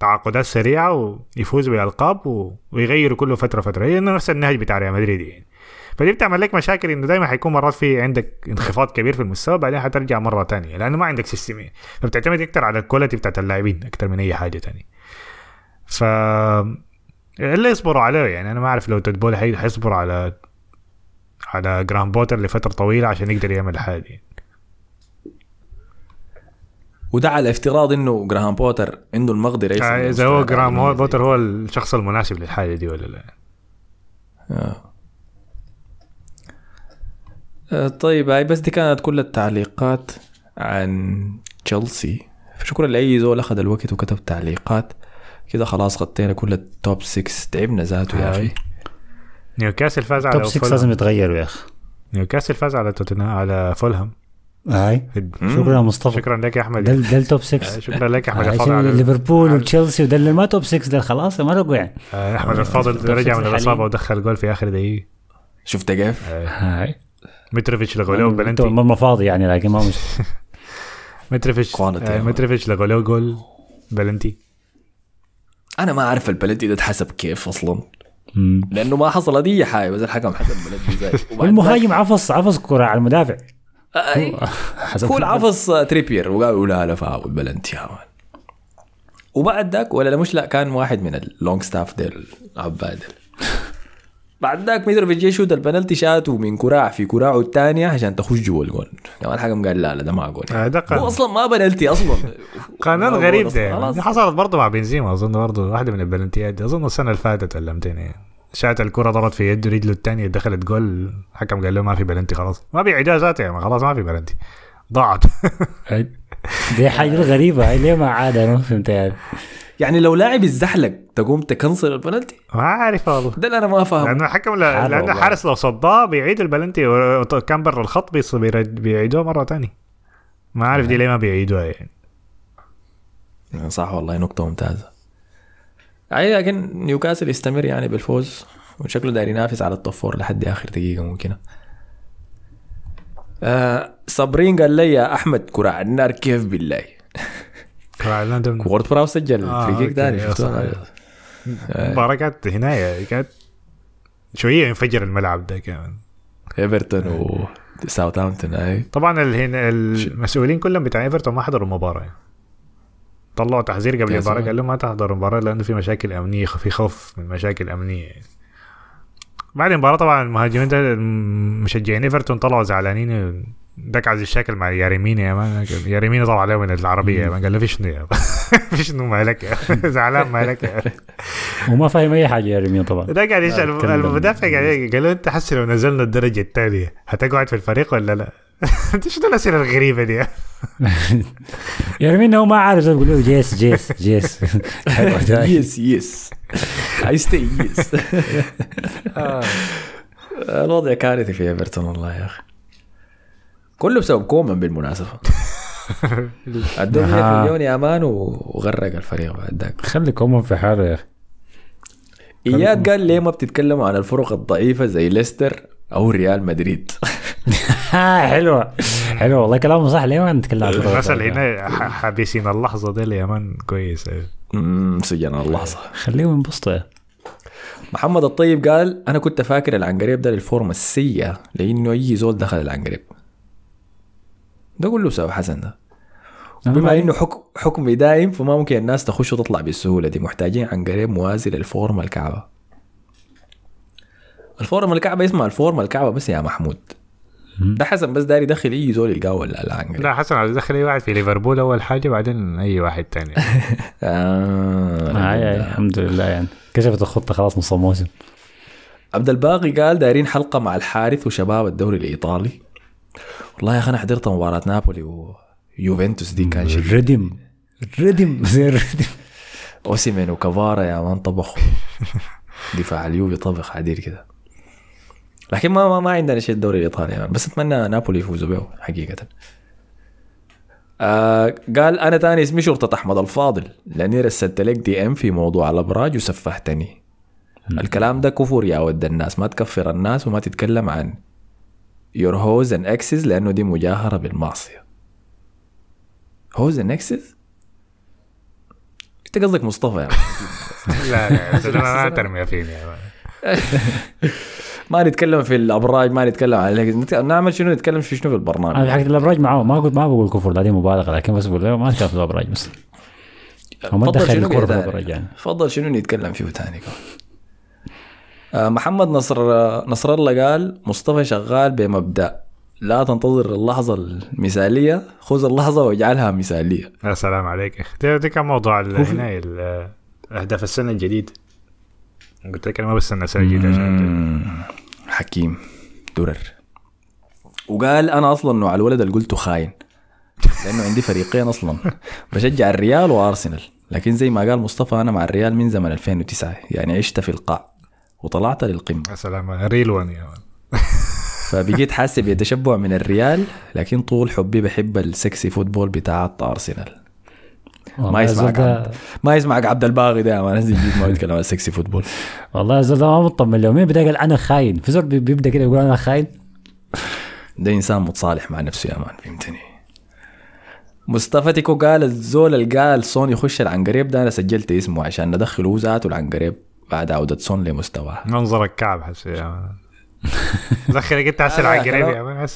تعاقدات سريعة ويفوز بالألقاب. ويغيروا كل فترة فترة. هي نفس النهج بتاع ريال مدريد يعني. فدي بتعمل لك مشاكل إنه دائما حيكون مرات في عندك انخفاض كبير في المستوى بعدين حترجع مرة تانية لأنه ما عندك system فبتعتمد أكتر على ال quality بتاعت اللاعبين أكتر من أي حاجة تانية. ف اللي يصبروا عليه يعني. أنا ما أعرف لو تود بويلي حي- حيصبروا على على جراهام بوتر لفترة طويلة عشان يقدر يعمل الحاجة دي وده على افتراض إنه جراهام بوتر عنده المقدرة يصل إذا هو الإنجليزي. بوتر هو الشخص المناسب للحاجه دي ولا لا؟ آه. آه، طيب هاي بس دي كانت كل التعليقات عن تشيلسي شكرا لأي زول أخذ الوقت وكتب تعليقات. كده خلاص غطينا كل ال top 6 تعبنا ذاته يا أخي. نيوكاسل فاز على top 6 فولهام. لازم يتغيروا يا أخي. نيوكاسل فاز على توتنهام على فولهام. هاي. شكرا مصطفى. شكرا لك يا أحمد. ده ده ال top 6 شكرا لك يا أحمد عشان الفاضل على- ليفربول على- وتشيلسي وده اللي ما top 6 ده خلاص ما لقوا يعني آه، أحمد الفاضل التوب رجع من الإصابة. ودخل جول في آخر دقيقة. شفت كيف؟ هاي. متروفيتش لغوا له بلنتي. ما فاضي يعني لكن ما مش متروفيتش آه، متروفيتش لغوا له جول بلنتي. أنا ما أعرف البلنتي ده اتحسب كيف أصلا. مم. لأنه ما حصل دي حاجة بس الحكم حسب بلنتي زي وبعد والمهاجم عفص عفص كرة على المدافع. هو العفص تريبير وقالوا لا لا فاول بلنتي وبعد ذاك ولا لا مش لا كان واحد من اللونجستاف ديل العباد ديل. بعد ذاك متروفيتش جي شوت البنالتي شاته من كراع في كراعه الثانية عشان تخش جوا الجول كمان الحكم قال لا لا ده ما جول آه، ده. هو أصلا ما بنالتي أصلا قانون غريب ده. يعني. حصلت برضه مع بنزيما أظن برضه واحدة من البلنتيات دي أظن السنة اللي فاتت ولا متين يعني شات الكرة ضربت في يده رجله الثانية دخلت جول. الحكم قال له ما في بلنتي خلاص. ما بيعيدوها ذاته يعني خلاص ما في بلنتي. ضاعت. دي حاجة غريبة. هاي ليه ما عاد؟ أنا ما فهمت يعني. يعني لو لاعب الزحلق تقوم تكنسل البنالتي ما عارف والله. ده اللي أنا ما فاهم لأنه الحكم لأنه. الحارس لو صداه بيعيد البلنتي وكان برا الخط بيص- بيرد- بيعيدوها مرة ثانية ما عارف دي ليه ما بيعيدوها يعني. صح والله نقطة ممتازة. اي لكن نيوكاسل يستمر يعني بالفوز وشكله داير ينافس على ال top four لحد آخر دقيقة ممكنة. آه صابرين قال لي يا أحمد كرة النار كيف بالله. فعلا وورد براوس سجل آه، free kick؟ صحيح. المباراة كانت هنا كانت شوية ينفجر الملعب ده كمان. إيفرتون وساوثهامبتون أي. طبعا المسؤولين كلهم بتاع إيفرتون ما حضروا المباراة طلعوا تحذير قبل زلمة. قال لهم ما تحضروا المباراة لأنه في مشاكل أمنية في خوف من مشاكل أمنية يعني. بعد المباراة طبعا المهاجمين ده مشجعين إيفرتون طلعوا زعلانين دكعز الشكل مع ياريميني يا مان ياريميني طلع عليه من العربية يا مان قال له في شنو يا في شنو مالك زعلان مالك وما فاهم أي حاجة يا ريمين طبعا ده قاعد يسال. المدافع قاعد قال له أنت حس لو نزلنا الدرجة الثانية هتقعد في الفريق ولا لا؟ انت شنو الأسئلة الغريبة دي؟ يا ريمين هو ما عارف يقول له جيس جيس جيس. يس يس اي ستي يس الوضع كارثي في إيفرتون والله يا أخي. كله بسبب كومان بالمناسبة. ادوه 100 أها. مليون يا man وغرق الفريق بعد ذاك. خلي كومان في حاله يا أخي. إياد قال ليه ما بتتكلموا عن الفرق الضعيفة زي ليستر أو ريال مدريد؟ ها حلوة حلوة والله كلامه صح. ليه ما نتكلم عن؟ اللي هنا حابسين اللحظة دي يا man كويس سجن اللحظة. خليهم ينبسطوا يا محمد الطيب قال أنا كنت فاكر العنقريب ده للفورمه السيئه لأنه أي زول دخل العنقريب ده كله سبب حسن ده. بما إنه حكم حكمي دايم فما ممكن الناس تخش وتطلع بالسهولة دي. محتاجين عنقريب موازي للفورمه الكعبة. الفورمه الكعبة اسمها الفورمه الكعبة بس يا محمود. ده حسن بس داري يدخل اي زول يلقاه العنقريب لا؟ حسن عايز يدخل أي واحد في ليفربول أول حاجة بعدين أي واحد تاني. آه آه آه الحمد لله يعني. كشفت الخطة خلاص نص الموسم. عبد الباقي قال دايرين حلقة مع الحارث وشباب الدوري الإيطالي. والله يا أخي أنا حضرت مباراة نابولي ويوفنتوس دي كان شيء الردم الردم زي الردم اوسيمين وكفارا يا مان طبخوا دفاع اليوفي طبخ عديل كده. لكن ما ما, ما عندنا شيء الدوري الإيطالي يعني. بس أتمنى نابولي يفوزوا به حقيقة. آه قال أنا تاني اسمي شرطة أحمد الفاضل. لاني رسلت لك DM في موضوع الأبراج وسفهتني. الكلام ده كفر يا ود الناس. ما تكفر الناس وما تتكلم عن your hoes and exes لأنه دي مجاهرة بالمعصية. hoes and exes أنت قصدك مصطفى يعني. لا لا لا ما ترمي فيني. ما نتكلم في الأبراج ما نتكلم نت- نعمل شنو؟ نتكلم في شنو في البرنامج؟ أنا حق الأبراج معاه ما قلت ما بقول كفر دي مبالغة لكن بس بقول ما اتكلم في الأبراج بس. ما فضل دخل شنو الكره في؟ الأبراج يعني. فضل شنو نتكلم فيه كمان. آه، محمد نصر نصر الله قال مصطفى شغال بمبدأ. لا تنتظر اللحظة المثالية خذ اللحظة واجعلها مثالية. يا سلام عليك. ده, ده كان موضوع هنا أهداف السنة الجديد. قلت لك أنا ما بستنى السنة الجديدة. عشان حكيم درر وقال أنا أصلا نوع الولد اللي قلته خاين لأنه عندي فريقين أصلا. بشجع الريال وأرسنال لكن زي ما قال مصطفى أنا مع الريال من زمن 2009 يعني عشت في القاع وطلعت للقمة. يا سلام real one يا. فبقيت حاسس بتشبع من الريال لكن طول حبي بحب ال sexy football بتاع أرسنال. ما يسمعك ده ما يسمعك عبد الباغي ده ما نزل جديد ما يتكلم عن ال sexy football والله الزول ده ما مطمن له مين بدأ قال أنا خاين؟ في زول بي- بيبدأ كده يقول أنا خاين؟ ده إنسان متصالح مع نفسه يا man فهمتني؟ مصطفى تيكو قال الزول اللي قال سون يخش العنقريب ده أنا سجلت اسمه عشان ندخل هو ذاته العنقريب بعد عودة سون لمستواه. منظر الكعب حس يا man. دخلك العنقريب كلام- يا man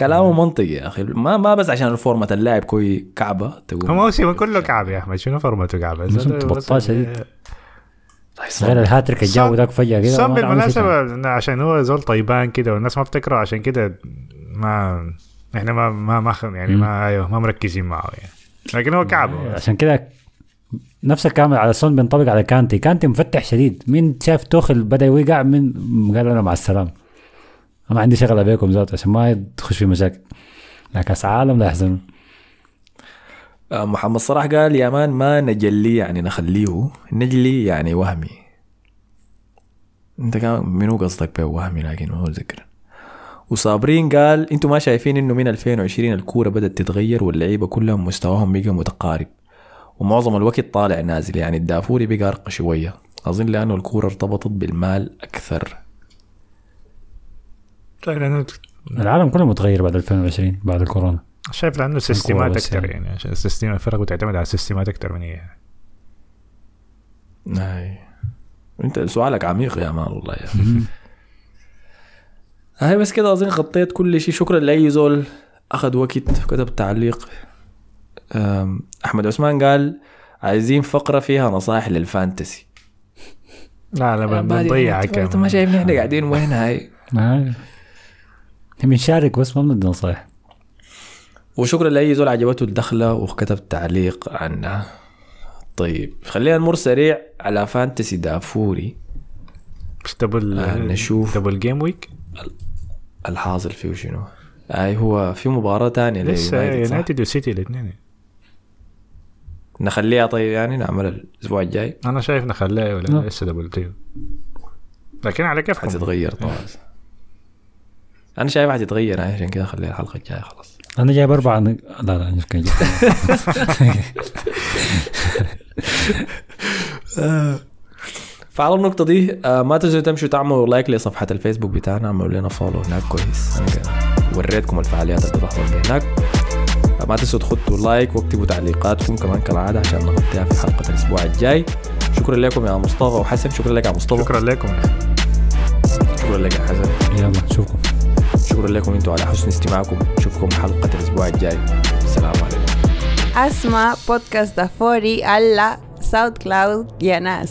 كلامه منطقي يا أخي. ما ما بس عشان الفورمة اللاعب كوي كعبة تقول. هو موسم كله كعب يا أحمد. شنو فورمته كعب موسم 13 شديد. غير الهاتريك اللي جابه ذاك فجأة كده. بالمناسبة إنه عشان هو زول طيبان كده والناس ما بتكره عشان كده ما إحنا ما ما ما يعني ما أيوه ما مركزين معه يعني. لكن هو كعب عشان كده نفس الكلام على سون بينطبق على كانتي. كانتي مفتح شديد. مين شاف توخل بدا يوقع من قال أنا مع السلامة. ما عندي شغله بيكم ذات عشان ما تخش في مشاكل. لكن كأس عالم لا يحزنون آه، محمد صلاح قال يا مان ما نجلي يعني نخليه نجلي يعني وهمي. أنت كان منو قصدك بوهمي لكن ما هو ذكر وصابرين قال أنتوا ما شايفين إنه من 2020 الكورة بدأت تتغير واللعيبة كلهم مستواهم بقى متقارب. ومعظم الوقت طالع نازل يعني الدافوري بقى أرقى شوية. أظن لأنه الكورة ارتبطت بالمال أكثر. طيب لأنه العالم كله متغير بعد 2020 بعد الكورونا. شايف لأنه سيستمات أكثر يعني. يعني عشان ال system الفرق بتعتمد على السيستمات أكثر من هي هاي أنت سؤالك عميق يا man والله يا هاي بس كده أظن غطيت كل شيء. شكرا لأي زول أخذ وقت كتب تعليق. أحمد عثمان قال عايزين فقرة فيها نصائح لل fantasy. لا لا بن- بنضيع أنت ما شايفني إحنا قاعدين وين هاي؟ بنشارك بس ما بندي نصايح وشكرا لأي زول عجبته الدخلة وكتب تعليق عنها طيب خلينا نمر سريع على fantasy دافوري. بس double آه، نشوف. double game week الحاصل فيه شنو؟ هاي هو في مباراة تانية لسه؟ يونايتد وسيتي الاثنين. نخليها طيب يعني نعمل الأسبوع الجاي؟ أنا شايف نخليه ولا نعم. لسه double game لكن على كيفكم؟ حتتغير طبعا. أنا شايف حتتغير عشان كده خليها الحلقة الجاية خلاص. أنا جايب أربعة. لا لا كان جايب. فعلى النقطة دي آه، ما تنسوا تمشوا تعملوا like لصفحة الفيسبوك بتاعنا اعملوا لنا follow هناك كويس. وريتكم الفعاليات اللي بتحصل هناك. ما تنسوا تخطوا like واكتبوا تعليقاتكم كمان كالعادة عشان نغطيها في حلقة الأسبوع الجاي. شكرا لكم يا مصطفى وحسن. شكرا لك يا مصطفى. شكرا لكم. شكرا لك يا حسن. يلا نشوفكم. شكرا لكم أنتم على حسن استماعكم. نشوفكم حلقة الأسبوع الجاي. السلام عليكم. اسمع بودكاست دافوري على SoundCloud يا ناس.